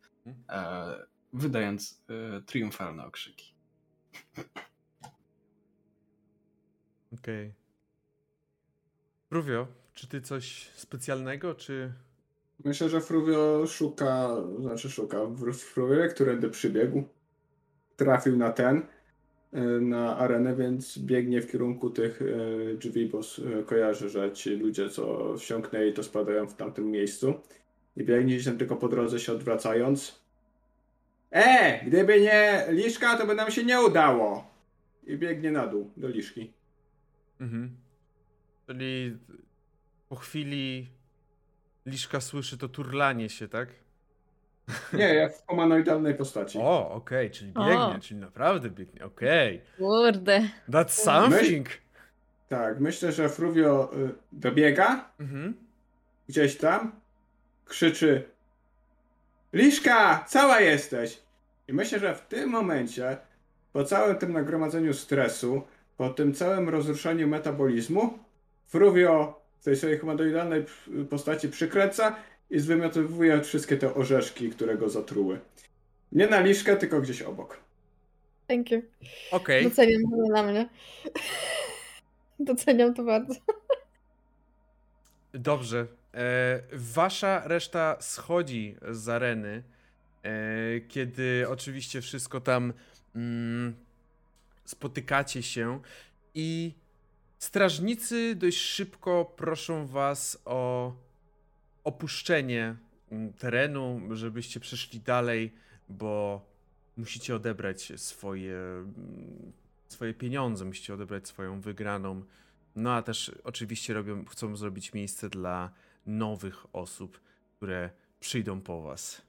E, wydając e, triumfalne okrzyki.
Okej. Ruvio, czy ty coś specjalnego, czy...
Myślę, że Fruvio szuka, znaczy szuka, Fruvio, którędy przybiegł, trafił na ten, y, na arenę, więc biegnie w kierunku tych y, drzwi, bo y, kojarzy, że ci ludzie, co wsiąknęli, to spadają w tamtym miejscu. I biegnie gdzieś tam tylko po drodze się odwracając. E, gdyby nie Liszka, to by nam się nie udało. I biegnie na dół, do Liszki.
Mhm. Czyli po chwili Liszka słyszy to turlanie się, tak?
Nie, jak w humanoidalnej postaci.
O, okej, czyli
O.
biegnie, czyli naprawdę biegnie, okej.
Kurde.
That's something!
Tak, myślę, że Fruvio y, dobiega
Mhm.
gdzieś tam, krzyczy Liszka, cała jesteś! I myślę, że w tym momencie, po całym tym nagromadzeniu stresu, po tym całym rozruszeniu metabolizmu, Fruvio w tej swojej humanoidalnej postaci przykręca i zwymiotowuje wszystkie te orzeszki, które go zatruły. Nie na Liszkę, tylko gdzieś obok.
Thank you.
Okej.
Doceniam to dla mnie. (laughs) Doceniam to bardzo.
Dobrze. E, wasza reszta schodzi z areny, e, kiedy oczywiście wszystko tam mm, spotykacie się i strażnicy dość szybko proszą was o opuszczenie mm, terenu, żebyście przeszli dalej, bo musicie odebrać swoje, mm, swoje pieniądze, musicie odebrać swoją wygraną. No a też oczywiście robią, chcą zrobić miejsce dla nowych osób, które przyjdą po was.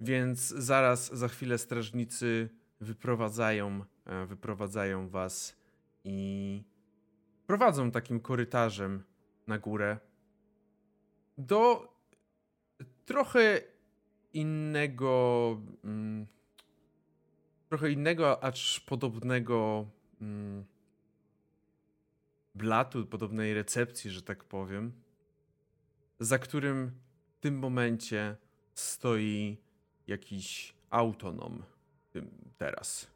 Więc zaraz, za chwilę strażnicy wyprowadzają, e, wyprowadzają was i prowadzą takim korytarzem na górę do trochę innego, mm, trochę innego, acz podobnego mm, blatu, podobnej recepcji, że tak powiem, za którym w tym momencie stoi jakiś autonom teraz.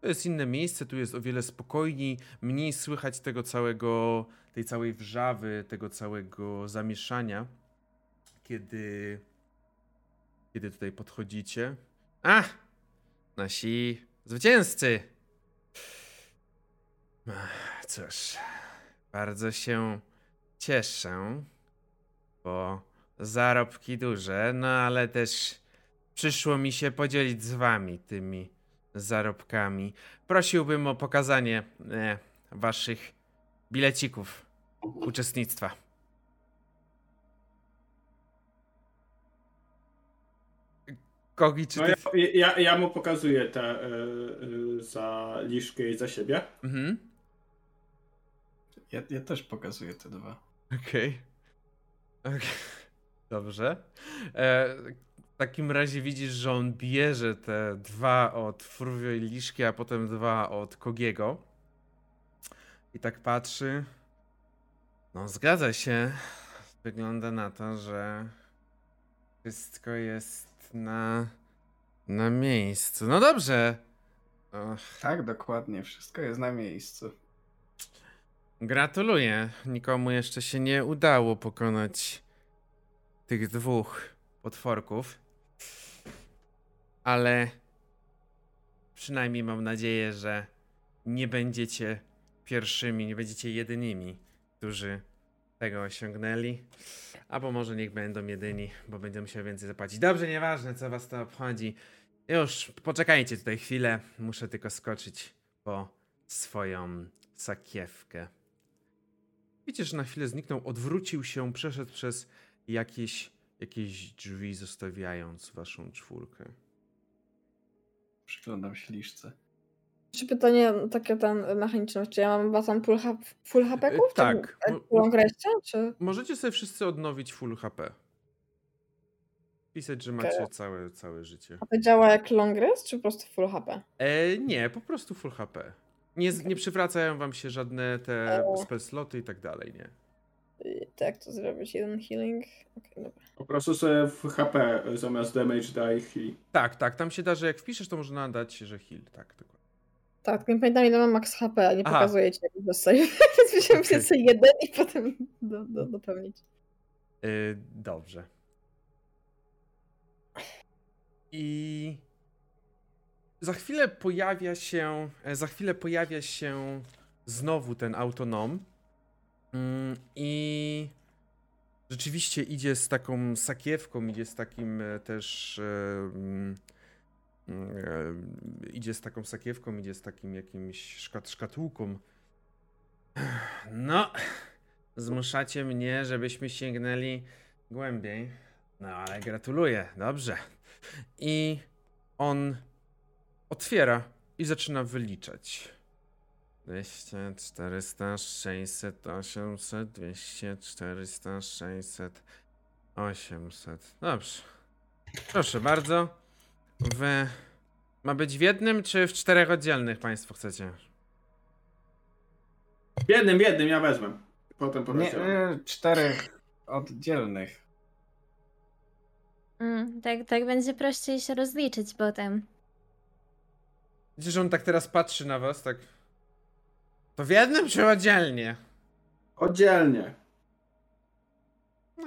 To jest inne miejsce, tu jest o wiele spokojniej, mniej słychać tego całego, tej całej wrzawy, tego całego zamieszania, kiedy, kiedy tutaj podchodzicie. A! Nasi zwycięzcy! Cóż, bardzo się cieszę, bo zarobki duże, no ale też przyszło mi się podzielić z wami tymi zarobkami. Prosiłbym o pokazanie e, waszych bilecików uczestnictwa. Kogi, czy
No
ty...
ja, ja, ja mu pokazuję te e, e, za Liszkę i za siebie.
Mhm,
Ja, ja też pokazuję te dwa.
okej. Okej. (laughs) Dobrze. E, w takim razie widzisz, że on bierze te dwa od Fruvio i Liszki, a potem dwa od Kogiego. I tak patrzy. No, zgadza się. Wygląda na to, że wszystko jest na, na miejscu. No dobrze.
Och. Tak, dokładnie. Wszystko jest na miejscu.
Gratuluję. Nikomu jeszcze się nie udało pokonać tych dwóch potworków. Ale przynajmniej mam nadzieję, że nie będziecie pierwszymi, nie będziecie jedynymi, którzy tego osiągnęli. Albo może niech będą jedyni, bo będę musiał więcej zapłacić. Dobrze, nieważne, co was to obchodzi. Już, poczekajcie tutaj chwilę. Muszę tylko skoczyć po swoją sakiewkę. Widzicie, że na chwilę zniknął, odwrócił się, przeszedł przez jakieś, jakieś drzwi, zostawiając waszą czwórkę.
Przyglądam się liszce.
Czy pytanie takie ten mechaniczne, czy ja mam chyba tam full, ha full HP?
Yy, tak.
Long reste, czy?
Możecie sobie wszyscy odnowić full HP. Pisać, że macie okay. całe, całe życie.
A to działa jak long rest, czy po prostu full HP?
E, nie, po prostu full HP. Nie, nie przywracają wam się żadne te spell sloty i tak dalej, nie?
Tak, to zrobić jeden healing. Okay, dobra.
Po prostu sobie w HP zamiast damage daj heal.
Tak, tak, tam się da, że jak wpiszesz, to można dać, że heal, tak, dokładnie.
Tak, nie pamiętam ile mam max HP, a nie Aha. pokazuje ci do save, (laughs) więc musiałem okay. sobie jeden i potem do, do, dopełnić.
Yy, dobrze. I za chwilę pojawia się, e, za chwilę pojawia się znowu ten autonom mm, i rzeczywiście idzie z taką sakiewką, idzie z takim e, też mm, e, idzie z taką sakiewką, idzie z takim jakimś szkat, szkatułką. No, zmuszacie mnie, żebyśmy sięgnęli głębiej. No, ale gratuluję, dobrze. I on otwiera i zaczyna wyliczać. 200, 400, 600, 800, 200, 400, 600, 800. Dobrze. Proszę bardzo. W... Ma być w jednym, czy w czterech oddzielnych państwo chcecie?
W jednym, w jednym, ja wezmę. Potem
Nie, y, czterech oddzielnych.
Mm, tak, tak będzie prościej się rozliczyć potem.
Widzisz, że on tak teraz patrzy na was, tak. To w jednym czy oddzielnie?
Oddzielnie.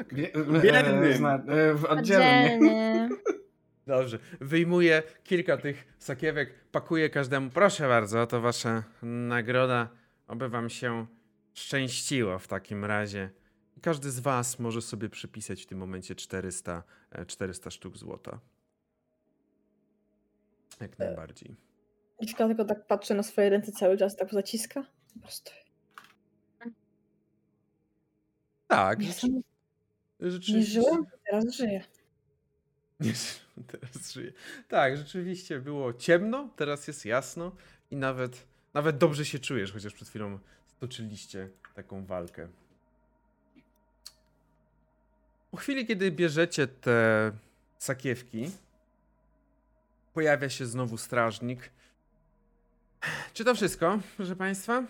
Okay. W jednym. E, w oddzielnie. (laughs)
Dobrze. Wyjmuję kilka tych sakiewek, pakuję każdemu. Proszę bardzo, to wasza nagroda. Oby wam się szczęściło w takim razie. Każdy z was może sobie przypisać w tym momencie 400, 400 e, sztuk złota. Jak najbardziej.
Dziewczyna tylko tak patrzy na swoje ręce cały czas, tak zaciska. Po prostu.
Tak.
Rzeczywiście. Nie żyłem, teraz żyję.
Nie (laughs) teraz żyję. Tak, rzeczywiście było ciemno, teraz jest jasno i nawet, nawet dobrze się czujesz, chociaż przed chwilą stoczyliście taką walkę. Po chwili, kiedy bierzecie te sakiewki, pojawia się znowu strażnik czy to wszystko, proszę Państwa?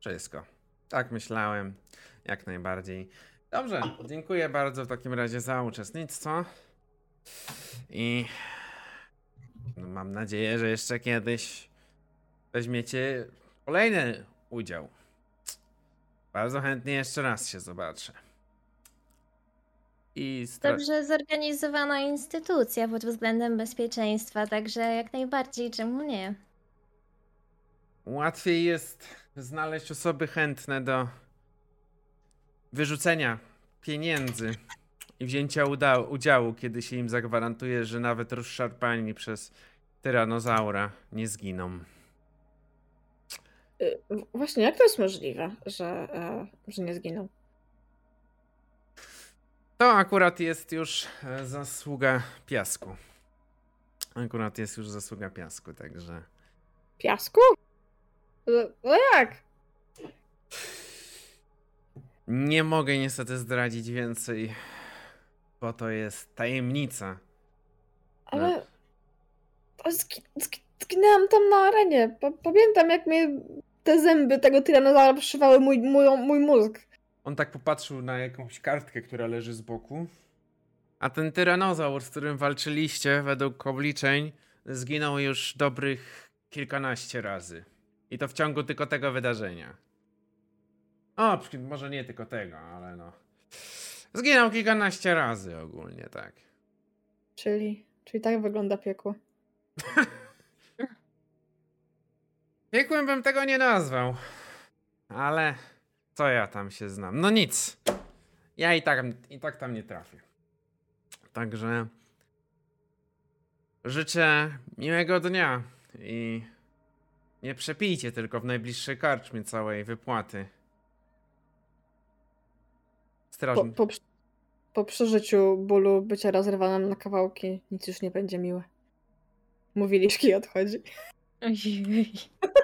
Wszystko. Tak myślałem. Jak najbardziej. Dobrze, dziękuję bardzo w takim razie za uczestnictwo. I no, mam nadzieję, że jeszcze kiedyś weźmiecie kolejny udział. Bardzo chętnie jeszcze raz się zobaczę.
I Dobrze zorganizowana instytucja pod względem bezpieczeństwa, także jak najbardziej, czemu nie?
Łatwiej jest znaleźć osoby chętne do wyrzucenia pieniędzy i wzięcia udziału, kiedy się im zagwarantuje, że nawet rozszarpani przez tyranozaura nie zginą.
Y, właśnie, jak to jest możliwe, że, e, że nie zginą?
To akurat jest już e, zasługa piasku. Akurat jest już zasługa piasku, także.
Piasku? No, no jak?
Nie mogę niestety zdradzić więcej, bo to jest tajemnica.
Ale... zgi- Zginęłam tam na arenie. Pa- Pamiętam, jak mnie te zęby tego tyranozaura przyszywały mój, mój, mój mózg.
On tak popatrzył na jakąś kartkę, która leży z boku. A ten tyranozaur, z którym walczyliście, według obliczeń, zginął już dobrych kilkanaście razy. I to w ciągu tylko tego wydarzenia. O, może nie tylko tego, ale no. Zginął kilkanaście razy ogólnie, tak.
Czyli, czyli tak wygląda piekło. (laughs)
Piekłem bym tego nie nazwał. Ale co ja tam się znam? No nic. Ja i tak, i tak tam nie trafię. Także życzę miłego dnia i nie przepijcie tylko w najbliższej karczmie całej wypłaty.
Po,
Strażnik.
po, przy- po przeżyciu bólu bycia rozrywanym na kawałki nic już nie będzie miłe. Mówi liszki odchodzi.
Ojej. (laughs)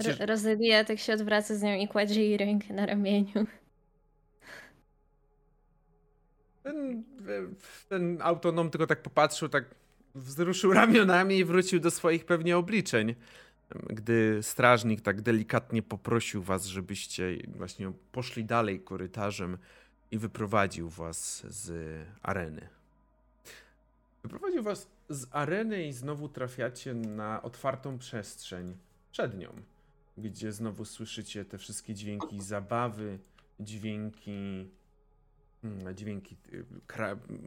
Przecież-
Ro- Rozelia tak się odwraca z nią i kładzie jej rękę na ramieniu.
Ten, ten autonom tylko tak popatrzył, tak wzruszył (laughs) ramionami i wrócił do swoich pewnie obliczeń. Gdy strażnik tak delikatnie poprosił was, żebyście właśnie poszli dalej korytarzem i wyprowadził was z areny. Wyprowadził was z areny i znowu trafiacie na otwartą przestrzeń przed nią, gdzie znowu słyszycie te wszystkie dźwięki zabawy, dźwięki Mm, dźwięki y,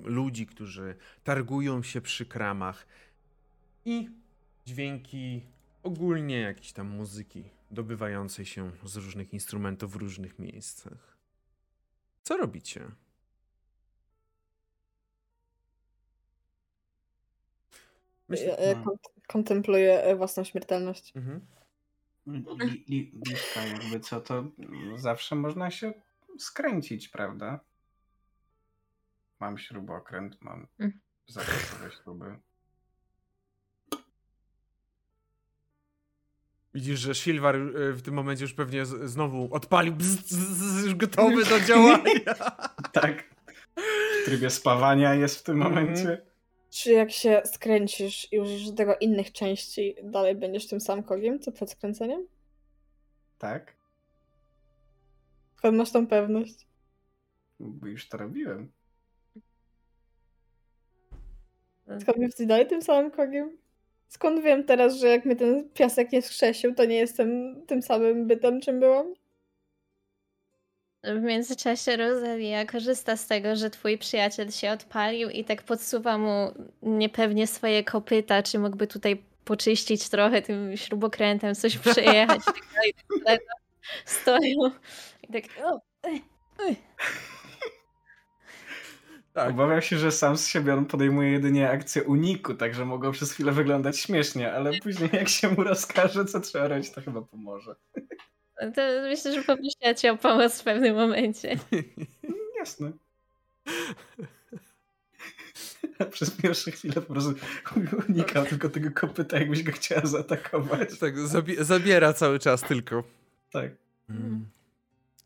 ludzi, którzy targują się przy kramach i dźwięki ogólnie jakiejś tam muzyki dobywającej się z różnych instrumentów w różnych miejscach. Co robicie? Myślę,
ja
no.
kont- kontempluję e, własną śmiertelność.
mhm.
Li, li, jakby co, to zawsze można się skręcić, prawda? Mam śrubokręt, mam
Mm.
zapasowe śruby.
Widzisz, że Silvar y, w tym momencie już pewnie znowu odpalił, bzz, bzz, bzz, już gotowy do (laughs) działania.
Tak. W trybie spawania jest w tym
Mhm.
momencie.
Czy jak się skręcisz i użyjesz do tego innych części, dalej będziesz tym samym kogiem, co przed skręceniem?
Tak.
Skąd masz tą pewność?
Bo już to robiłem.
Skąd jesteś dalej tym samym kogiem? Skąd wiem teraz, że jak mnie ten piasek nie skrzesił, to nie jestem tym samym bytem, czym byłam?
W międzyczasie Rosalia korzysta z tego, że twój przyjaciel się odpalił i tak podsuwa mu niepewnie swoje kopyta, czy mógłby tutaj poczyścić trochę tym śrubokrętem, coś przejechać. i (laughs) tak tak dalej. Stoją i tak... O, ej, ej.
Tak.
Obawiam się, że sam z siebie on podejmuje jedynie akcję uniku, także mogą przez chwilę wyglądać śmiesznie, ale później jak się mu rozkaże, co trzeba robić, to chyba pomoże.
To myślę, że poprosiła cię o pomoc w pewnym momencie. (laughs)
Jasne. Przez pierwsze chwile po prostu unikał tylko tego kopyta, jakbyś go chciała zaatakować.
tak, zabi- zabiera cały czas tylko.
Tak.
Mm.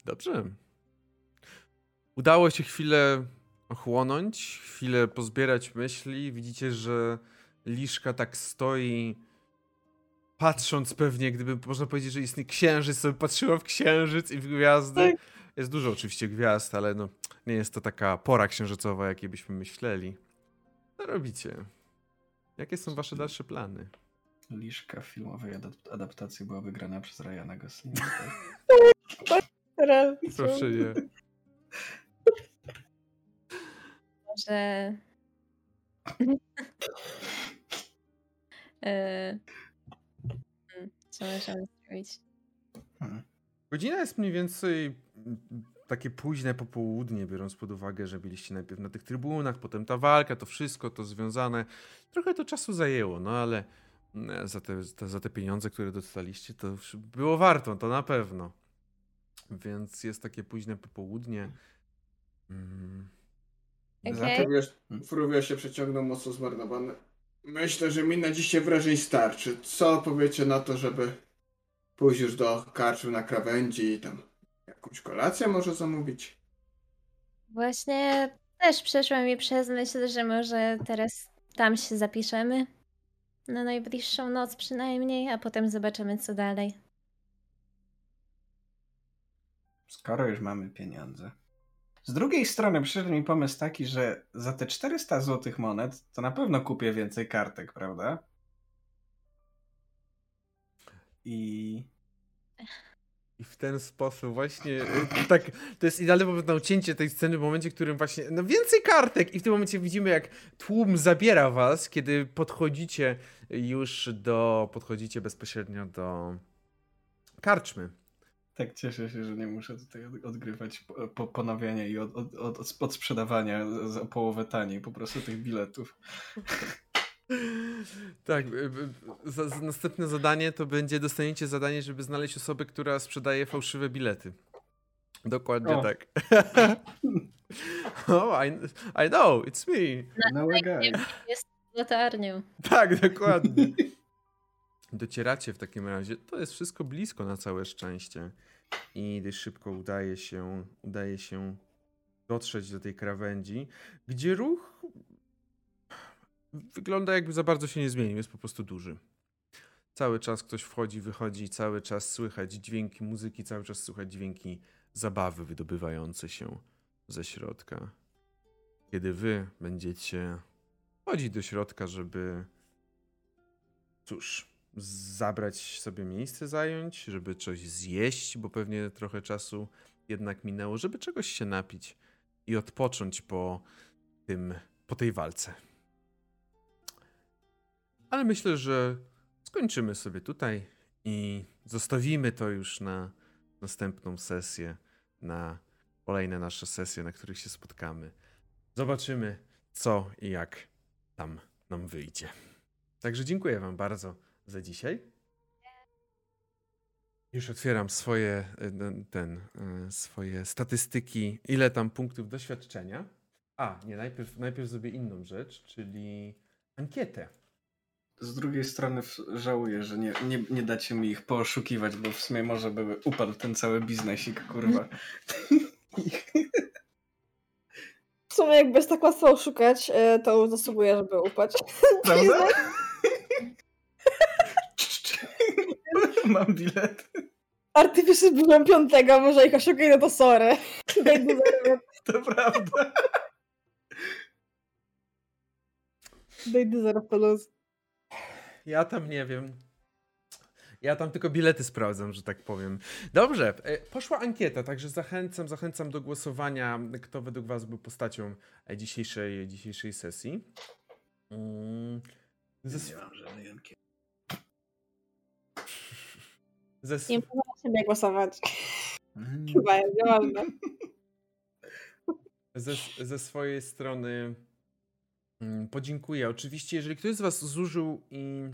Dobrze. Udało się chwilę ochłonąć, chwilę pozbierać myśli. Widzicie, że Liszka tak stoi, patrząc pewnie, gdyby można powiedzieć, że istnieje księżyc, sobie patrzyła w księżyc i w gwiazdy. Jest dużo oczywiście gwiazd, ale no, nie jest to taka pora księżycowa, jakiej byśmy myśleli. Co robicie? Jakie są wasze dalsze plany?
Liszka w filmowej adap- adaptacji była wygrana przez Ryana Goslinga. Tak? (laughs)
Proszę nie.
Może... (laughs) Co możemy zrobić?
Hmm.
Godzina jest mniej więcej mm, takie późne popołudnie, biorąc pod uwagę, że byliście najpierw na tych trybunach, potem ta walka, to wszystko, to związane. Trochę to czasu zajęło, no ale mm, za te, za te pieniądze, które dostaliście, to już było warto, to na pewno. Więc jest takie późne popołudnie. Mm.
Okej.
Za to
Fruwiarz, fruwiarz się przeciągnął mocno zmarnowany. Myślę, że mi na dzisiaj wrażeń starczy. Co powiecie na to, żeby pójść już do karczmy na krawędzi i tam jakąś kolację może zamówić.
Właśnie też przeszła mi przez myśl, że może teraz tam się zapiszemy. Na najbliższą noc przynajmniej, a potem zobaczymy co dalej.
Skoro już mamy pieniądze. Z drugiej strony przyszedł mi pomysł taki, że za te 400 złotych monet to na pewno kupię więcej kartek, prawda? I
I w ten sposób właśnie, y, tak, to jest idealny moment na ucięcie tej sceny w momencie, w którym właśnie, no więcej kartek i w tym momencie widzimy jak tłum zabiera was, kiedy podchodzicie już do, podchodzicie bezpośrednio do karczmy.
Tak cieszę się, że nie muszę tutaj od- odgrywać po, po ponawiania i od, od, od, od odsprzedawania za połowę taniej po prostu tych biletów.
Tak, y, za, za następne zadanie to będzie dostaniecie zadanie, żeby znaleźć osobę, która sprzedaje fałszywe bilety. Dokładnie
O.
tak. (laughs) oh, I, I know, it's me.
No guy.
Jest latarnią.
Tak, dokładnie. (laughs) Docieracie w takim razie. To jest wszystko blisko na całe szczęście. I dość szybko udaje się, udaje się dotrzeć do tej krawędzi, gdzie ruch wygląda jakby za bardzo się nie zmienił, jest po prostu duży. Cały czas ktoś wchodzi, wychodzi, cały czas słychać dźwięki muzyki, cały czas słychać dźwięki zabawy wydobywające się ze środka. Kiedy wy będziecie wchodzić do środka, żeby cóż, zabrać sobie miejsce zająć, żeby coś zjeść, bo pewnie trochę czasu jednak minęło, żeby czegoś się napić i odpocząć po tym, po tej walce. Ale myślę, że skończymy sobie tutaj i zostawimy to już na następną sesję, na kolejne nasze sesje, na których się spotkamy. Zobaczymy, co i jak tam nam wyjdzie. Także dziękuję Wam bardzo za dzisiaj. Już otwieram swoje, e, ten- e, swoje statystyki, ile tam punktów doświadczenia. A, nie, najpierw, najpierw zrobię inną rzecz, czyli ankietę.
Z drugiej strony żałuję, że nie, nie, nie dacie mi ich pooszukiwać, bo w sumie może by upadł ten cały biznesik, kurwa.
W sumie jak bez tak łatwo oszukać, e, to zasługuje, żeby upaść.
Prawda? (laughs) (laughs) Mam bilet.
Artyficy byłem piątego, może ich oszukaj, no to sorry. (laughs)
To prawda.
daj do zero plus.
Ja tam nie wiem. Ja tam tylko bilety sprawdzam, że tak powiem. Dobrze, e, poszła ankieta, także zachęcam, zachęcam do głosowania, kto według Was był postacią e, dzisiejszej, dzisiejszej sesji. Mm, Ze,
Nie mam żadnej ankiety.
Ze,
Nie na siebie głosować.
Mm. (laughs)
Chyba jest, nieważne.
ze, ze swojej strony mm, podziękuję. Oczywiście, jeżeli ktoś z Was zużył i...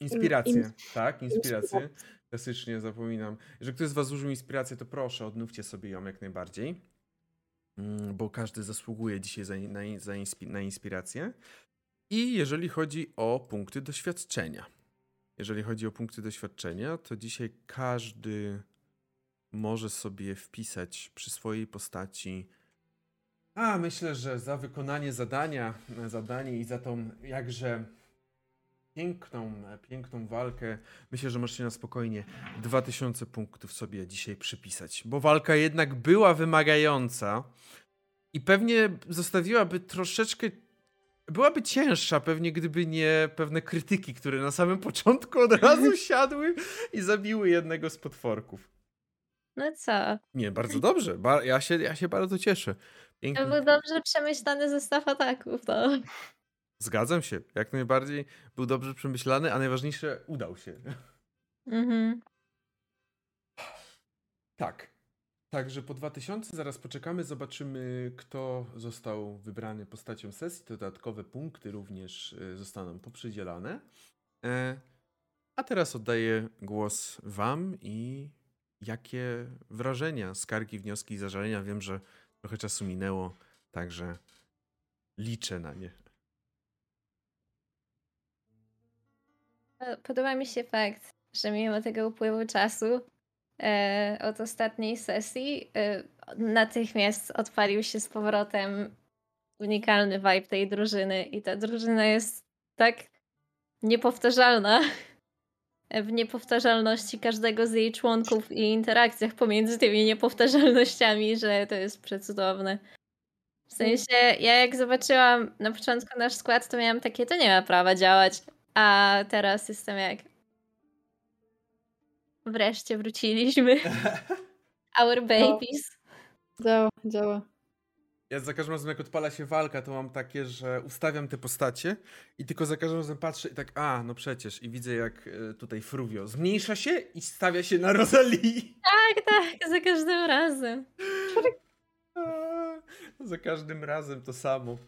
inspirację,
ins-
tak? Inspirację. Klasycznie zapominam. Jeżeli ktoś z Was zużył inspirację, to proszę, odnówcie sobie ją jak najbardziej. Mm, Bo każdy zasługuje dzisiaj za, na, za inspi- na inspirację. I jeżeli chodzi o punkty doświadczenia. Jeżeli chodzi o punkty doświadczenia, to dzisiaj każdy może sobie wpisać przy swojej postaci. A myślę, że za wykonanie zadania, zadanie i za tą jakże piękną, piękną walkę, myślę, że możecie na spokojnie 2000 punktów sobie dzisiaj przypisać, bo walka jednak była wymagająca i pewnie zostawiłaby troszeczkę byłaby cięższa pewnie, gdyby nie pewne krytyki, które na samym początku od razu (laughs) siadły i zabiły jednego z potworków.
No co?
Nie, bardzo dobrze. Ba- ja, się, ja się bardzo cieszę.
To
Pięknie.
był dobrze przemyślany zestaw ataków, no.
Zgadzam się. Jak najbardziej był dobrze przemyślany, a najważniejsze udał się.
Mhm.
Tak. Także po 2000 zaraz poczekamy, zobaczymy, kto został wybrany postacią sesji. Dodatkowe punkty również y, zostaną poprzydzielane. E, a teraz oddaję głos Wam i jakie wrażenia, skargi, wnioski i zażalenia. Wiem, że trochę czasu minęło, także liczę na nie.
E, Podoba mi się fakt, że mimo tego upływu czasu e, od ostatniej sesji e, natychmiast odpalił się z powrotem unikalny vibe tej drużyny i ta drużyna jest tak niepowtarzalna (laughs) w niepowtarzalności każdego z jej członków i interakcjach pomiędzy tymi niepowtarzalnościami, że to jest przecudowne. W sensie, ja jak zobaczyłam na początku nasz skład, to miałam takie, to nie ma prawa działać. A teraz jestem jak. Wreszcie wróciliśmy. (laughs) Our babies.
Działa, działa.
Ja za każdym razem, jak odpala się walka, to mam takie, że ustawiam te postacie i tylko za każdym razem patrzę i tak, a, no przecież, i widzę jak e, tutaj Fruvio zmniejsza się i stawia się na Rosalii.
Tak, tak, za każdym razem. (laughs)
za każdym razem to samo.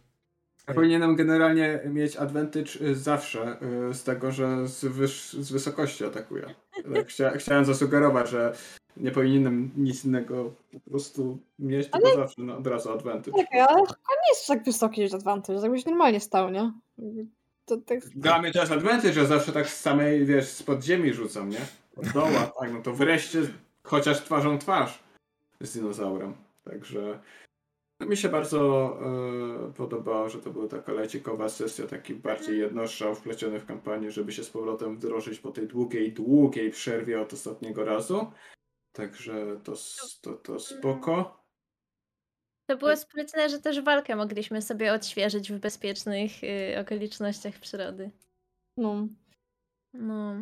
Ja powinienem generalnie mieć advantage y, zawsze y, z tego, że z, wyż, z wysokości atakuję. Tak chcia, chciałem zasugerować, że nie powinienem nic innego po prostu mieć, tylko zawsze no, od razu advantage.
Czekaj, ale nie jest tak wysoki już advantage, jakbyś normalnie stał, nie? To, tak...
Dla mnie advantage, że zawsze tak z samej, wiesz, z podziemi rzucam, nie? Od doła, tak, no to wreszcie chociaż twarzą twarz z dinozaurem. Także mi się bardzo y, podobało, że to była taka lecikowa sesja, taki bardziej jednostrzał wpleciony w kampanię, żeby się z powrotem wdrożyć po tej długiej, długiej przerwie od ostatniego razu. Także to, to, to spoko.
To było sprytne, że też walkę mogliśmy sobie odświeżyć w bezpiecznych y, okolicznościach przyrody.
No.
No.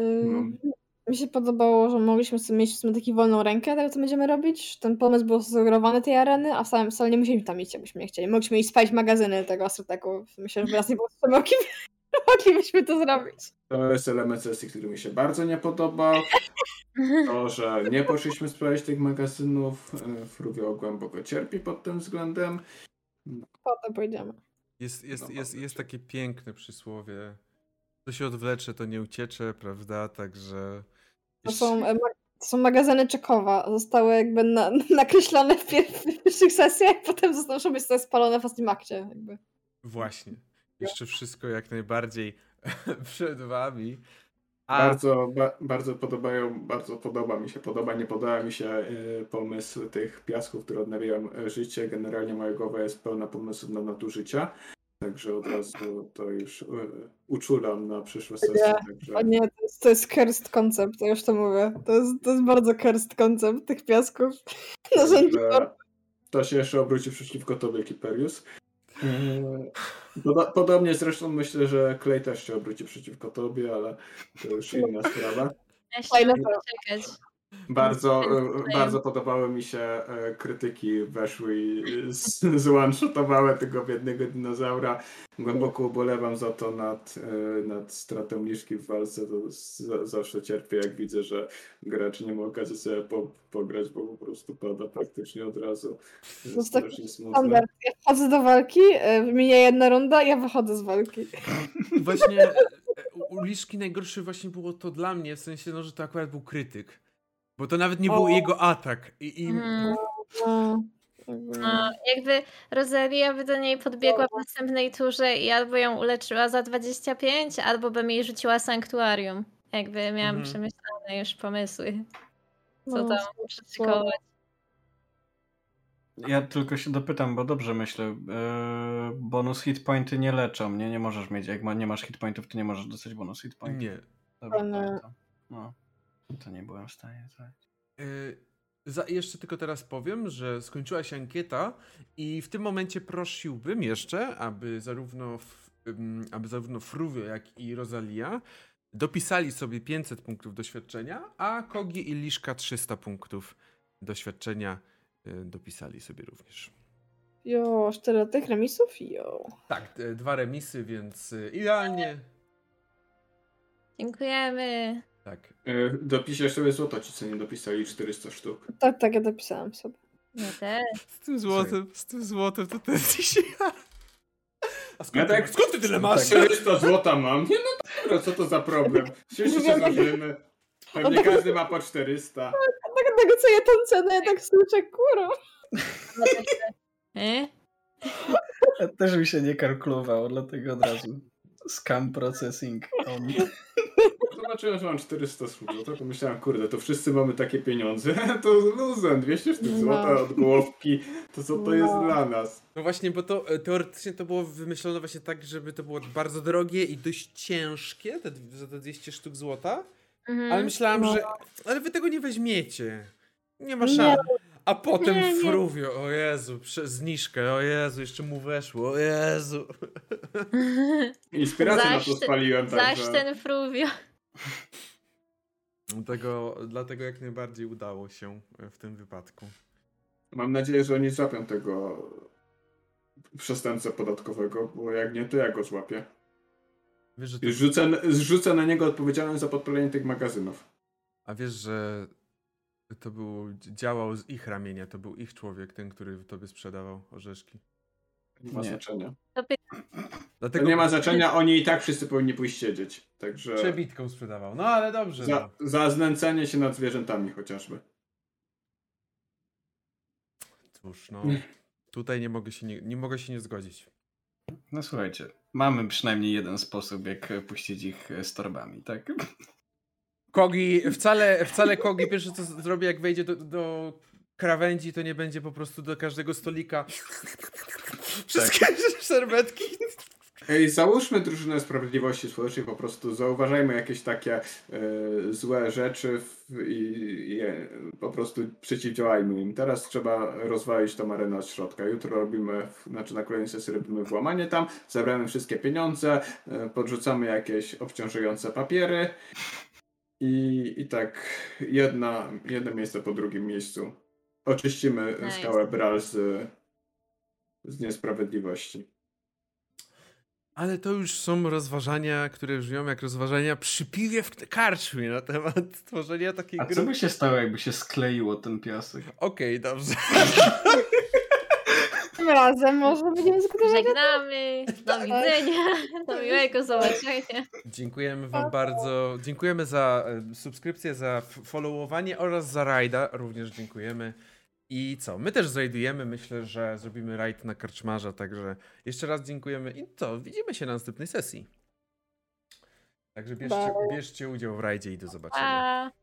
Y, no. Mi się podobało, że mogliśmy sobie mieć w sumie taką wolną rękę tego, co będziemy robić. Ten pomysł był sugerowany tej areny, a wcale, wcale nie musieliśmy tam iść, jakbyśmy nie chcieli. Mogliśmy iść spać magazyny tego Astroteku. Myślę, że teraz nie było moglibyśmy to zrobić.
To jest element sesji, który mi się bardzo nie podobał. To, że nie poszliśmy sprawdzić tych magazynów, e, Fruvio głęboko cierpi pod tym względem.
Potem pójdziemy.
Jest, jest, no, jest, jest takie piękne przysłowie. To się odwlecze, to nie uciecze, prawda? Także.
To są, to są magazyny Czekowa. Zostały jakby na, (laughs) nakreślone w, pierwszych sesjach, (laughs) potem zostaną być spalone w ostatnim akcie. Jakby.
Właśnie. Jeszcze wszystko jak najbardziej (laughs) przed wami.
A... Bardzo, ba, bardzo podobają, bardzo podoba mi się, podoba, nie podoba mi się y, pomysł tych piasków, które odnawiają e, życie. Generalnie moja głowa jest pełna pomysłów na nadużycia. Także od razu to już y, uczulam na przyszłe sesje. Nie, także...
nie to, jest, to jest cursed koncept, ja już to mówię. To jest, to jest bardzo cursed koncept tych piasków. (laughs)
Narzędzi. To się jeszcze obróci przeciwko tobie, Kiperius. Podobnie zresztą myślę, że Clay też się obróci przeciwko tobie, ale to już inna sprawa.
Ja czekać.
Bardzo, e, bardzo podobały mi się e, krytyki, weszły i (laughs) zone tego biednego dinozaura. Głęboko ubolewam za to nad, e, nad stratą liczki w walce. To zawsze cierpię, jak widzę, że gracz nie ma okazji sobie po, pograć, bo po prostu pada praktycznie od razu.
To jest standard. Ja wchodzę do walki, minie jedna runda, ja wychodzę z walki.
Właśnie u Liszki najgorsze właśnie było to dla mnie, w sensie, no, że to akurat był krytyk. Bo to nawet nie był jego atak. I, i... Mm.
No, jakby Rosalia by do niej podbiegła w następnej turze i albo ją uleczyła za 25, albo by mi jej rzuciła sanktuarium. Jakby miałam mhm. przemyślane już pomysły, co no, tam przycykować.
Ja tylko się dopytam, bo dobrze myślę. Yy, bonus hit pointy nie leczą, nie? Nie możesz mieć. Jak ma, nie masz hit pointów, to nie możesz dostać bonus hit pointów.
Nie.
Dobra, no. To nie byłem w stanie zrobić.
Yy, za, jeszcze tylko teraz powiem, że skończyła się ankieta i w tym momencie prosiłbym jeszcze, aby zarówno, aby zarówno Fruvio, jak i Rosalia dopisali sobie 500 punktów doświadczenia, a Kogi i Liszka 300 punktów doświadczenia yy, dopisali sobie również.
Jo, cztery tych remisów? Jo.
Tak, dwa remisy, więc idealnie.
Dziękujemy.
Tak.
E, dopiszesz sobie złoto ci, co nie dopisali 400 sztuk.
Tak, tak, ja dopisałem sobie.
Ja też.
Z tym złotem, z tym złotem to też (laughs) dzisiaj. A skąd, ja tak, skąd ty tyle masz?
400 złota mam. Nie no dobra, co to za problem? Się zdążymy. Pewnie każdy ma po 400.
Tak negocjuję tą cenę, ja tak słyszę, kurwa. (laughs)
E?
Też mi się nie kalkulowało, dlatego od razu scam processing on. (laughs)
zobaczyłem, że mam 400 sztuk, to pomyślałem, kurde, to wszyscy mamy takie pieniądze, (laughs) to luzem, 200 sztuk
No.
złota od głowki, to co to jest
No.
dla nas?
No właśnie, bo to e, teoretycznie to było wymyślone właśnie tak, żeby to było bardzo drogie i dość ciężkie, te, za te 200 sztuk złota.
Mhm.
Ale myślałem,
No.
że. Ale wy tego nie weźmiecie. Nie ma szans. A potem
Nie, nie.
o Jezu, zniżkę, o Jezu, jeszcze mu weszło, o Jezu. (laughs)
Inspirację na to spaliłem,
Zaś
także...
ten fruvio. (laughs)
Dlatego, dlatego jak najbardziej udało się w tym wypadku.
Mam nadzieję, że oni złapią tego przestępcę podatkowego, bo jak nie, to ja go złapię.
Wiesz, że to,
I zrzucę, zrzucę na niego odpowiedzialność za podpalenie tych magazynów.
a wiesz, że to był, działał z ich ramienia, to był ich człowiek, ten, który tobie sprzedawał orzeszki.
Nie ma
Nie.
znaczenia.
To
To
Dlatego
nie ma znaczenia, oni i tak wszyscy powinni pójść siedzieć. Także
Przebitką sprzedawał. No ale dobrze.
za,
No.
za znęcanie się nad zwierzętami chociażby.
Cóż, no. Tutaj nie mogę się nie, nie mogę się nie zgodzić.
No słuchajcie, mamy przynajmniej jeden sposób, jak puścić ich z torbami, tak?
Kogi, wcale, wcale Kogi pierwsze co zrobi, jak wejdzie do, do krawędzi, to nie będzie po prostu do każdego stolika wszystkie (laughs) szerbetki.
Ej, załóżmy drużynę sprawiedliwości społecznej, po prostu zauważajmy jakieś takie e, złe rzeczy w, i, i je, po prostu przeciwdziałajmy im. Teraz trzeba rozwalić tą arenę od środka. Jutro robimy, znaczy na kolejnej sesji robimy włamanie tam, zabramy wszystkie pieniądze, e, podrzucamy jakieś obciążające papiery i, i tak jedna, jedno miejsce po drugim miejscu. Oczyścimy
Nice.
skałę Bral z, z niesprawiedliwości.
Ale to już są rozważania, które brzmią jak rozważania przy piwie w karczmie na temat tworzenia takiej
A
gry.
co by się stało, jakby się skleiło ten piasek?
Okej, dobrze. (laughs)
Tym razem może będziemy zgodować.
Żegnamy. Do widzenia. Do miłego zobaczenia.
Dziękujemy wam bardzo. Dziękujemy za e, subskrypcję, za followowanie oraz za rajda. Również dziękujemy. I co? My też zrajdujemy. Myślę, że zrobimy rajd na karczmarza, także jeszcze raz dziękujemy i to widzimy się na następnej sesji. Także bierzcie, bierzcie udział w rajdzie i do zobaczenia.
Pa.